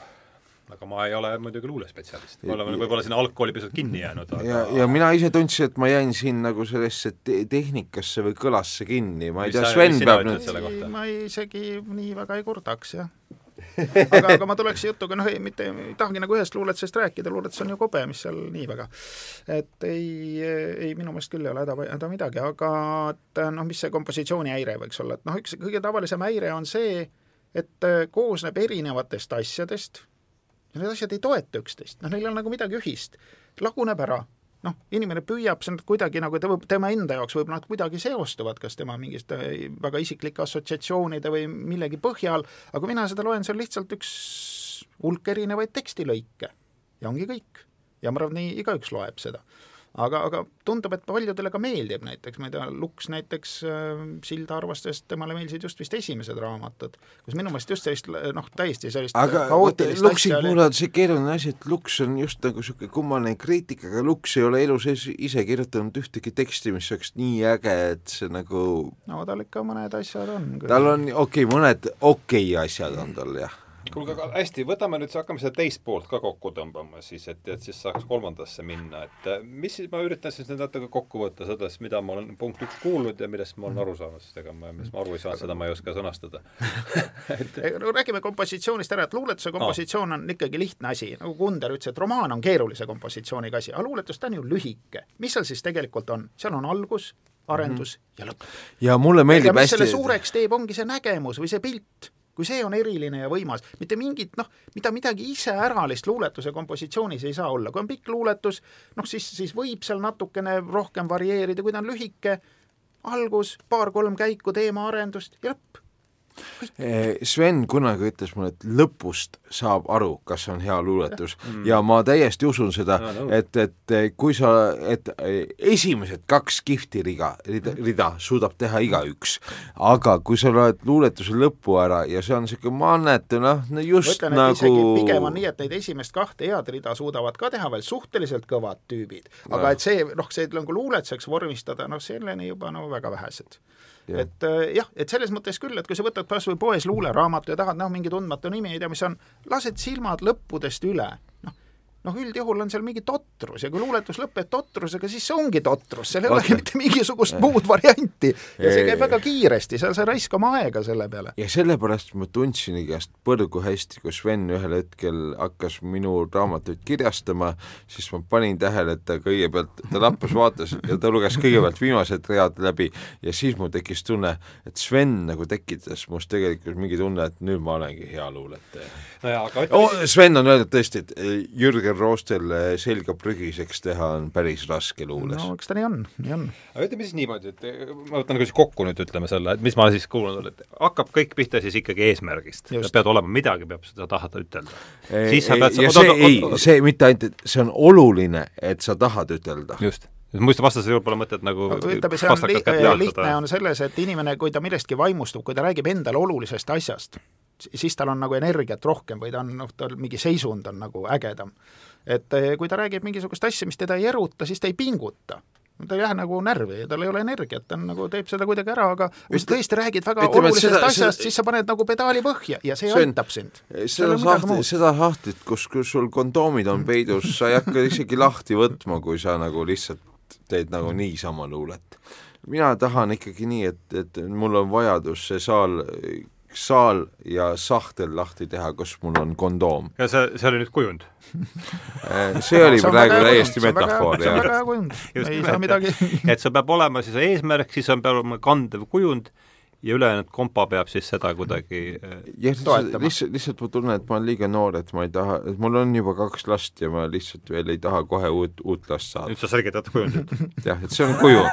Aga ma ei ole muidugi luulespetsialist, me oleme võib-olla sinna algkooli pisut kinni jäänud aga.... ja, ja mina ise tundsin, et ma jäin siin nagu sellesse te tehnikasse või kõlasse kinni, ma ei mis tea, Sven peab nüüd ma isegi nii väga ei kurdaks, jah aga, aga ma tuleks jutuga, noh ei, mitte, ei tahagi nagu ühest luuletusest rääkida, luuletus on ju kobe, mis seal nii väga. et ei, ei minu meelest küll ei ole häda, häda midagi, aga et noh, mis see kompositsiooni häire võiks olla, et noh, üks kõige tavalisem häire on see, et koosneb erinevatest asjadest ja need asjad ei toeta üksteist, noh, neil on nagu midagi ühist, laguneb ära, noh, inimene püüab seda kuidagi nagu ta võib, tema enda jaoks võib nad kuidagi seostuvad, kas tema mingite väga isiklike assotsiatsioonide või millegi põhjal, aga mina seda loen, see on lihtsalt üks hulk erinevaid tekstilõike ja ongi kõik. ja ma arvan, nii igaüks loeb seda aga, aga tundub, et paljudele ka meeldib näiteks, ma ei tea, Lux näiteks äh,, Silda arvas, sest temale meeldisid just vist esimesed raamatud, kus minu meelest just sellist noh, täiesti sellist aga Luxi puhul on see keeruline asi, et Lux on just nagu niisugune kummaline kriitika, aga Lux ei ole elu sees ise kirjutanud ühtegi teksti, mis oleks nii äge, et see nagu no tal ikka mõned asjad on. tal on, okei okay,, mõned okei okay asjad on tal, jah kuulge, aga hästi, võtame nüüd, hakkame seda teist poolt ka kokku tõmbama siis, et, et siis saaks kolmandasse minna, et äh, mis siis, ma üritan siis nüüd natuke kokku võtta sellest, mida ma olen punkt üks kuulnud ja millest ma olen aru saanud, sest ega ma, mis ma aru ei saanud, seda ma ei oska sõnastada (laughs) et... no räägime kompositsioonist ära, et luuletuse kompositsioon on ikkagi lihtne asi, nagu Kunder ütles, et romaan on keerulise kompositsiooniga asi, aga luuletus, ta on ju lühike. mis seal siis tegelikult on? seal on algus, arendus mm -hmm. ja lõpp. ja mulle meeldib ja hästi selle suureks teeb, ongi see nägemus või see pilt kui see on eriline ja võimas, mitte mingit noh, mida midagi iseäralist luuletuse kompositsioonis ei saa olla, kui on pikk luuletus, noh siis, siis võib seal natukene rohkem varieerida, kui ta on lühike, algus, paar-kolm käiku, teemaarendust ja lõpp Sven kunagi ütles mulle, et lõpust saab aru, kas see on hea luuletus. Mm. ja ma täiesti usun seda, et, et kui sa, et esimesed kaks kihvti riga, rida, rida suudab teha igaüks, aga kui sa loed luuletuse lõpu ära ja see on niisugune mannetu, noh, no just ütlen, nagu pigem on nii, et neid esimest kahte head rida suudavad ka teha veel suhteliselt kõvad tüübid, aga no. et see, noh, see nagu luuletuseks vormistada, noh, selleni juba no väga vähesed et äh, jah, et selles mõttes küll, et kui sa võtad kas või poes luuleraamatu ja tahad noh, mingi tundmatu nimi, ei tea, mis on, lased silmad lõppudest üle, noh, noh, üldjuhul on seal mingi totrus ja kui luuletus lõpeb totrusega, siis see ongi totrus, seal ei olegi mitte mingisugust muud varianti. ja see käib väga kiiresti, seal sa ei raiska oma aega selle peale. ja sellepärast ma tundsin igast põrgu hästi, kui Sven ühel hetkel hakkas minu raamatuid kirjastama, siis ma panin tähele, et ta kõigepealt, ta lappas, vaatas ja ta luges kõigepealt viimased read läbi ja siis mul tekkis tunne, et Sven nagu tekitas must tegelikult mingi tunne, et nüüd ma olengi hea luuletaja. no jaa, aga ütleme oh, Sven on öelnud tõesti, et Jürgen roostel selga prügiseks teha on päris raske luules. no eks ta nii on, nii on. aga ütleme siis niimoodi, et ma võtan nagu siis kokku nüüd ütleme selle, et mis ma siis kuulnud olen, et hakkab kõik pihta siis ikkagi eesmärgist. pead olema, midagi peab seda tahad ütelda. siis sa pead ja see ei, see mitte ainult, et see on oluline, et sa tahad ütelda. just muidu vastasel juhul pole mõtet nagu ütleme, see on li lihtne on selles, et inimene, kui ta millestki vaimustub, kui ta räägib endale olulisest asjast, siis tal on nagu energiat rohkem või ta on, noh, tal mingi seisund on nagu ägedam et eh, kui ta räägib mingisugust asja, mis teda ei eruta, siis ta ei pinguta ta ei lähe nagu närvi ja tal ei ole energiat, ta on nagu, teeb seda kuidagi ära, aga kui sa tõesti räägid väga ütleme, olulisest seda, asjast, siis sa paned nagu pedaali põhja ja see, see aitab sind. seda sahtlit, seda sahtlit, kus, kus sul kondoomid on peidus, sa ei hakka isegi lahti võtma, kui sa nagu lihtsalt teed nagu niisama luulet. mina tahan ikkagi nii, et, et mul on vajadus see saal saal ja sahtel lahti teha, kus mul on kondoom. ja see, see oli nüüd kujund? see oli see praegu täiesti metafoor, jah. see on väga hea kujund, ei saa midagi et sul peab olema siis eesmärk, siis on, peab olema kandev kujund ja ülejäänud kompa peab siis seda kuidagi äh, jah, lihtsalt, lihtsalt, ma tunnen, et ma olen liiga noor, et ma ei taha, et mul on juba kaks last ja ma lihtsalt veel ei taha kohe uut, uut last saada. nüüd sa selgitad kujundit jah, et see on kuju.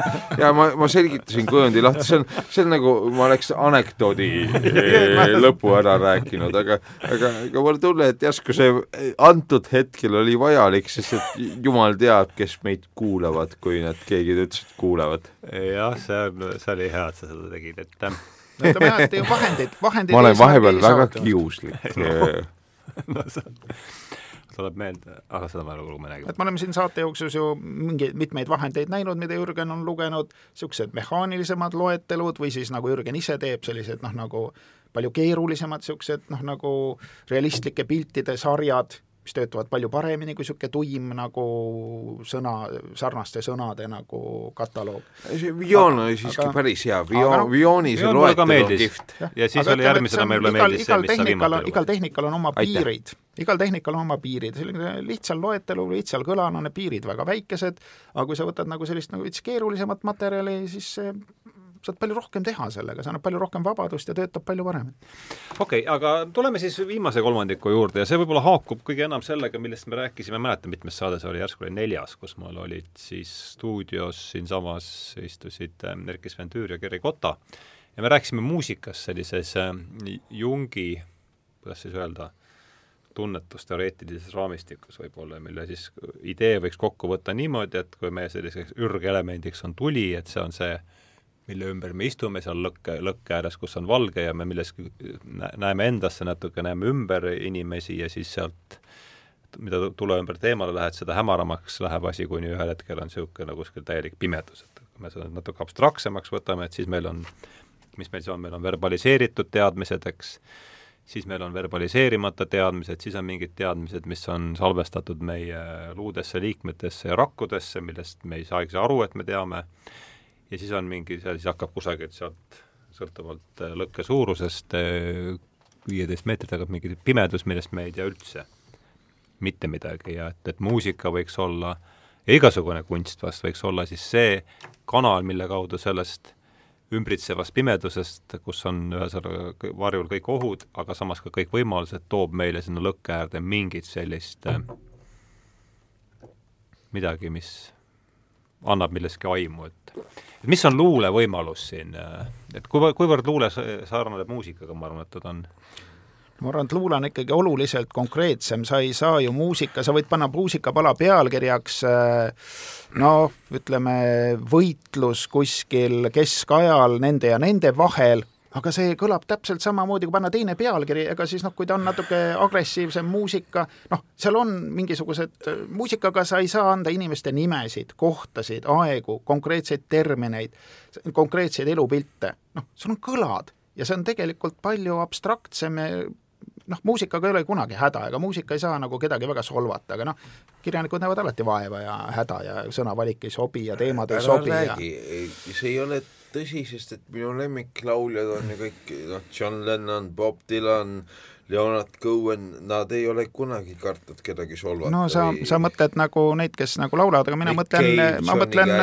ja ma, ma selgitasin kujundi lahti, see on, see on nagu ma oleks anekdoodi eh, (laughs) lõpu ära rääkinud, aga aga, aga mul tunne, et järsku see antud hetkel oli vajalik, sest et jumal teab, kes meid kuulavad, kui nad, keegi ütles, et kuulevad. jah, see on, see oli hea, et sa seda tegid, et no ütleme jah, et vahendeid, vahendeid ma olen vahepeal väga kiuslik. (laughs) No. Tuleb meelde, aga seda ma lugu ei räägi. et me oleme siin saate jooksul ju mingeid mitmeid vahendeid näinud, mida Jürgen on lugenud, niisugused mehaanilisemad loetelud või siis nagu Jürgen ise teeb, sellised noh, nagu palju keerulisemad niisugused noh, nagu realistlike piltide sarjad mis töötavad palju paremini kui niisugune tuim nagu sõna, sarnaste sõnade nagu kataloog. see Vion oli siiski aga, päris hea, Vion no,, Vioni see loetelu on kihvt. ja siis aga oli järgmisena meile meeldis see, mis sa viimati lugesid. igal tehnikal on oma Aitäh. piirid, igal tehnikal on oma piirid, selline lihtsal loetelu, lihtsal kõlal on need piirid väga väikesed, aga kui sa võtad nagu sellist nagu veits keerulisemat materjali, siis see saad palju rohkem teha sellega, see annab palju rohkem vabadust ja töötab palju paremini. okei okay,, aga tuleme siis viimase kolmandiku juurde ja see võib-olla haakub kõige enam sellega, millest me rääkisime, ma ei mäleta, mitmes saade see oli, järsku oli neljas, kus mul olid siis stuudios siinsamas istusid ähm, Erkki Sven Tüür ja Gerri Kotta ja me rääkisime muusikast sellises ähm, Jungi, kuidas siis öelda, tunnetusteoreetilises raamistikus võib-olla, mille siis idee võiks kokku võtta niimoodi, et kui meie selliseks ürgelemendiks on tuli, et see on see mille ümber me istume seal lõkke, lõkke ääres, kus on valge ja me milleski näeme endasse natuke, näeme ümber inimesi ja siis sealt mida tule ümbert eemale lähed, seda hämaramaks läheb asi, kuni ühel hetkel on niisugune nagu kuskil täielik pimedus, et kui me seda natuke abstraktsemaks võtame, et siis meil on, mis meil siis on, meil on verbaliseeritud teadmised, eks, siis meil on verbaliseerimata teadmised, siis on mingid teadmised, mis on salvestatud meie luudesse, liikmetesse ja rakkudesse, millest me ei saagi aru, et me teame, ja siis on mingi, siis hakkab kusagilt sealt sõltuvalt äh, lõkke suurusest äh, viieteist meetri tagant mingi pimedus, millest me ei tea üldse mitte midagi. Ja et, et muusika võiks olla ja igasugune kunst vast võiks olla siis see kanal, mille kaudu sellest ümbritsevast pimedusest, kus on ühesõnaga varjul kõik ohud, aga samas ka kõik võimalused, toob meile sinna lõkke äärde mingit sellist äh, midagi, mis annab millestki aimu, et mis on luule võimalus siin, et kuivõrd, kuivõrd luule sarnaneb muusikaga, ma arvan, et ta on? ma arvan, et luule on ikkagi oluliselt konkreetsem, sa ei saa ju muusika, sa võid panna muusikapala pealkirjaks noh, ütleme võitlus kuskil keskajal nende ja nende vahel aga see kõlab täpselt samamoodi, kui panna teine pealkiri, ega siis noh, kui ta on natuke agressiivsem muusika, noh, seal on mingisugused, muusikaga sa ei saa anda inimeste nimesid, kohtasid, aegu, konkreetseid termineid, konkreetseid elupilte, noh, sul on kõlad ja see on tegelikult palju abstraktsem noh, muusikaga ei ole kunagi häda, ega muusika ei saa nagu kedagi väga solvata, aga noh, kirjanikud näevad alati vaeva ja häda ja sõnavalik ei sobi ja teemad ei sobi ja see ei ole tõsi, sest et minu lemmiklauljad on ju kõik noh, John Lennon, Bob Dylan, Leonard Cohen, nad ei ole kunagi kartnud kedagi solvata. no sa või..., sa mõtled nagu neid, kes nagu laulavad, aga mina Nick mõtlen, ma mõtlen,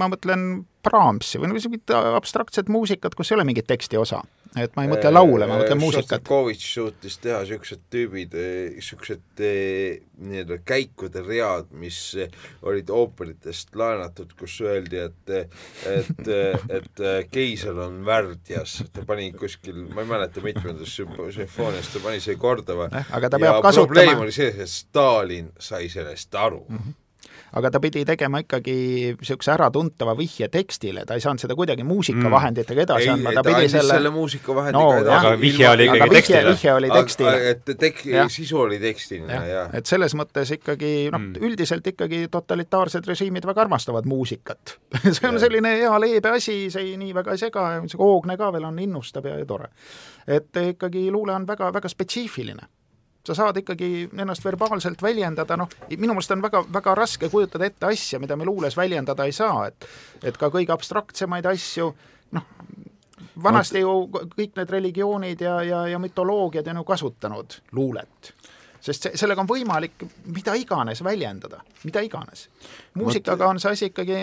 ma mõtlen Brahmsi või mingit abstraktset muusikat, kus ei ole mingit teksti osa et ma ei mõtle laule, ma mõtlen muusikat. Šostakovitš suutis teha niisugused tüübid, niisugused eh, nii-öelda käikude read, mis olid ooperitest laenatud, kus öeldi, et et, et keiser on värdjas, ta pani kuskil, ma ei mäleta, mitmendas sümfoonias ta pani see kordama eh, aga ta peab kasutama probleem oli selles, et Stalin sai sellest aru mm. -hmm aga ta pidi tegema ikkagi niisuguse äratuntava vihje tekstile, ta ei saanud seda kuidagi muusikavahenditega edasi andma, ta pidi selle selle muusikavahendiga no, edasi. aga vihje oli ikkagi tekstile. vihje oli tekstile. et tek-, sisu oli tekstiline, jah. et selles mõttes ikkagi noh mm., üldiselt ikkagi totalitaarsed režiimid väga armastavad muusikat (laughs) see on ja. selline hea leebe asi, see ei nii väga ei sega, see hoogne ka veel on, innustab ja, ja tore. et ikkagi luule on väga, väga spetsiifiline sa saad ikkagi ennast verbaalselt väljendada, noh, minu meelest on väga, väga raske kujutada ette asja, mida me luules väljendada ei saa, et et ka kõige abstraktsemaid asju, noh, vanasti ju kõik need religioonid ja, ja, ja mütoloogiad on ju kasutanud luulet sest see, sellega on võimalik mida iganes väljendada, mida iganes. muusikaga on see asi ikkagi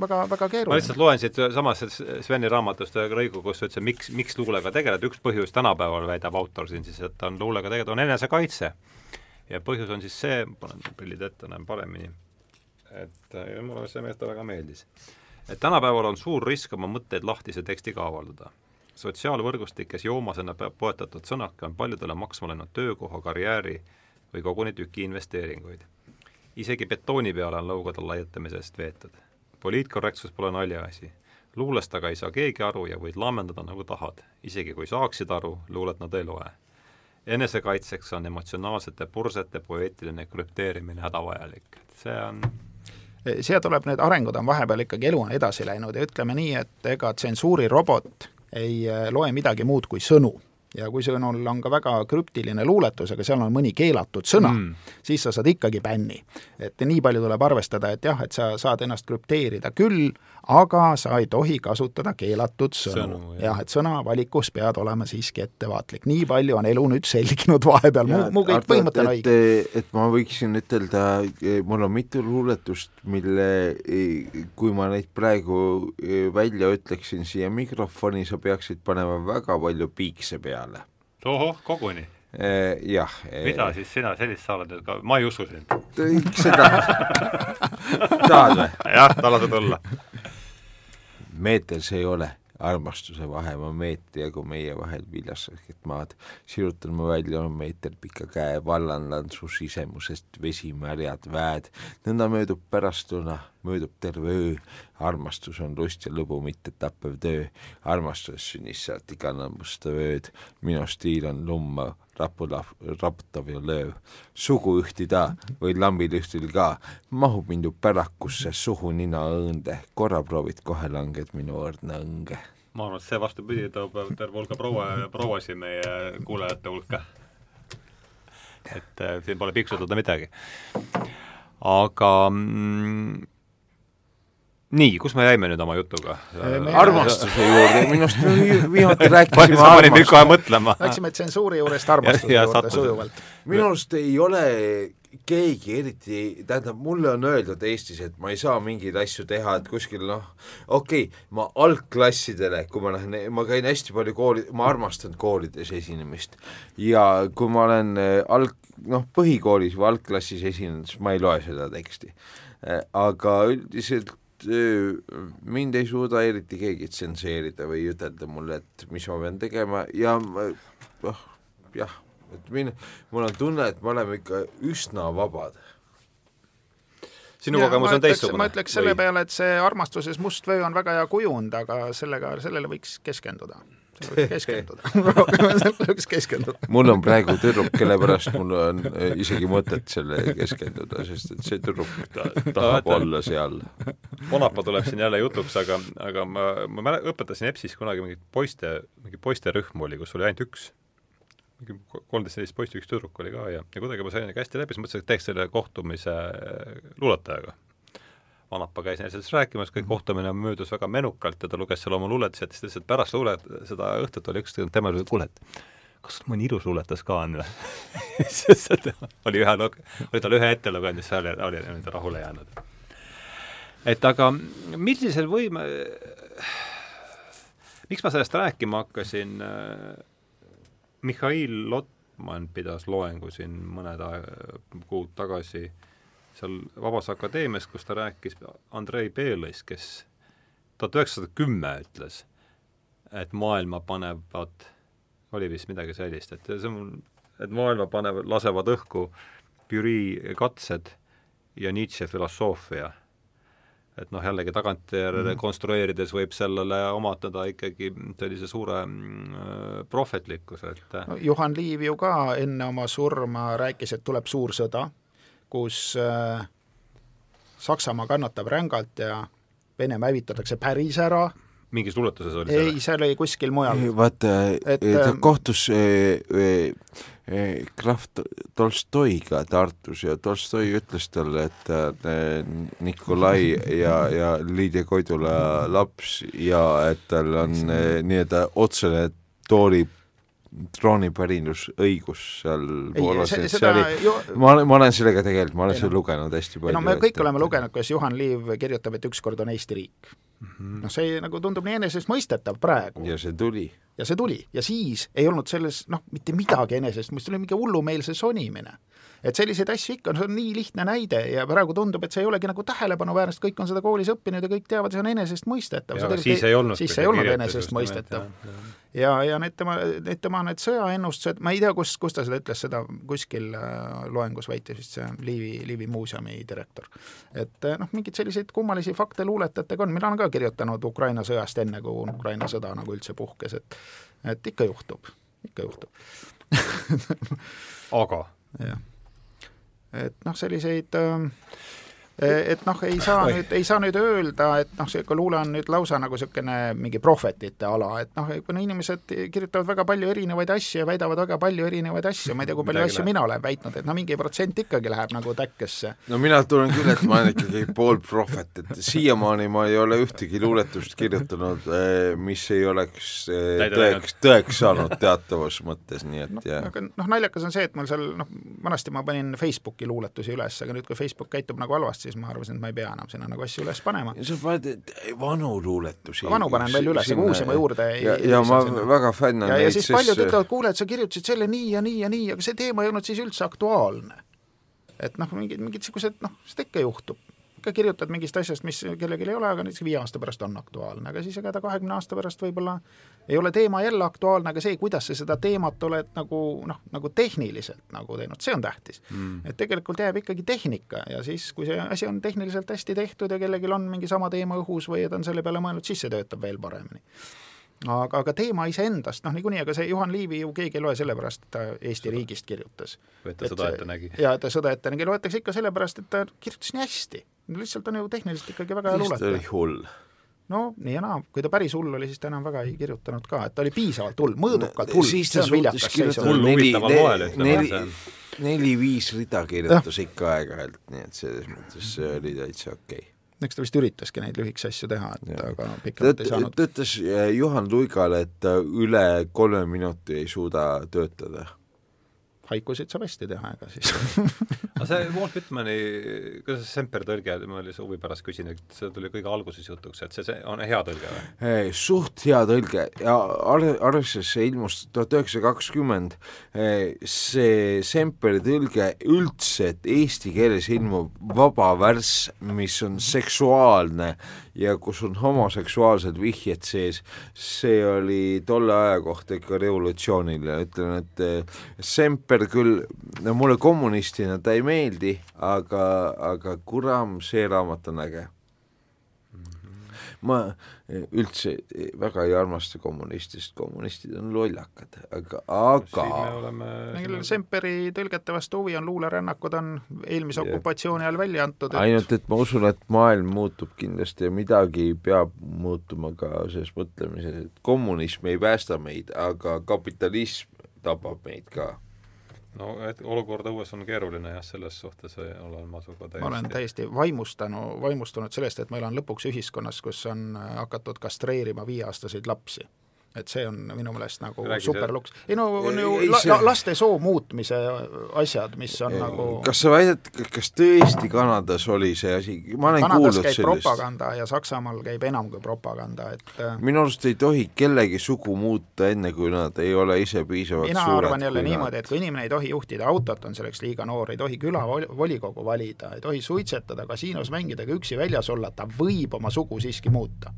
väga, väga keeruline. ma lihtsalt loen siit samas Sveni raamatust lõigu, kus ta ütles, miks, miks luulega tegeleda, üks põhjus tänapäeval, väidab autor siin siis, et on luulega tegeleda, on enesekaitse. ja põhjus on siis see, panen prillid ette, näen paremini, et mulle see meelde väga meeldis. et tänapäeval on suur risk oma mõtteid lahtise tekstiga avaldada sotsiaalvõrgustikes joomasena poetatud sõnake on paljudele maksma läinud töökoha, karjääri või koguni tüki investeeringuid. isegi betooni peale on lõugade laiutamisest veetud. poliitkorrektsus pole naljaasi. luulest aga ei saa keegi aru ja võid laamendada nagu tahad. isegi kui saaksid aru, luulet nad ei loe. enesekaitseks on emotsionaalsete pursete poeetiline krüpteerimine hädavajalik. see on siia tuleb, need arengud on vahepeal ikkagi, elu on edasi läinud ja ütleme nii, et ega tsensuurirobot ei loe midagi muud kui sõnu ja kui sõnul on ka väga krüptiline luuletus, aga seal on mõni keelatud sõna mm., siis sa saad ikkagi bänni. et nii palju tuleb arvestada, et jah, et sa saad ennast krüpteerida küll, aga sa ei tohi kasutada keelatud sõnu, sõnu. jah ja,, et sõnavalikus pead olema siiski ettevaatlik, nii palju on elu nüüd selginud vahepeal, mu, mu kõik põhimõte on õige. et ma võiksin ütelda, mul on mitu luuletust, mille, kui ma neid praegu välja ütleksin siia mikrofoni, sa peaksid panema väga palju piikse peale peale. ohoh, koguni? jah. mida siis sina sellist sa oled, et ma ei usu sind. seda (laughs) tahad või? jah, lase tulla. meeter see ei ole armastuse vahemaa meetri jagu meie vahel viljasaket maad. sirutan ma välja oma meeter pika käe, vallandan su sisemusest vesimärjad väed. nõnda möödub pärastlõuna, möödub terve öö. armastus on lust ja lõbu, mitte tappev töö. armastuses sünnis saati kannan musta vööd. minu stiil on lumma rapulav, raputav ja lööv. sugu ühtida või lambilühtil ka, mahub mindu pärakusse suhu nina õõnde, korra proovid, kohe langed minu õrna õnge. ma arvan, et see vastupidi toob terve hulga proua prouasi meie kuulajate hulka. et äh, siin pole piksutada midagi. aga mm, nii, kus me jäime nüüd oma jutuga? armastuse (laughs) juurde, minu arust me viimati rääkisime mõtlema. Läksime tsensuuri juurest armastuse ja, ja juurde sujuvalt. minu arust ei ole keegi eriti, tähendab, mulle on öeldud Eestis, et ma ei saa mingeid asju teha, et kuskil noh, okei okay,, ma algklassidele, kui ma lähen, ma käin hästi palju kooli, ma armastan koolides esinemist ja kui ma olen eh, alg, noh, põhikoolis või algklassis esinenud, siis ma ei loe seda teksti. Aga üldiselt mind ei suuda eriti keegi tsenseerida või ütelda mulle, et mis ma pean tegema ja noh, jah, et min-, mul on tunne, et me oleme ikka üsna vabad. sinu kogemus on teistsugune? ma ütleks selle või? peale, et see armastuses must vöö on väga hea kujund, aga sellega, sellele võiks keskenduda võiks (laughs) keskenduda (laughs) sellele võiks keskenduda. mul on praegu tüdruk, kelle pärast mul on eh, isegi mõtet sellele keskenduda, sest et see tüdruk ta, tahab olla seal. Monapa tuleb siin jälle jutuks, aga, aga ma, ma mäle-, õpetasin EBS-is kunagi mingit poiste, mingi poisterühm oli, kus oli ainult üks mingi kolmteist, neliteist poissi, üks tüdruk oli ka ja, ja kuidagi ma sain hästi läbi, siis mõtlesin, et teeks selle kohtumise luuletajaga vanapa käis neil sellest rääkimas, kõik mhm. kohtumine möödus väga menukalt ja ta luges seal oma luuletusi, et siis ta ütles, et pärast luulet, seda õhtut oli üks tema et kuule, et kas mõni ilus luuletus ka on või (laughs) sest oli ühe, oli tal ühe ette lugenud, siis oli, oli nüüd rahule jäänud. et aga millisel võime, miks ma sellest rääkima hakkasin, Mihhail Lotman pidas loengu siin mõned kuud tagasi äh, seal Vabas Akadeemias, kus ta rääkis Andrei Belõis, kes tuhat üheksasada kümme ütles, et maailma panevad, oli vist midagi sellist, et see on, et maailma panevad, lasevad õhku Curie katsed ja Nietzsche filosoofia. et noh, jällegi tagantjärele mm -hmm. konstrueerides võib sellele omatada ikkagi sellise suure mm, prohvetlikkuse, et no, Juhan Liiv ju ka enne oma surma rääkis, et tuleb suur sõda kus äh, Saksamaa kannatab rängalt ja Venemaa hävitatakse päris ära. mingis luuletuses oli see? ei, see oli kuskil mujal. vaata, ta kohtus eh, krahv Tolstoiga Tartus ja Tolstoi ütles talle, et ta on Nikolai ja, ja Lydia Koidula laps ja et tal on nii-öelda otsene tooli troonipärinusõigus seal Poolas, et see oli ju... ma olen, ma olen sellega tegelikult, ma olen seda lugenud hästi palju. no me kõik et, oleme lugenud, kuidas Juhan Liiv kirjutab, et ükskord on Eesti riik mm -hmm.. noh, see nagu tundub nii enesestmõistetav praegu. ja see tuli. ja see tuli ja siis ei olnud selles noh, mitte midagi enesestmõistetav, see oli mingi hullumeelse sonimine et selliseid asju ikka, no see on nii lihtne näide ja praegu tundub, et see ei olegi nagu tähelepanuväärselt, kõik on seda koolis õppinud ja kõik teavad, see on enesestmõistetav. siis ei olnud, siis ei olnud enesestmõistetav ja, ja need tema, need tema need sõjaennustused, ma ei tea, kus, kus ta seda ütles, seda kuskil äh, loengus väitis vist see Liivi, Liivi muuseumi direktor. et äh, noh, mingeid selliseid kummalisi fakte luuletajatega on, mina olen ka kirjutanud Ukraina sõjast enne, kui Ukraina sõda nagu üldse puhkes, et et ikka juhtub, ikka juhtub (laughs) aga? jah. et noh, selliseid äh, et noh, ei saa Oi. nüüd, ei saa nüüd öelda, et noh, see luule on nüüd lausa nagu niisugune mingi prohvetite ala, et noh, kuna inimesed kirjutavad väga palju erinevaid asju ja väidavad väga palju erinevaid asju, ma ei tea, kui palju Midagi asju läheb. mina olen väitnud, et no mingi protsent ikkagi läheb nagu täkkesse. no mina tunnen küll, et ma olen ikkagi pool prohvet, et siiamaani ma ei ole ühtegi luuletust kirjutanud, eh, mis ei oleks eh, tõeks, tõeks saanud teatavas mõttes, nii et no, jah. aga noh, naljakas on see, et mul seal noh, vanasti ma panin Facebooki luuletusi üles, aga nüüd, kui Facebook käitub nagu halvasti, siis ma arvasin, et ma ei pea enam sinna nagu asju üles panema. sa paned vanu luuletusi. vanu panen veel üles, aga uusi ma juurde ei ja, ja ma sinna. väga fänn olen neid, siis paljud ütlevad, kuule, et sa kirjutasid selle nii ja nii ja nii, aga see teema ei olnud siis üldse aktuaalne. et noh, mingid, mingid niisugused noh, seda ikka juhtub ikka kirjutad mingist asjast, mis kellelgi ei ole, aga näiteks viie aasta pärast on aktuaalne, aga siis ega ta kahekümne aasta pärast võib-olla ei ole teema jälle aktuaalne, aga see, kuidas sa seda teemat oled nagu noh, nagu tehniliselt nagu teinud, see on tähtis mm.. et tegelikult jääb ikkagi tehnika ja siis, kui see asi on tehniliselt hästi tehtud ja kellelgi on mingi sama teema õhus või ta on selle peale mõelnud, siis see töötab veel paremini aga, aga teema iseendast, noh niikuinii, aga see Juhan Liivi ju keegi ei loe sellepärast, et ta Eesti riigist kirjutas. või et ta sõda ette nägi. jaa, et ta sõda ette nägi, loetakse ikka sellepärast, et ta kirjutas nii hästi. Lihtsalt on ju tehniliselt ikkagi väga hea luuletaja. oli hull no nii ja naa, kui ta päris hull oli, siis ta enam väga ei kirjutanud ka, et ta oli piisavalt hull, mõõdukalt hull, see on viljakas seis. hull huvitaval moel, ütleme, on neli-viis rida kirjutas ikka aeg-ajalt, nii et selles mõttes see oli täitsa okei okay eks ta vist üritaski neid lühikesi asju teha, et ja. aga pikemalt ei saanud. ta ütles eh, Juhan Luigale, et ta üle kolme minuti ei suuda töötada haikusid saab hästi teha, ega siis (laughs) aga see Walt Whitmani, kuidas see Semper tõlge, ma oli huvi pärast küsin, et see tuli kõige alguses jutuks, et see, see on hea tõlge või? Suht hea tõlge ja ar-, arvestades see ilmus tuhat üheksasada kakskümmend, see Semperi tõlge üldse, et eesti keeles ilmub vaba värss, mis on seksuaalne ja kus on homoseksuaalsed vihjed sees, see oli tolle aja kohta ikka revolutsiooniline, ütlen, et eh, Semper küll, no mulle kommunistina ta ei meeldi, aga, aga kuram, see raamat on äge. Ma üldse väga ei armasta kommuniste, sest kommunistid on lollakad, aga, aga oleme... meil Semperi tõlgete vastu huvi on, luulerännakud on eelmise okupatsiooni ajal välja antud et... ainult, et ma usun, et maailm muutub kindlasti ja midagi peab muutuma ka selles mõtlemises, et kommunism ei päästa meid, aga kapitalism tapab meid ka no olukord õues on keeruline jah, selles suhtes olen ma sinuga täiesti ma olen täiesti vaimustanud, vaimustunud sellest, et meil on lõpuks ühiskonnas, kus on hakatud kastreerima viieaastaseid lapsi et see on minu meelest nagu Räägi superluks. ei no on ju ei, la, see... laste soo muutmise asjad, mis on ei, nagu kas sa väidad, kas tõesti Kanadas oli see asi, ma olen Kanadas kuulnud käib sellist. propaganda ja Saksamaal käib enam kui propaganda, et äh, minu arust ei tohi kellegi sugu muuta, enne kui nad ei ole ise piisavalt mina suured arvan jälle niimoodi nad..., et kui inimene ei tohi juhtida autot, on selleks liiga noor, ei tohi külavolikogu valida, ei tohi suitsetada, kasiinos mängida ega üksi väljas olla, ta võib oma sugu siiski muuta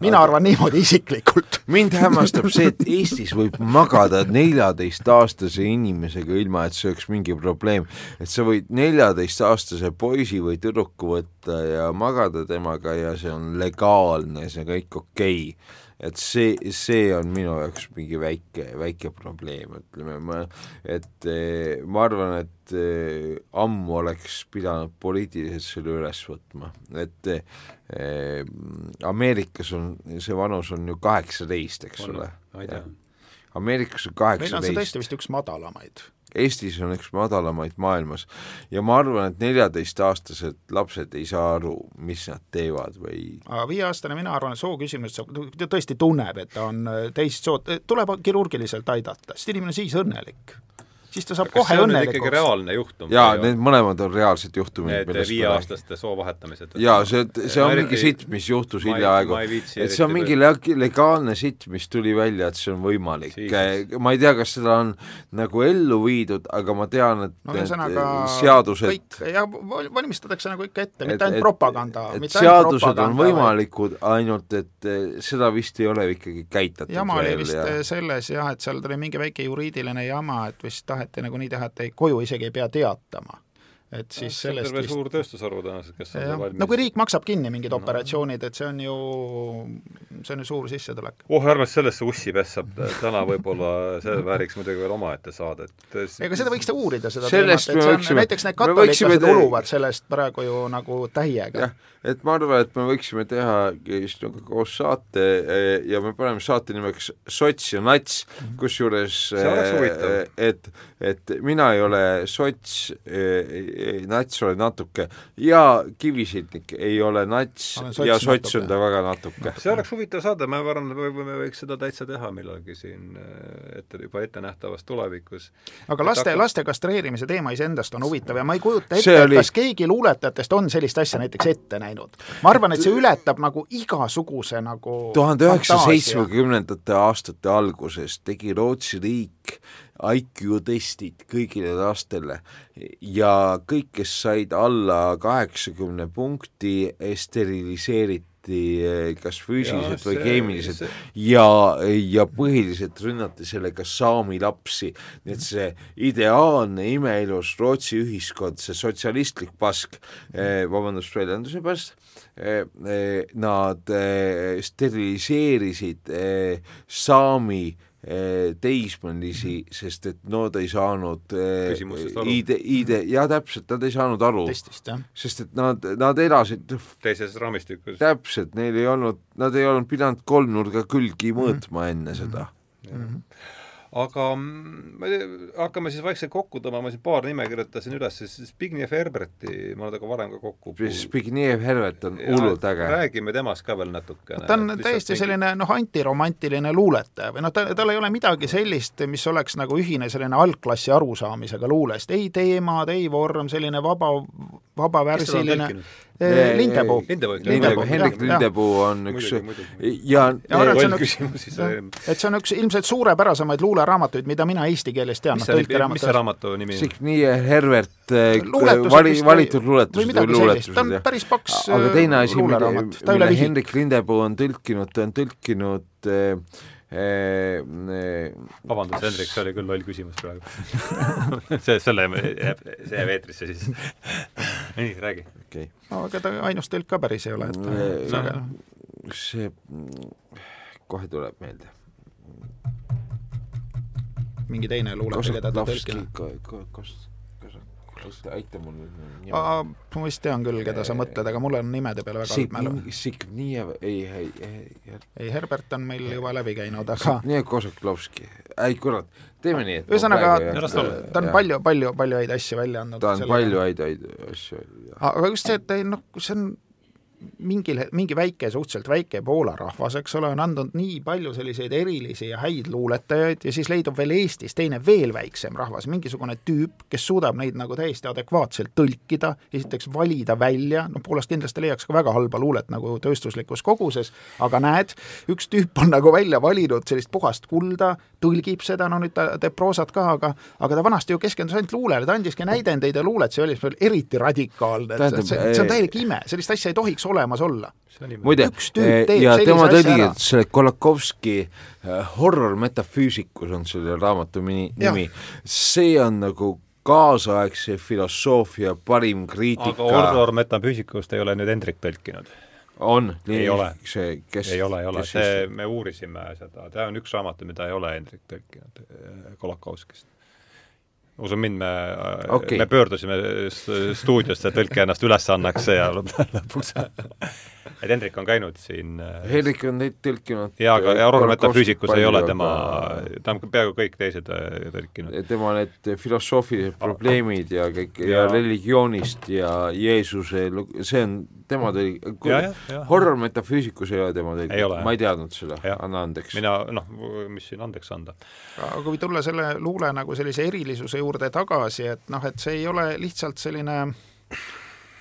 mina arvan niimoodi isiklikult. mind hämmastab see, et Eestis võib magada neljateistaastase inimesega, ilma et see oleks mingi probleem. et sa võid neljateistaastase poisi või tüdruku võtta ja magada temaga ja see on legaalne, see on kõik okei okay et see, see on minu jaoks mingi väike, väike probleem, ütleme ma, et eh, ma arvan, et eh, ammu oleks pidanud poliitiliselt selle üles võtma, et eh, Ameerikas on, see vanus on ju kaheksateist, eks on, ole. Ameerikas on meil on see kaheksateist tõesti vist üks madalamaid. Eestis on üks madalamaid maailmas ja ma arvan, et neljateistaastased lapsed ei saa aru, mis nad teevad või aga viieaastane, mina arvan, et sooküsimus saab, ta tõesti tunneb, et ta on äh, teist sood, tuleb kirurgiliselt aidata, sest inimene on siis õnnelik. Siis ta saab kohe nüüd ikkagi õnnelikuks. reaalne juhtum? jaa, need mõlemad on reaalsed juhtumid, Need viieaastaste soo vahetamised? jaa, see, see on mingi sitt, mis juhtus hiljaaegu. et see on mingi leg- legaalne sitt, mis tuli välja, et see on võimalik. Jesus. ma ei tea, kas seda on nagu ellu viidud, aga ma tean, et no need ühesõnaga seadused kõik ja val- valmistatakse nagu ikka ette, et- mitte ainult propaganda, et seadused on võimalikud, ainult et eh, seda vist ei ole ikkagi käitatud jama oli vist selles jah, et seal tuli mingi väike juriidiline jama, et vist taheti nagu nii teha, et ei, koju isegi ei pea teatama. Et siis on sellest terve vist suur tööstusharu tõenäoliselt, kes on jah, valmis no kui riik maksab kinni mingid operatsioonid, et see on ju, see on ju suur sissetulek. oh, ärme sellesse ussi pessa, täna võib-olla see vääriks muidugi veel omaette saadet. ega seda võiks te uurida, seda Sellest teemat, et me see on, võiksime- näiteks need katoliiklased te- uluvad sellest praegu ju nagu täiega. et ma arvan, et me võiksime teha sinuga koos saate eh, ja me paneme saate nimeks Sots ja Nats, kusjuures oleks eh, huvitav. et, et mina ei ole sots, Nats olen natuke ja Kivisildnik ei ole nats ja sots on ta väga natuke. see oleks huvitav saade, ma arvan, et me võiks seda täitsa teha millalgi siin äh, ette, juba ettenähtavas tulevikus. aga laste, laste kastreerimise teema iseendast on huvitav ja ma ei kujuta ette, et oli- kas keegi luuletajatest on sellist asja näiteks ette näinud. ma arvan, et see ületab nagu igasuguse nagu tuhande üheksasaja seitsmekümnendate aastate alguses tegi Rootsi riik IQ testid kõigile lastele ja kõik, kes said alla kaheksakümne punkti, steriliseeriti eh, kas füüsiliselt Jaa, või keemiliselt see- ja, ja põhiliselt rünnati sellega saami lapsi. nii et see ideaalne imeilus Rootsi ühiskond, see sotsialistlik pask eh,, vabandust väljenduse pärast eh,, nad steriliseerisid saami eh, teismelisi, sest et nad ei saanud eh. ID, ID, jaa täpselt, nad ei saanud aru, jah. sest et nad, nad elasid teises raamistikus. täpselt, neil ei olnud, nad ei olnud pidanud kolmnurga külgi mõõtma enne seda. aga mm, ma ei tea, hakkame siis vaikselt kokku tõmbama, siin paar nime kirjutasin üles, siis Zbigniew Herberti ma olen temaga varem ka kokku Zbigniew Herbert on hullult äge. räägime temast ka veel natukene. ta on täiesti selline noh, antiromantiline luuletaja või noh, ta, tal ei ole midagi sellist, mis oleks nagu ühine selline algklassi arusaamisega luulest, ei teemad, ei vorm, selline vaba, vabavärsiline Lindepuu. Lindepuu, Hendrik jah, jah. Lindepuu on üks ja, Ja arvan, et see on üks- küsimus siis. et see on üks ilmselt suurepärasemaid luuleraamatuid, mida mina eesti keeles tean. mis see raamatu nimi on? Zbigniew Herbert eh, Luuletused vali, valitud või luuletused või sellist. ta on luuletused, jah. päris paks aga teine asi, mille, luuleraamat, ta üle mille vihi. Hendrik Lindepuu on tõlkinud, ta on tõlkinud eh, vabandust, Hendrik, see oli küll loll küsimus praegu (laughs) see, selle jääb, see jääb eetrisse siis (laughs) nii, räägi. okei no aga ta ainus tõlk ka päris ei ole, et Eh, sageli see kohe tuleb meelde. mingi teine luuletaja, keda ta tõlkinud. kas, kas aita mul nüüd ma vist tean küll, keda sa mõtled, aga mul on nimede peale väga halb mälu. Signiev, ei, ei, ei, ei, Herbert on meil juba läbi käinud, aga Signiev Kozaklovski, ei kurat, teeme nii, et ühesõnaga, ta on palju, palju, palju häid asju välja andnud. ta on palju häid, häid asju. aga just see, et ei noh, see on mingil, mingi väike, suhteliselt väike Poola rahvas, eks ole, on andnud nii palju selliseid erilisi ja häid luuletajaid ja siis leidub veel Eestis teine veel väiksem rahvas, mingisugune tüüp, kes suudab neid nagu täiesti adekvaatselt tõlkida, esiteks valida välja, no Poolast kindlasti leiaks ka väga halba luulet nagu tööstuslikus koguses, aga näed, üks tüüp on nagu välja valinud sellist puhast kulda, tõlgib seda, no nüüd ta teeb proosat ka, aga aga ta vanasti ju keskendus ainult luulele, ta andiski näidendeid ja luulet, see oli eriti radikaalne, see, see on täielik ime, sellist asja ei tohiks olemas olla. muide, teeb ja tema tõlgi ära., selle Kolakovski äh, Horror Metaphysics on selle raamatu nimi, Jah. nimi. see on nagu kaasaegse filosoofia parim kriitika. aga Horror Metaphysikust ei ole nüüd Hendrik tõlkinud? on, ei ole. see, kes ei ole, ei ole, see, me uurisime seda, ta on üks raamat, mida ei ole Hendrik tõlkinud eh, Kolakovskist. Usu mind, me Okei. okay. me pöördusime stuudiosse, et tõlke ennast üles annaks ja lõpuks (laughs) et Hendrik on käinud siin äh, Hendrik on neid tõlkinud jaa, aga Aurora metafüüsikus ei ole tema aga-, ta on peaaegu kõik teised äh, tõlkinud. tema need filosoofilised probleemid ja kõik ja, Ja- religioonist ja Jeesuse lugu- see on tema jah. horror metafüüsikus ei ole tema ole,, ma ei teadnud seda anna andeks. mina noh, mis siin andeks anda. aga kui tulla selle luule nagu sellise erilisuse juurde tagasi, et noh, et see ei ole lihtsalt selline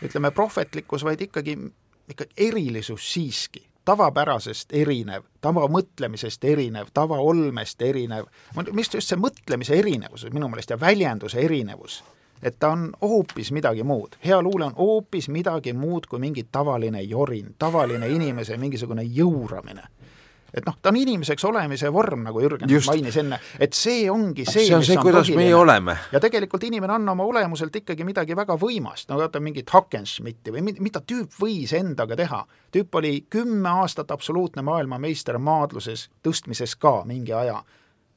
ütleme, prohvetlikkus, vaid ikkagi, ikkagi erilisus siiski tavapärasest erinev, tavamõtlemisest erinev, tavaolmest erinev, mis just see mõtlemise erinevus minu meelest ja väljenduse erinevus, et ta on hoopis midagi muud. hea luule on hoopis midagi muud kui mingi tavaline jorin, tavaline inimese mingisugune jõuramine et noh, ta on inimeseks olemise vorm, nagu Jürgen Just. mainis enne, et see ongi see, see on see, kuidas meie oleme. ja tegelikult inimene on oma olemuselt ikkagi midagi väga võimast, no vaata mingit Hackenschmidti või mid- mida tüüp võis endaga teha. tüüp oli kümme aastat absoluutne maailmameister maadluses, tõstmises ka mingi aja.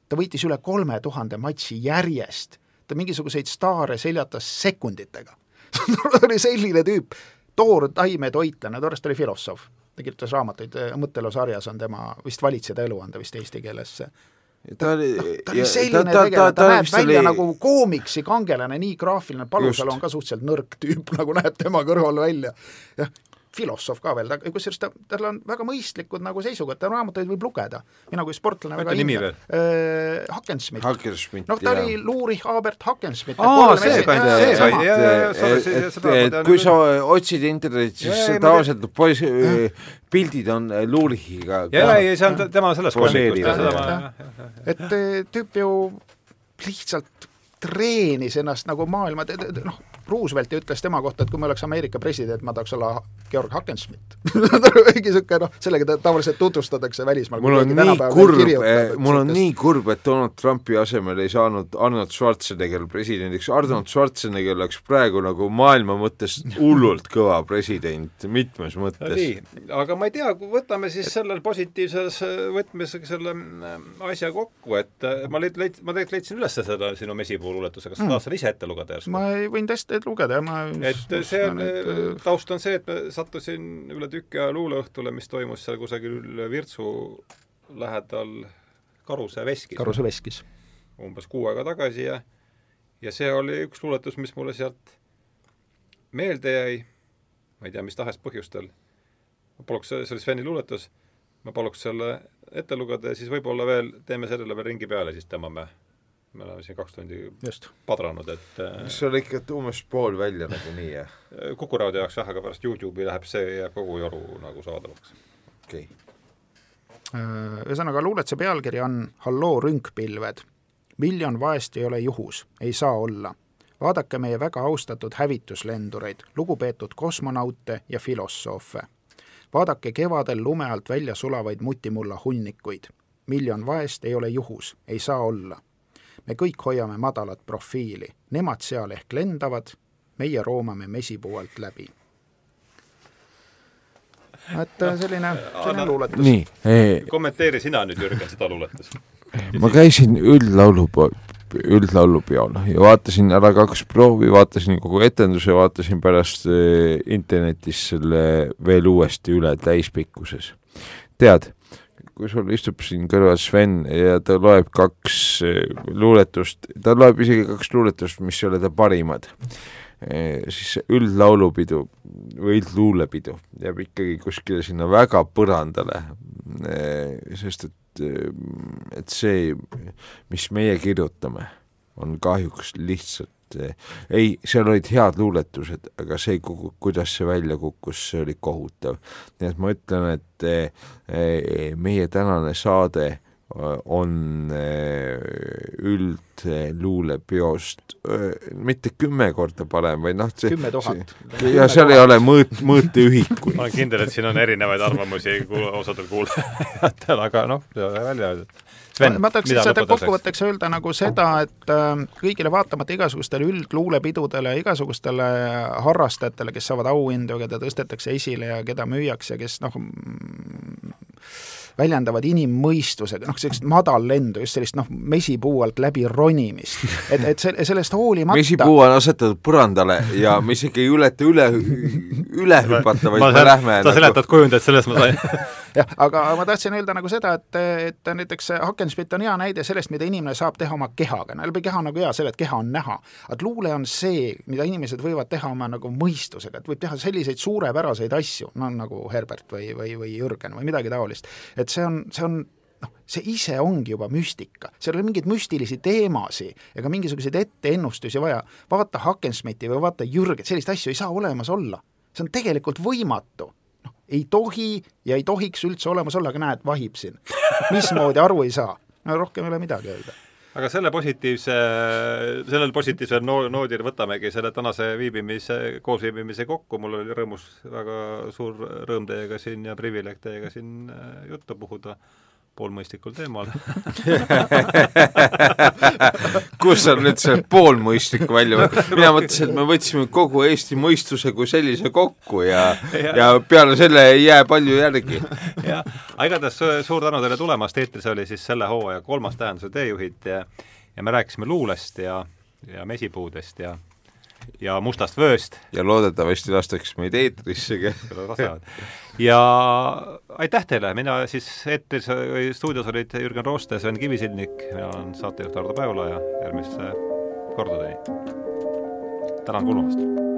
ta võitis üle kolme tuhande matši järjest, ta mingisuguseid staare seljatas sekunditega (laughs) oli selline tüüp, toortaimetoitlane, toorest oli filosoof ta kirjutas raamatuid, mõttelusarjas on tema vist Valitseda eluande vist eesti keeles ta oli ta oli selline tegelane, ta näeb välja oli... nagu koomiksi kangelane, nii graafiline, Palusalu on ka suhteliselt nõrk tüüp, (laughs) nagu näeb tema kõrval välja. jah, filosoof ka veel, ta, kusjuures ta, tal on väga mõistlikud nagu seisukohad, ta raamatuid võib lugeda. mina kui sportlane nimi veel. äh, Hackenschmidt. Hackenschmidt, noh, ta oli Lurich Albert Hackenschmidt. Aa, see kandja, see jah, jah, jah, sorry, et, et, et kui sa otsid internetis, Jaa, siis tavaliselt poiss, pildid on Lurichiga jaa, ei, see on tema selles jah. ma et tüüp ju lihtsalt treenis ennast nagu maailma, noh, Roosevelt ütles tema kohta, et kui ma oleks Ameerika president, ma tahaks olla Georg Hackenschmidt (laughs) mingi niisugune noh, sellega ta tavaliselt tutvustatakse välismaal. mul on nii kurb, mul on nii kurb, et Donald Trumpi asemel ei saanud Arnold Schwarzenegger presidendiks, Arnold Schwarzenegger oleks praegu nagu maailma mõttes hullult kõva president, mitmes mõttes. nii, aga ma ei tea, võtame siis sellel positiivses äh, võtmes selle mm, asja kokku, et äh, ma leid-, leid-, ma tegelikult leidsin üles seda sinu mesipuu luuletuse, kas sa tahad selle ise ette lugeda järsku? ma ei- võin tõesti ette lugeda ja ma et see on, taust on see, et ma sattusin üle tüki aja luuleõhtule, mis toimus seal kusagil Virtsu lähedal Karuse veskis Karuse veskis. umbes kuu aega tagasi ja ja see oli üks luuletus, mis mulle sealt meelde jäi, ma ei tea, mis tahes põhjustel. ma paluks, see oli Sveni luuletus, ma paluks selle ette lugeda ja siis võib-olla veel teeme sellele veel ringi peale, siis tõmbame, me oleme siin kaks tundi just. padranud, et see oli ikka umbes pool välja nagunii, jah? äh, Kuku raadio jaoks jah, aga pärast Youtube'i läheb see, jääb kogu joru nagu saadavaks. okei okay.. Äh, ühesõnaga, luuletuse pealkiri on Halloo rünkpilved. miljon vaest ei ole juhus, ei saa olla. vaadake meie väga austatud hävituslendureid, lugupeetud kosmonaute ja filosoofe. vaadake kevadel lume alt välja sulavaid mutimulla hunnikuid. miljon vaest ei ole juhus, ei saa olla. Me kõik hoiame madalat profiili, nemad seal ehk lendavad, meie roomame mesipuu alt läbi. et äh, selline, selline luuletus. nii eh,, kommenteeri sina nüüd, Jürgen, seda luuletust. ma käisin üldlaulu, üldlaulupeol ja vaatasin ära kaks proovi, vaatasin kogu etenduse, vaatasin pärast eh, internetis selle veel uuesti üle täispikkuses. tead, kui sul istub siin kõrval Sven ja ta loeb kaks eh, luuletust, ta loeb isegi kaks luuletust, mis ei ole ta parimad, siis see üldlaulupidu või üldluulepidu jääb ikkagi kuskile sinna väga põrandale, sest et, et see, mis meie kirjutame, on kahjuks lihtsalt ei, seal olid head luuletused, aga see, kuidas see välja kukkus, see oli kohutav. nii et ma ütlen, et eh, meie tänane saade eh, on eh, üldluulepeost eh, mitte kümme korda parem, vaid noh, see kümme tuhat. ja seal ei ole mõõt, mõõteühikuid. ma olen kindel, et siin on erinevaid arvamusi kuul-, osadel kuulajatel, (laughs) aga noh, välja öeldud. Sven, mida lõpetuseks? kokkuvõtteks öelda nagu seda, et äh, kõigile vaatamata igasugustele üldluulepidudele, igasugustele harrastajatele, kes saavad auhindu, keda tõstetakse esile ja keda müüakse, kes noh, väljendavad inimmõistusega, noh, sellist madallendu, just sellist noh, mesipuu alt läbi ronimist. et, et se-, sellest hoolimata mesipuu on asetatud põrandale ja me isegi ei ületa üle, üle hüpata, vaid me lähme sa nagu... seletad kujundajat, sellest ma sain (laughs) jah, aga ma tahtsin öelda nagu seda, et, et näiteks Hakenspit on hea näide sellest, mida inimene saab teha oma kehaga, no läbi keha on nagu hea selle, et keha on näha. aga luule on see, mida inimesed võivad teha oma nagu mõistusega, et võib teha selliseid suurepäraseid asju, no nagu Herbert või, või, või Jürgen või midagi taolist. et see on, see on noh, see ise ongi juba müstika, seal ei ole mingeid müstilisi teemasid ega mingisuguseid etteennustusi vaja. vaata Hakensmiti või vaata Jürget, selliseid asju ei saa olemas olla. see on tegelikult võimatu. Ei tohi ja ei tohiks üldse olemas olla, aga näed, vahib siin. mismoodi aru ei saa? no rohkem ei ole midagi öelda aga selle positiivse, sellel positiivsel no-, noodil võtamegi selle tänase viibimise, koosviibimise kokku, mul oli rõõmus, väga suur rõõm teiega siin ja privileeg teiega siin äh, juttu puhuda poolmõistlikul teemal. (laughs) Kus on nüüd see poolmõistlik välja võetud, mina mõtlesin, et me võtsime kogu Eesti mõistuse kui sellise kokku ja ja, ja peale selle ei jää palju järgi. jah, aga igatahes suur tänu teile tulemast, eetris oli siis selle hooaja kolmas tähenduse teejuhid ja ja me rääkisime luulest ja, ja mesipuudest ja ja Mustast vööst. ja loodetavasti lastakse meid eetrissegi. (laughs) ja aitäh teile, mina siis eetris stuudios olid Jürgen Rooste, Sven Kivisildnik, mina olen saatejuht Ardo Päevala ja järgmise kordadeni. tänan kuulamast!